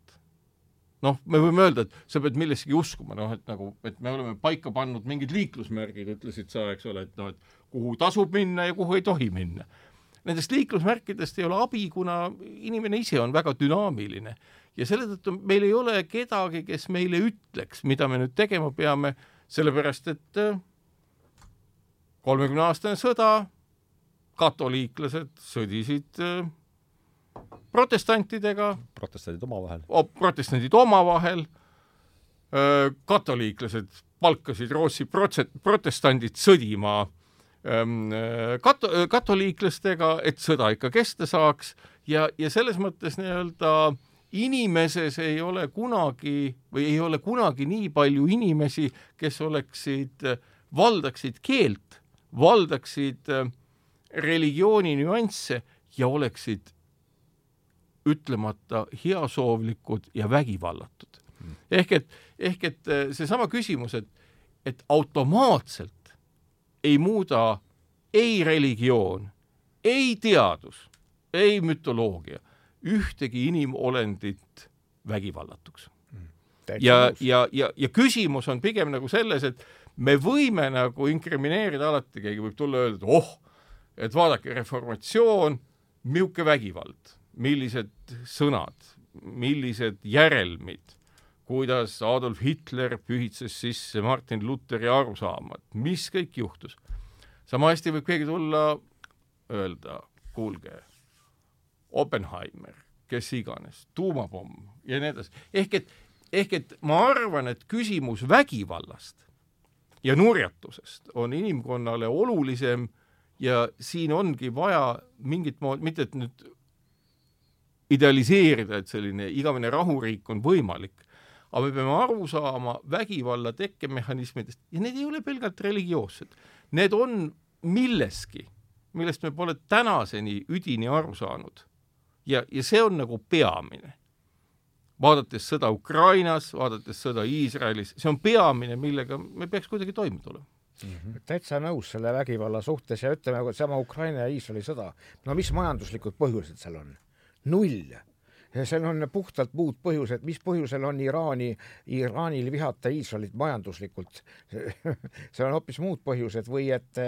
noh, me võime öelda, et sa pead millessegi uskuma, noh, et nagu, et me oleme paika pannud mingid liiklusmärgid, ütlesid sa, eks ole, et noh, et kuhu tasub minna ja kuhu ei tohi minna. Nendest liiklusmärkidest ei ole abi, kuna inimene ise on väga dünaamiline ja selle tõttu meil ei ole kedagi, kes meile ütleks, mida me nüüd tegema peame, sellepärast et äh, kolmekümne aastane sõda, katoliiklased sõdisid äh, protestantidega. protestandid omavahel. protestandid omavahel, katoliiklased palkasid Rootsi protse-, protestandid sõdima kat-, katoliiklastega, et sõda ikka kesta saaks ja, ja selles mõttes nii-öelda inimeses ei ole kunagi või ei ole kunagi nii palju inimesi, kes oleksid, valdaksid keelt, valdaksid religiooni nüansse ja oleksid ütlemata heasoovlikud ja vägivallatud. Mm.. ehk et, ehk et äh, seesama küsimus, et, et automaatselt ei muuda ei religioon, ei teadus, ei mütoloogia ühtegi inimolendit vägivallatuks. Mm.. ja, ja, ja, ja küsimus on pigem nagu selles, et me võime nagu inkrimineerida alati, keegi võib tulla ja öelda, et oh, et vaadake, reformatsioon, niisugune vägivald millised sõnad, millised järelmid, kuidas Adolf Hitler pühitses sisse Martin Lutheri arusaamad, mis kõik juhtus. sama hästi võib keegi tulla, öelda, kuulge, Oppenheimer, kes iganes, tuumapomm ja nii edasi, ehk et, ehk et ma arvan, et küsimus vägivallast ja nurjatusest on inimkonnale olulisem ja siin ongi vaja mingit moodi, mitte et nüüd idealiseerida, et selline igavene rahuriik on võimalik, aga me peame aru saama vägivalla tekkemehhanismidest ja need ei ole pelgalt religioossed, need on milleski, millest me pole tänaseni üdini aru saanud. ja, ja see on nagu peamine. vaadates sõda Ukrainas, vaadates sõda Iisraelis, see on peamine, millega me peaks kuidagi toime tulema Mm -hmm. täitsa nõus selle vägivalla suhtes ja ütleme, sama Ukraina ja Iisraeli sõda, no mis majanduslikud põhjused seal on? Null. Seal on puhtalt muud põhjused, mis põhjusel on Iraani, Iraanil vihata Iisraelit majanduslikult seal on hoopis muud põhjused või et,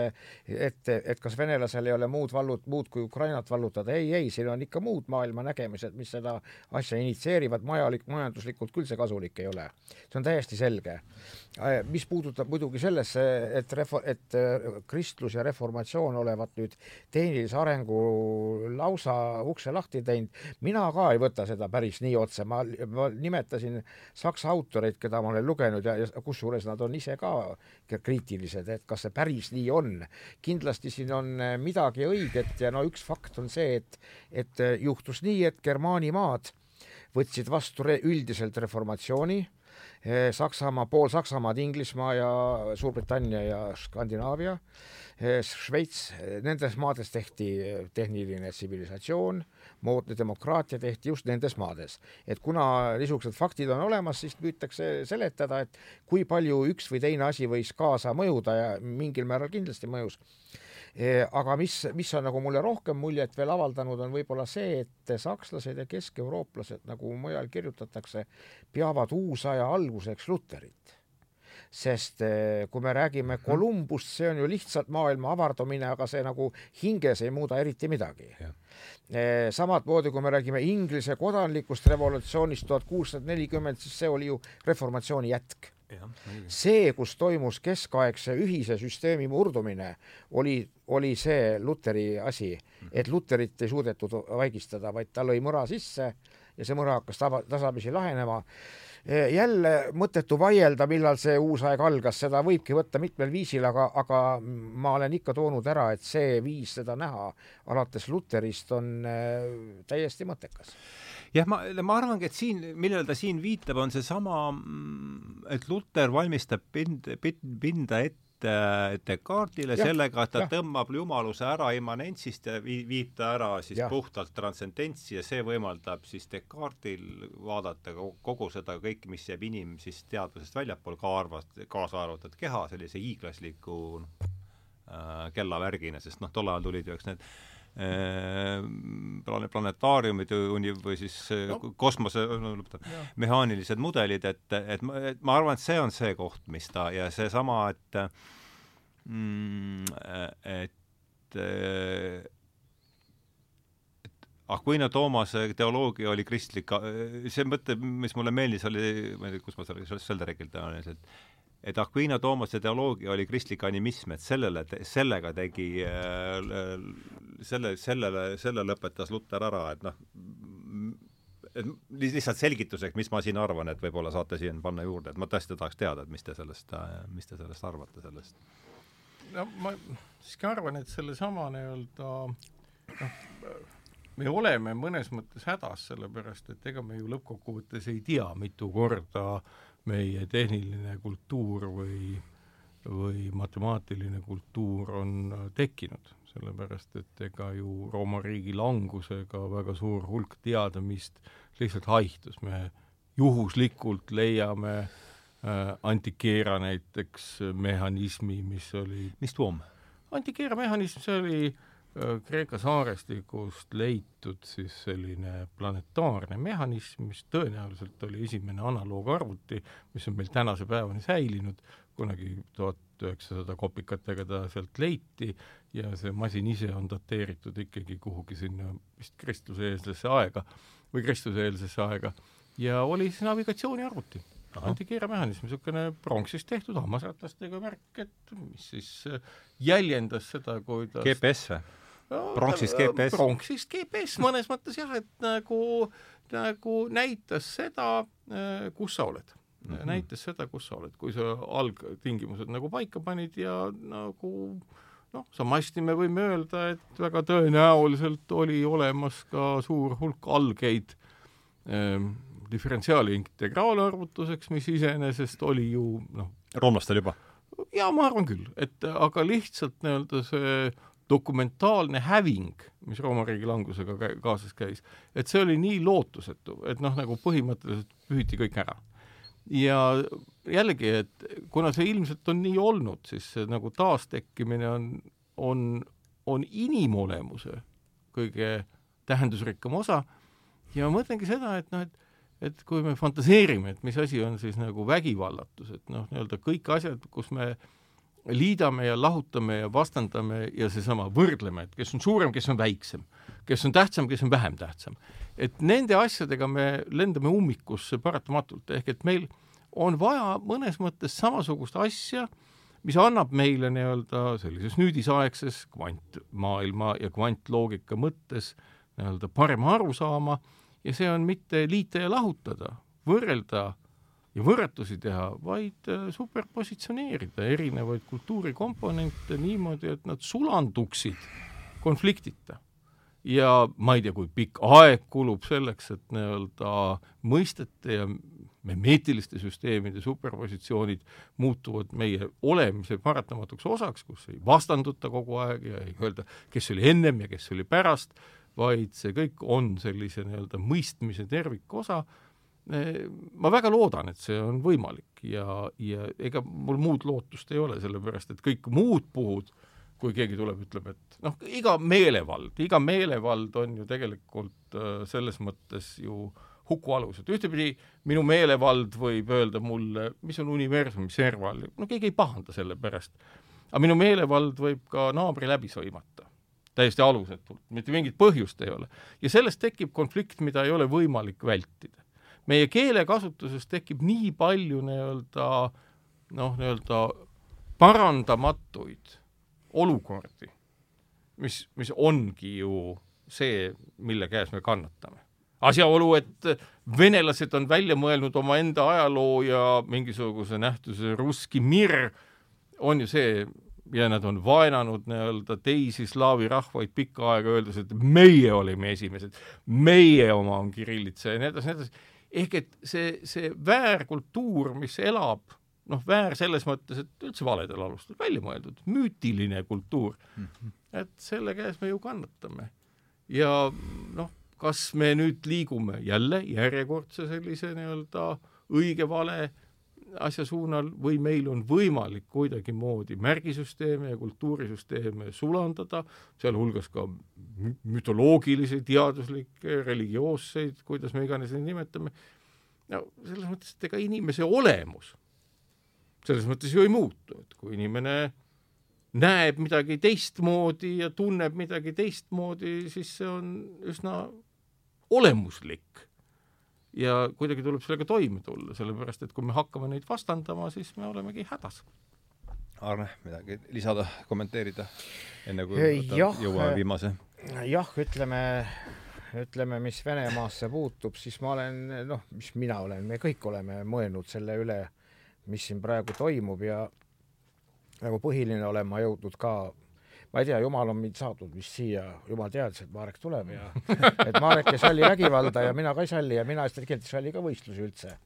et, et kas venelasel ei ole muud vallut, muud kui Ukrainat vallutada, ei, ei, siin on ikka muud maailma nägemised, mis seda asja initsieerivad, majalik, majanduslikult küll see kasulik ei ole. see on täiesti selge. mis puudutab muidugi sellesse, et refo-, et kristlus ja reformatsioon olevat nüüd tehnilise arengu lausa ukse lahti teinud, mina ka ei võta võta seda päris nii otse, ma, ma nimetasin saksa autoreid, keda ma olen lugenud ja, ja kusjuures nad on ise ka kriitilised, et kas see päris nii on. kindlasti siin on eh, midagi õiget ja no üks fakt on see, et, et eh, juhtus nii, et Germaani maad võtsid vastu re üldiselt reformatsiooni eh, Saksamaa, pool Saksamaad, Inglismaa ja Suurbritannia ja Skandinaavia Šveits, nendes maades tehti tehniline tsivilisatsioon, moodne demokraatia tehti just nendes maades. et kuna niisugused faktid on olemas, siis püütakse seletada, et kui palju üks või teine asi võis kaasa mõjuda ja mingil määral kindlasti mõjus aga mis, mis on nagu mulle rohkem muljet veel avaldanud, on võib-olla see, et sakslased ja keskeurooplased, nagu mujal kirjutatakse, peavad uusaja alguseks Luterit sest eh, kui me räägime mhm. Kolumbust, see on ju lihtsalt maailma avardumine, aga see nagu hinges ei muuda eriti midagi. Eh, samamoodi, kui me räägime Inglise kodanlikust revolutsioonist tuhat kuussada nelikümmend, siis see oli ju reformatsiooni jätk. See, kus toimus keskaegse ühise süsteemi murdumine, oli, oli see Luteri asi, et Luterit ei suudetud vaigistada, vaid ta lõi mõra sisse ja see mõra hakkas taba, tasapisi lahenema jälle mõttetu vaielda, millal see uus aeg algas, seda võibki võtta mitmel viisil, aga, aga ma olen ikka toonud ära, et see viis seda näha alates Luterist on eh, täiesti mõttekas. Jah, ma, ma arvangi, et siin, millele ta siin viitab, on seesama, mm, et Luter valmistab pind, pinda ette Descartesile sellega, et ta ja. tõmbab jumaluse ära immanentsist ja vii-, viib ta ära siis ja. puhtalt transcendentsi ja see võimaldab siis Descartesil vaadata kogu seda kõike, mis jääb inim siis teadvusest väljapool, ka arvast-, kaasa arvatud keha, sellise hiiglasliku äh,, kellavärgina, sest noh, tol ajal tulid ju eks need plane-, planetaariumid uni- või siis no. kosmose no, mehaanilised mudelid, et, et ma, et ma arvan, et see on see koht, mis ta ja seesama, et mm, et et Aquino Toomase teoloogia oli kristlik, see mõte, mis mulle meeldis, oli, ma ei tea, kus ma selle Sölderegilt olen, et et Aquino Toomase teoloogia oli kristlik animism, et sellele, sellega tegi, selle, sellele, selle lõpetas Luter ära, et noh, et lihtsalt selgituseks, mis ma siin arvan, et võib-olla saate siin panna juurde, et ma tõesti tahaks teada, et mis te sellest, mis te sellest arvate, sellest. No ma siiski arvan, et sellesama nii-öelda noh, me oleme mõnes mõttes hädas, sellepärast et ega me ju lõppkokkuvõttes ei tea, mitu korda meie tehniline kultuur või, või matemaatiline kultuur on tekkinud, sellepärast et ega ju Rooma riigi langusega väga suur hulk teadmist lihtsalt haihtus, me juhuslikult leiame äh, Äh, antikeera näiteks mehhanismi, mis oli mis tuum? antikeera mehhanism, see oli äh, Kreeka saarestikust leitud siis selline planetaarne mehhanism, mis tõenäoliselt oli esimene analoogarvuti, mis on meil tänase päevani säilinud, kunagi tuhat üheksasada kopikatega ta sealt leiti ja see masin ise on dateeritud ikkagi kuhugi sinna vist kristluseelsesse aega või kristuseelsesse aega. Ja oli siis navigatsiooniarvuti. Antikeeramehhanism, niisugune pronksist tehtud hammasratastega märk, et mis siis äh, jäljendas seda, kuidas GPS või? Pronksist GPS? pronksist GPS mõnes mõttes jah, et nagu, nagu näitas seda, äh, kus sa oled mm. -hmm. näitas seda, kus sa oled, kui sa algtingimused nagu paika panid ja nagu noh, samasti me võime öelda, et väga tõenäoliselt oli olemas ka suur hulk algeid ähm, diferentsiaali integraalarvutuseks, mis iseenesest oli ju noh, roomlastel juba? jaa, ma arvan küll, et aga lihtsalt nii-öelda see dokumentaalne häving, mis Rooma riigi langusega kaasas käis, et see oli nii lootusetu, et noh, nagu põhimõtteliselt pühiti kõik ära. ja jällegi, et kuna see ilmselt on nii olnud, siis see nagu taastekkimine on, on, on inimolemuse kõige tähendusrikkam osa ja ma mõtlengi seda, et noh, et et kui me fantaseerime, et mis asi on siis nagu vägivallatus, et noh, nii-öelda kõik asjad, kus me liidame ja lahutame ja vastandame ja seesama võrdleme, et kes on suurem, kes on väiksem, kes on tähtsam, kes on vähem tähtsam. et nende asjadega me lendame ummikusse paratamatult, ehk et meil on vaja mõnes mõttes samasugust asja, mis annab meile nii-öelda sellises nüüdisaegses kvantmaailma ja kvantloogika mõttes nii-öelda parema arusaama ja see on mitte liita ja lahutada, võrrelda ja võrretusi teha, vaid äh, superpositsioneerida erinevaid kultuurikomponente niimoodi, et nad sulanduksid konfliktita. ja ma ei tea, kui pikk aeg kulub selleks, et nii-öelda mõistete ja memeetiliste süsteemide superpositsioonid muutuvad meie olemise paratamatuks osaks, kus ei vastanduta kogu aeg ja ei öelda, kes oli ennem ja kes oli pärast, vaid see kõik on sellise nii-öelda mõistmise tervikosa, ma väga loodan, et see on võimalik ja, ja ega mul muud lootust ei ole, sellepärast et kõik muud puhud, kui keegi tuleb, ütleb, et noh, iga meelevald, iga meelevald on ju tegelikult äh, selles mõttes ju hukualus, et ühtepidi minu meelevald võib öelda mulle, mis on universumi serval, no keegi ei pahanda selle pärast. aga minu meelevald võib ka naabri läbi sõimata täiesti alusetult, mitte mingit põhjust ei ole. ja sellest tekib konflikt, mida ei ole võimalik vältida. Meie keelekasutuses tekib nii palju nii-öelda noh, nii-öelda parandamatuid olukordi, mis, mis ongi ju see, mille käes me kannatame. asjaolu, et venelased on välja mõelnud omaenda ajaloo ja mingisuguse nähtuse russki mir, on ju see, ja nad on vaenanud nii-öelda teisi slaavi rahvaid pikka aega, öeldes, et meie olime esimesed, meie oma on kirillitsa ja nii edasi, nii edasi. Ehk et see, see väärkultuur, mis elab, noh, väär selles mõttes, et üldse valedel alustel välja mõeldud, müütiline kultuur mm, -hmm. et selle käes me ju kannatame. ja noh, kas me nüüd liigume jälle järjekordse sellise nii-öelda õige-vale asja suunal või meil on võimalik kuidagimoodi märgisüsteeme ja kultuurisüsteeme sulandada, sealhulgas ka mütoloogilisi, teaduslikke, religioosseid, kuidas me iganes neid nimetame, no selles mõttes, et ega inimese olemus selles mõttes ju ei muutu, et kui inimene näeb midagi teistmoodi ja tunneb midagi teistmoodi, siis see on üsna olemuslik ja kuidagi tuleb sellega toime tulla, sellepärast et kui me hakkame neid vastandama, siis me olemegi hädas. Arne, midagi lisada, kommenteerida, enne kui jõuame äh, viimase? jah, ütleme, ütleme, mis Venemaasse puutub, siis ma olen, noh, mis mina olen, me kõik oleme mõelnud selle üle, mis siin praegu toimub ja nagu põhiline olen ma jõudnud ka ma ei tea, jumal on mind saatnud vist siia, jumal teadis, et Marek tuleb ja et Marek ei salli vägivalda ja mina ka ei salli ja mina tegelikult ei salli ka võistlusi üldse.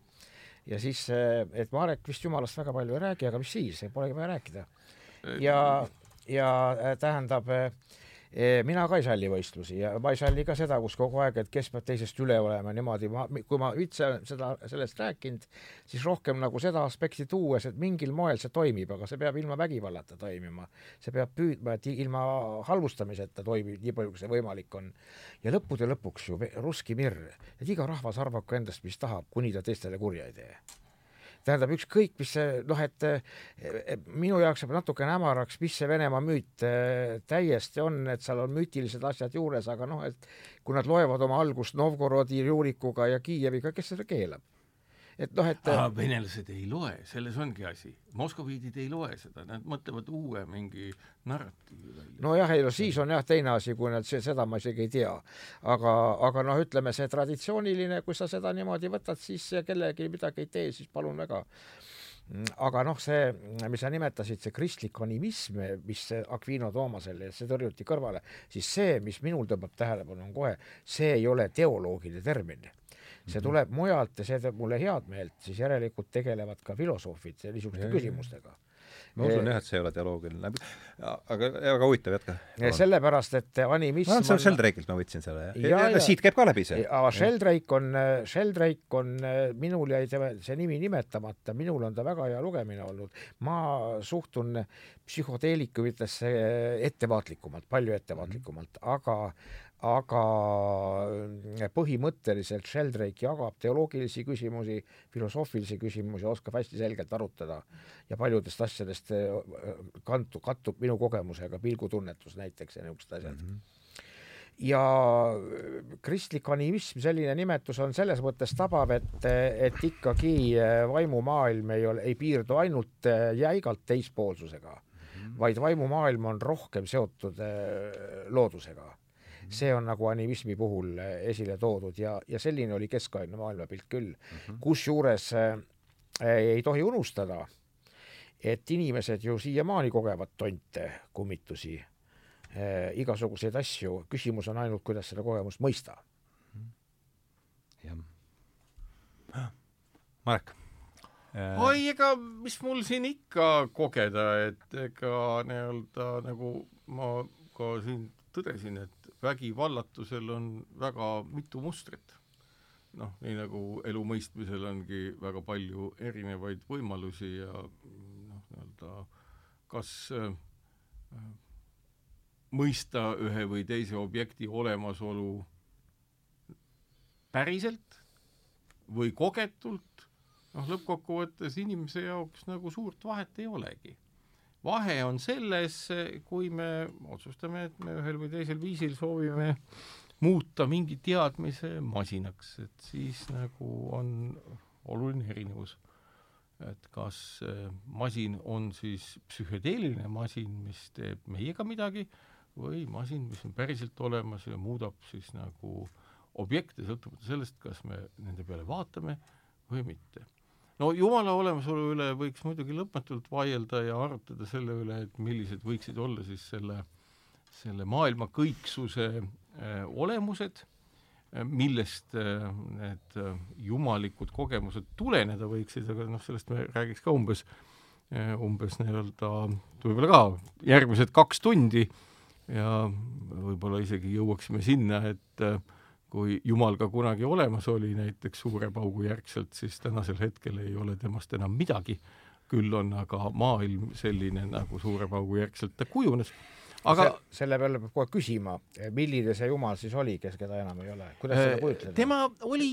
ja siis, et Marek vist jumalast väga palju ei räägi, aga mis siis, polegi vaja rääkida. ja, ja tähendab äh, mina ka ei salli võistlusi ja ma ei salli ka seda, kus kogu aeg, et kes peab teisest üle olema niimoodi, ma, kui ma üldse seda, sellest rääkinud, siis rohkem nagu seda aspekti tuues, et mingil moel see toimib, aga see peab ilma vägivallata toimima. see peab püüdma, et ilma halvustamiseta toimib nii palju, kui see võimalik on. ja lõppude lõpuks ju russki mirr, et iga rahvas arvaku endast, mis tahab, kuni ta teistele kurja ei tee tähendab, ükskõik, mis see noh, et minu jaoks jääb natukene hämaraks, mis see Venemaa müüt äh, täiesti on, et seal on müütilised asjad juures, aga noh, et kui nad loevad oma algust Novgorodi, Jurikuga ja Kiieviga, kes seda keelab? Et noh, et Aa, venelased ei loe, selles ongi asi. moskoviidid ei loe seda, nad mõtlevad uue mingi narratiivi välja. nojah, ei no siis on jah teine asi, kui nad, seda ma isegi ei tea. aga, aga noh, ütleme see traditsiooniline, kui sa seda niimoodi võtad, siis kellelegi midagi ei tee, siis palun väga aga noh, see, mis sa nimetasid, see kristlik animism, mis Aquino Toomasel, see tõrjuti kõrvale, siis see, mis minul tõmbab tähelepanu, on kohe, see ei ole teoloogiline termin see tuleb mujalt ja see teeb mulle head meelt, siis järelikult tegelevad ka filosoofid niisuguste küsimustega. Ma usun jah, et see ei ole teoloogiline, aga väga huvitav, jätka. sellepärast, et animism no, on Sheldrake'ilt ma võtsin selle, jah. Ja, ja, siit käib ka läbi see. aga Sheldrake on, Sheldrake on, minul jäi see nimi nimetamata, minul on ta väga hea lugemine olnud. ma suhtun psühhoteelikumitesse ettevaatlikumalt, palju ettevaatlikumalt, aga aga põhimõtteliselt Sheldrake jagab teoloogilisi küsimusi, filosoofilisi küsimusi, oskab hästi selgelt arutada ja paljudest asjadest kantu, kattub minu kogemusega, pilgutunnetus näiteks ja niisugused asjad mm. -hmm ja kristlik animism, selline nimetus on selles mõttes tabav, et, et ikkagi vaimumaailm ei ole, ei piirdu ainult jäigalt teispoolsusega mm, -hmm. vaid vaimumaailm on rohkem seotud loodusega see on nagu animismi puhul eh, esile toodud ja, ja selline oli keskaegne maailmapilt küll. Mm -hmm.. kusjuures äh, ei tohi unustada, et inimesed ju siiamaani kogevad tonte, kummitusi äh,, igasuguseid asju, küsimus on ainult, kuidas seda kogemust mõista. jah. Marek? Oi, ega mis mul siin ikka kogeda, et ega nii-öelda nagu ma ka siin tõdesin, et vägivallatusel on väga mitu mustrit. noh, nii nagu elu mõistmisel ongi väga palju erinevaid võimalusi ja noh, nii-öelda kas äh, mõista ühe või teise objekti olemasolu päriselt või kogetult, noh, lõppkokkuvõttes inimese jaoks nagu suurt vahet ei olegi vahe on selles, kui me otsustame, et me ühel või teisel viisil soovime muuta mingi teadmise masinaks, et siis nagu on oluline erinevus. et kas masin on siis psühhedeeliline masin, mis teeb meiega midagi, või masin, mis on päriselt olemas ja muudab siis nagu objekte, sõltumata sellest, kas me nende peale vaatame või mitte no Jumala olemasolu üle võiks muidugi lõpmatult vaielda ja arutada selle üle, et millised võiksid olla siis selle, selle maailma kõiksuse äh, olemused äh,, millest äh, need jumalikud kogemused tuleneda võiksid, aga noh, sellest me räägiks ka umbes umbes nii-öelda võib-olla ka järgmised kaks tundi ja võib-olla isegi jõuaksime sinna, et äh, kui Jumal ka kunagi olemas oli näiteks suure paugu järgselt, siis tänasel hetkel ei ole temast enam midagi, küll on aga maailm selline, nagu suure paugu järgselt ta kujunes. aga Se, selle peale peab kohe küsima, milline see Jumal siis oli, kes keda enam ei ole, kuidas seda äh, kujutleda? tema oli,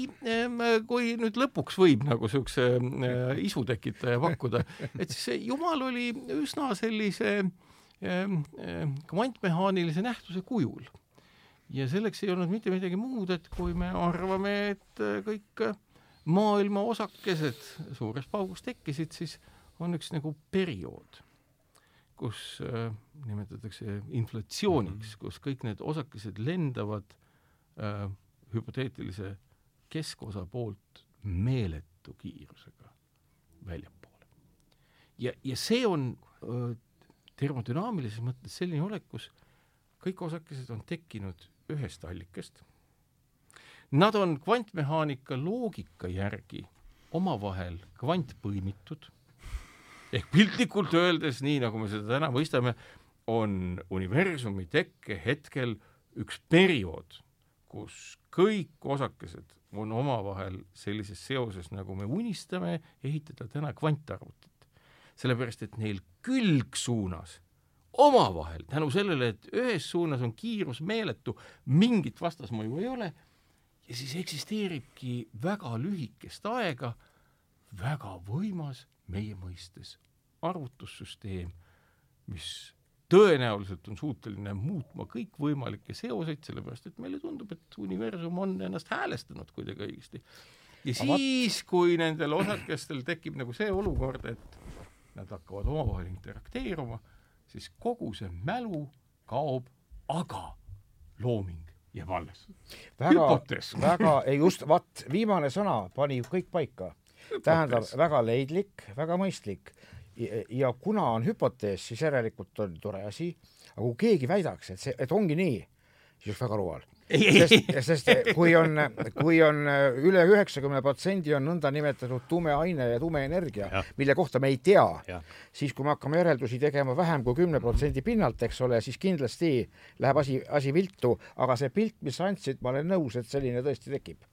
kui nüüd lõpuks võib nagu äh, isu tekitaja pakkuda, et siis see Jumal oli üsna sellise kvantmehaanilise nähtuse kujul ja selleks ei olnud mitte midagi muud, et kui me arvame, et äh, kõik äh, maailma osakesed suures paugus tekkisid, siis on üks nagu periood, kus äh, nimetatakse inflatsiooniks, mhm. kus kõik need osakesed lendavad äh, hüpoteetilise keskosa poolt meeletu kiirusega väljapoole. ja, ja see on äh, termodünaamilises mõttes selline olek, kus kõik osakesed on tekkinud ühest allikast. Nad on kvantmehaanika loogika järgi omavahel kvantpõimitud ehk piltlikult öeldes, nii nagu me seda täna mõistame, on universumi tekke hetkel üks periood, kus kõik osakesed on omavahel sellises seoses, nagu me unistame ehitada täna kvantarvutit. sellepärast, et neil külgsuunas omavahel, tänu sellele, et ühes suunas on kiirus meeletu, mingit vastasmõju ei ole, ja siis eksisteeribki väga lühikest aega väga võimas meie mõistes arvutussüsteem, mis tõenäoliselt on suuteline muutma kõikvõimalikke seoseid, sellepärast et meile tundub, et universum on ennast häälestanud kuidagi õigesti. ja siis, kui nendel osakestel tekib nagu see olukord, et nad hakkavad omavahel interakteeruma siis kogu see mälu kaob, aga looming jääb alles. väga, väga, ei just, vaat viimane sõna pani kõik paika. tähendab, väga leidlik, väga mõistlik. Ja kuna on hüpotees, siis järelikult on tore asi, aga kui keegi väidaks, et see, et ongi nii, siis väga rumal sest, sest kui on, kui on üle üheksakümne protsendi on nõndanimetatud tume aine ja tume energia, mille kohta me ei tea, siis kui me hakkame järeldusi tegema vähem kui kümne protsendi pinnalt, eks ole, siis kindlasti läheb asi, asi viltu, aga see pilt, mis sa andsid, ma olen nõus, et selline tõesti tekib.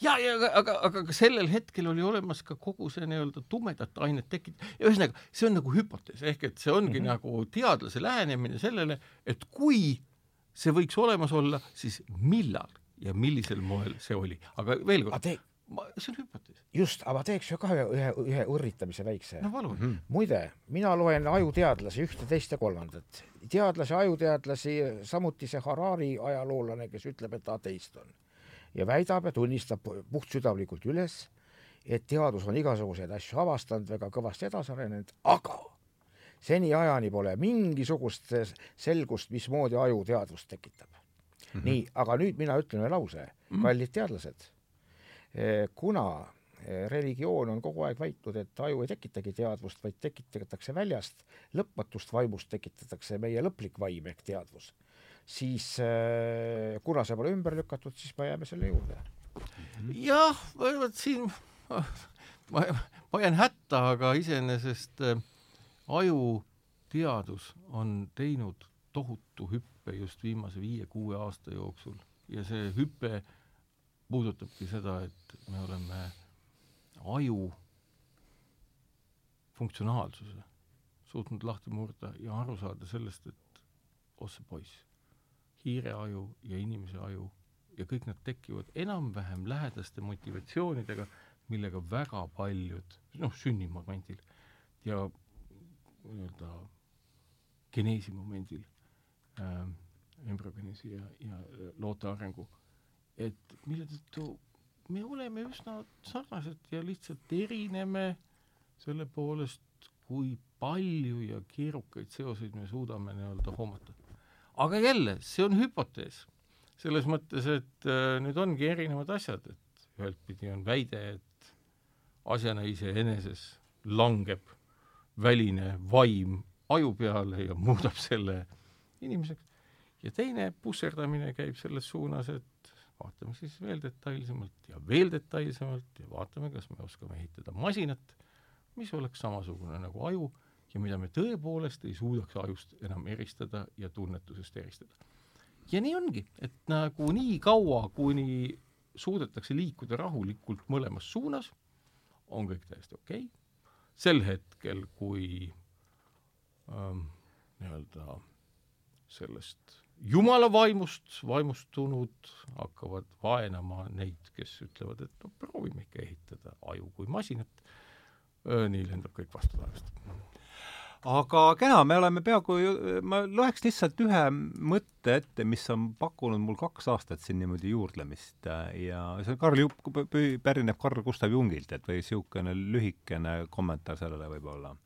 Ja, ja aga, aga, aga ka sellel hetkel oli olemas ka kogu see nii-öelda tumedat ainet tekit-, ühesõnaga, see on nagu hüpotees, ehk et see ongi mm -hmm. nagu teadlase lähenemine sellele, et kui see võiks olemas olla, siis millal ja millisel moel see oli, aga veel kord, see on hüpotees. just, aga ma teeks ju ka ühe, ühe, ühe õrritamise väikse. no palun mm. -hmm. muide, mina loen ajuteadlasi ühte, teist ja kolmandat. teadlasi, ajuteadlasi, samuti see Harari ajaloolane, kes ütleb, et ateist on ja väidab ja tunnistab puhtsüdamlikult üles, et teadus on igasuguseid asju avastanud, väga kõvasti edasi arenenud, aga seniajani pole mingisugust selgust, mismoodi aju teadvust tekitab mm. -hmm. nii, aga nüüd mina ütlen ühe lause mm, -hmm. kallid teadlased, eh, kuna eh, religioon on kogu aeg väitnud, et aju ei tekitagi teadvust, vaid tekitatakse väljast, lõpmatust vaimust tekitatakse meie lõplik vaim ehk teadvus, siis eh, kuna see pole ümber lükatud, siis me jääme selle juurde. jah, vot siin ma, ma jään hätta, aga iseenesest äh, ajuteadus on teinud tohutu hüppe just viimase viie-kuue aasta jooksul ja see hüpe puudutabki seda, et me oleme aju funktsionaalsuse suutnud lahti murda ja aru saada sellest, et ossa poiss, hiireaju ja inimese aju ja kõik nad tekivad enam-vähem lähedaste motivatsioonidega, millega väga paljud, noh, sünnimomendil ja nii-öelda geneesi momendil äh,, embrüogeneesi ja, ja loote arengu, et mille tõttu me oleme üsna sarnased ja lihtsalt erineme selle poolest, kui palju ja keerukaid seoseid me suudame nii-öelda hoomata. aga jälle, see on hüpotees. selles mõttes, et äh, nüüd ongi erinevad asjad, et ühelt pidi on väide, et asjana iseeneses langeb väline vaim aju peale ja muudab selle inimeseks. ja teine pusserdamine käib selles suunas, et vaatame siis veel detailsemalt ja veel detailsemalt ja vaatame, kas me oskame ehitada masinat, mis oleks samasugune nagu aju ja mida me tõepoolest ei suudaks ajust enam eristada ja tunnetusest eristada. ja nii ongi, et nagu nii kaua, kuni suudetakse liikuda rahulikult mõlemas suunas, on kõik täiesti okei okay sel hetkel, kui ähm, nii-öelda sellest jumala vaimust vaimustunud hakkavad vaenama neid, kes ütlevad, et no proovime ikka ehitada aju kui masinat, nii lendab kõik vastu taevast aga kena, me oleme peaaegu, ma loeks lihtsalt ühe mõtte ette, mis on pakkunud mul kaks aastat siin niimoodi juurdlemist äh, ja see on Karl Jupp, pärineb Karl Gustav Jungilt, et või niisugune lühikene kommentaar sellele võib-olla.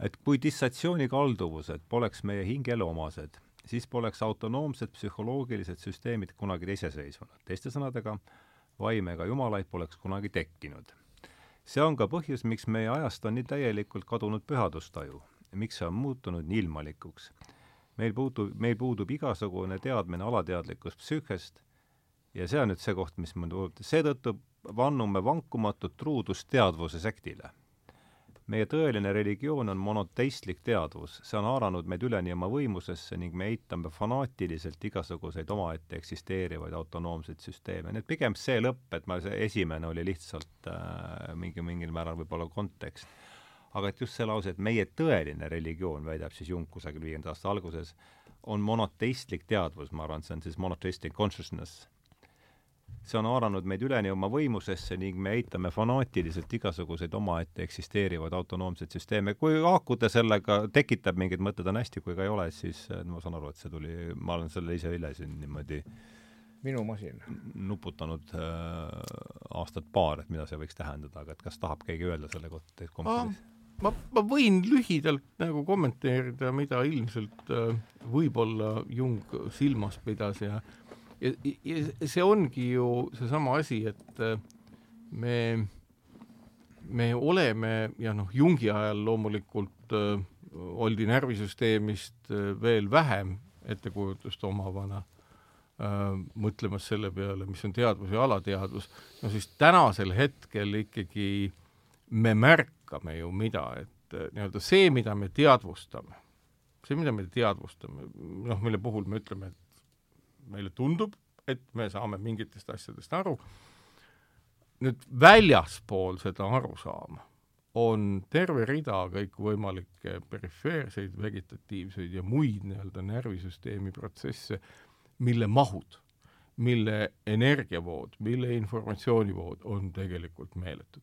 et kui dissatsiooni kalduvused poleks meie hingele omased, siis poleks autonoomsed psühholoogilised süsteemid kunagi iseseisvunud. teiste sõnadega, vaim ega jumalaid poleks kunagi tekkinud see on ka põhjus, miks meie ajast on nii täielikult kadunud pühadustaju, miks see on muutunud nii ilmalikuks. meil puutub, meil puudub igasugune teadmine alateadlikust psüühest ja see on nüüd see koht, mis mind puudutab, seetõttu vannume vankumatut truudust teadvuse sektile meie tõeline religioon on monoteistlik teadvus, see on haaranud meid üleni oma võimusesse ning me eitame fanaatiliselt igasuguseid omaette eksisteerivaid autonoomseid süsteeme, nii et pigem see lõpp, et ma, see esimene oli lihtsalt äh, mingi, mingil määral võib-olla kontekst. aga et just see lause, et meie tõeline religioon, väidab siis Jung kusagil viienda aasta alguses, on monoteistlik teadvus, ma arvan, see on siis monoteistic consciousness see on haaranud meid üleni oma võimusesse ning me eitame fanaatiliselt igasuguseid omaette eksisteerivaid autonoomseid süsteeme. kui haakuda sellega, tekitab mingid mõtted, on hästi, kui ka ei ole, siis ma saan aru, et see tuli, ma olen selle ise üle siin niimoodi minu masin. nuputanud äh, aastat paar, et mida see võiks tähendada, aga et kas tahab keegi öelda selle kohta komisjonis? ma, ma võin lühidalt nagu kommenteerida, mida ilmselt äh, võib-olla Jung silmas pidas ja äh, ja, ja see ongi ju seesama asi, et äh, me, me oleme ja noh, Jungi ajal loomulikult äh, oldi närvisüsteemist äh, veel vähem ettekujutust omavana mõtlemas selle peale, mis on teadvus ja alateadvus, no siis tänasel hetkel ikkagi me märkame ju mida, et nii-öelda see, mida me teadvustame, see, mida me teadvustame, noh, mille puhul me ütleme, et meile tundub, et me saame mingitest asjadest aru, nüüd väljaspool seda arusaama on terve rida kõikvõimalikke perifeerseid, vegetatiivseid ja muid nii-öelda närvisüsteemi protsesse, mille mahud, mille energiavood, mille informatsioonivood on tegelikult meeletud.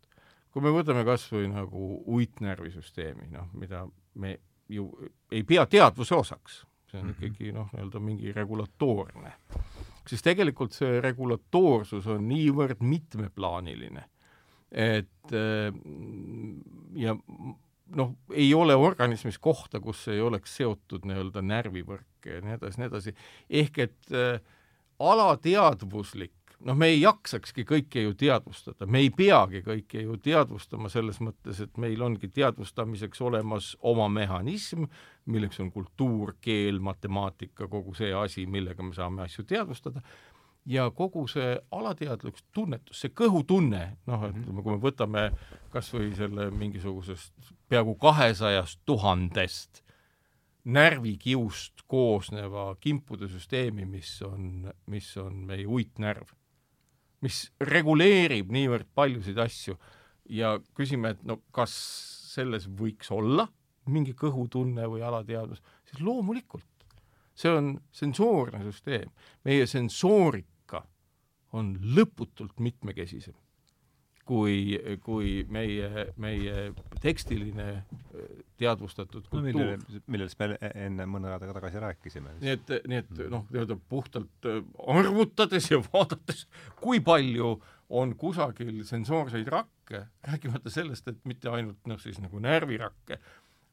kui me võtame kas või nagu uitnärvisüsteemi, noh, mida me ju ei pea teadvuse osaks, see on ikkagi noh, nii-öelda mingi regulatoorne, siis tegelikult see regulatoorsus on niivõrd mitmeplaaniline et äh, ja noh, ei ole organismis kohta, kus ei oleks seotud nii-öelda närvivõrke ja nii edasi, nii edasi, ehk et äh, alateadvuslik, noh, me ei jaksakski kõike ju teadvustada, me ei peagi kõike ju teadvustama selles mõttes, et meil ongi teadvustamiseks olemas oma mehhanism, milleks on kultuur, keel, matemaatika, kogu see asi, millega me saame asju teadvustada. Ja kogu see alateadlik tunnetus, see kõhutunne, noh, ütleme, kui me võtame kas või selle mingisugusest peaaegu kahesajast tuhandest närvikiust koosneva kimpude süsteemi, mis on, mis on meie uitnärv, mis reguleerib niivõrd paljusid asju. Ja küsime, et no kas selles võiks olla mingi kõhutunne või alateadvus, siis loomulikult. See on sensoorne süsteem. meie sensoorik on lõputult mitmekesisem kui, kui meie, meie tekstiline äh, teadvustatud kultuur no,. millele, millest me enne mõne aega tagasi rääkisime. nii et, nii et noh, nii-öelda puhtalt äh, arvutades ja vaadates, kui palju on kusagil sensoorseid rakke, rääkimata sellest, et mitte ainult noh, siis nagu närvirakke,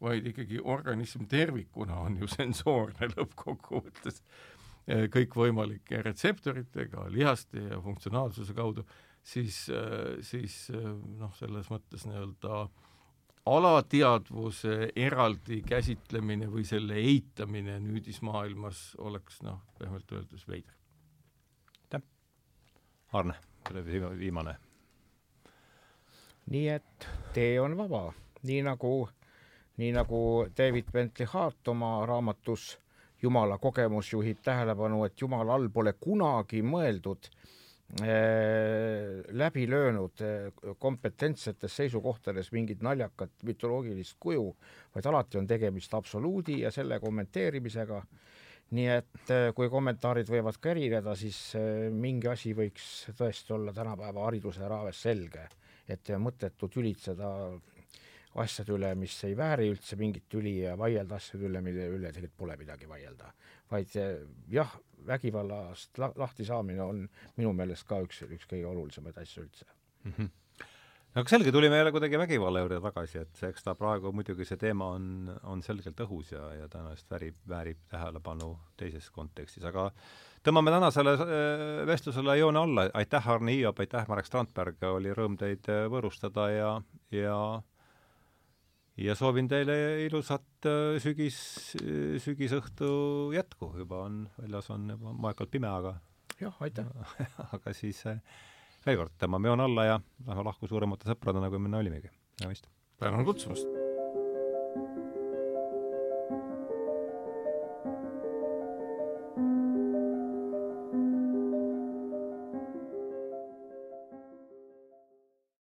vaid ikkagi organism tervikuna on ju sensoorne lõppkokkuvõttes Eh, kõikvõimalike retseptoritega, lihaste ja funktsionaalsuse kaudu, siis, eh, siis eh, noh, selles mõttes nii-öelda alateadvuse eraldi käsitlemine või selle eitamine nüüdismaailmas oleks noh, pehmelt öeldes veider. aitäh. Arne, viimane. nii et tee on vaba, nii nagu, nii nagu David Bentley Hart oma raamatus Jumala kogemus juhib tähelepanu, et Jumala all pole kunagi mõeldud äh, läbi löönud äh, kompetentsetes seisukohtades mingit naljakat mütoloogilist kuju, vaid alati on tegemist absoluudi ja selle kommenteerimisega. nii et äh, kui kommentaarid võivad ka erineda, siis mingi asi võiks tõesti olla tänapäeva hariduse raames selge, et mõttetu tülitseda asjade üle, mis ei vääri üldse mingit tüli ja vaielda asjade üle, mille üle tegelikult pole midagi vaielda. vaid eh, jah, vägivallast la lahti saamine on minu meelest ka üks, üks kõige olulisemaid asju üldse mm. -hmm no aga selge, tulime jälle kuidagi vägivalla juurde tagasi, et eks ta praegu muidugi see teema on, on selgelt õhus ja, ja tõenäoliselt väärib, väärib tähelepanu teises kontekstis, aga tõmbame tänasele eh, vestlusele joone alla, aitäh, Arne Hiiop, aitäh, Marek Strandberg, oli rõõm teid eh, võõrustada ja, ja ja soovin teile ilusat äh, sügis, sügisõhtu jätku, juba on, väljas on juba maekalt pime, aga jah, aitäh aga siis äh, veel kord tõmbame joon alla ja lähme lahku suuremate sõpradena, kui me enne olimegi. nägemist! tänan kutsumast!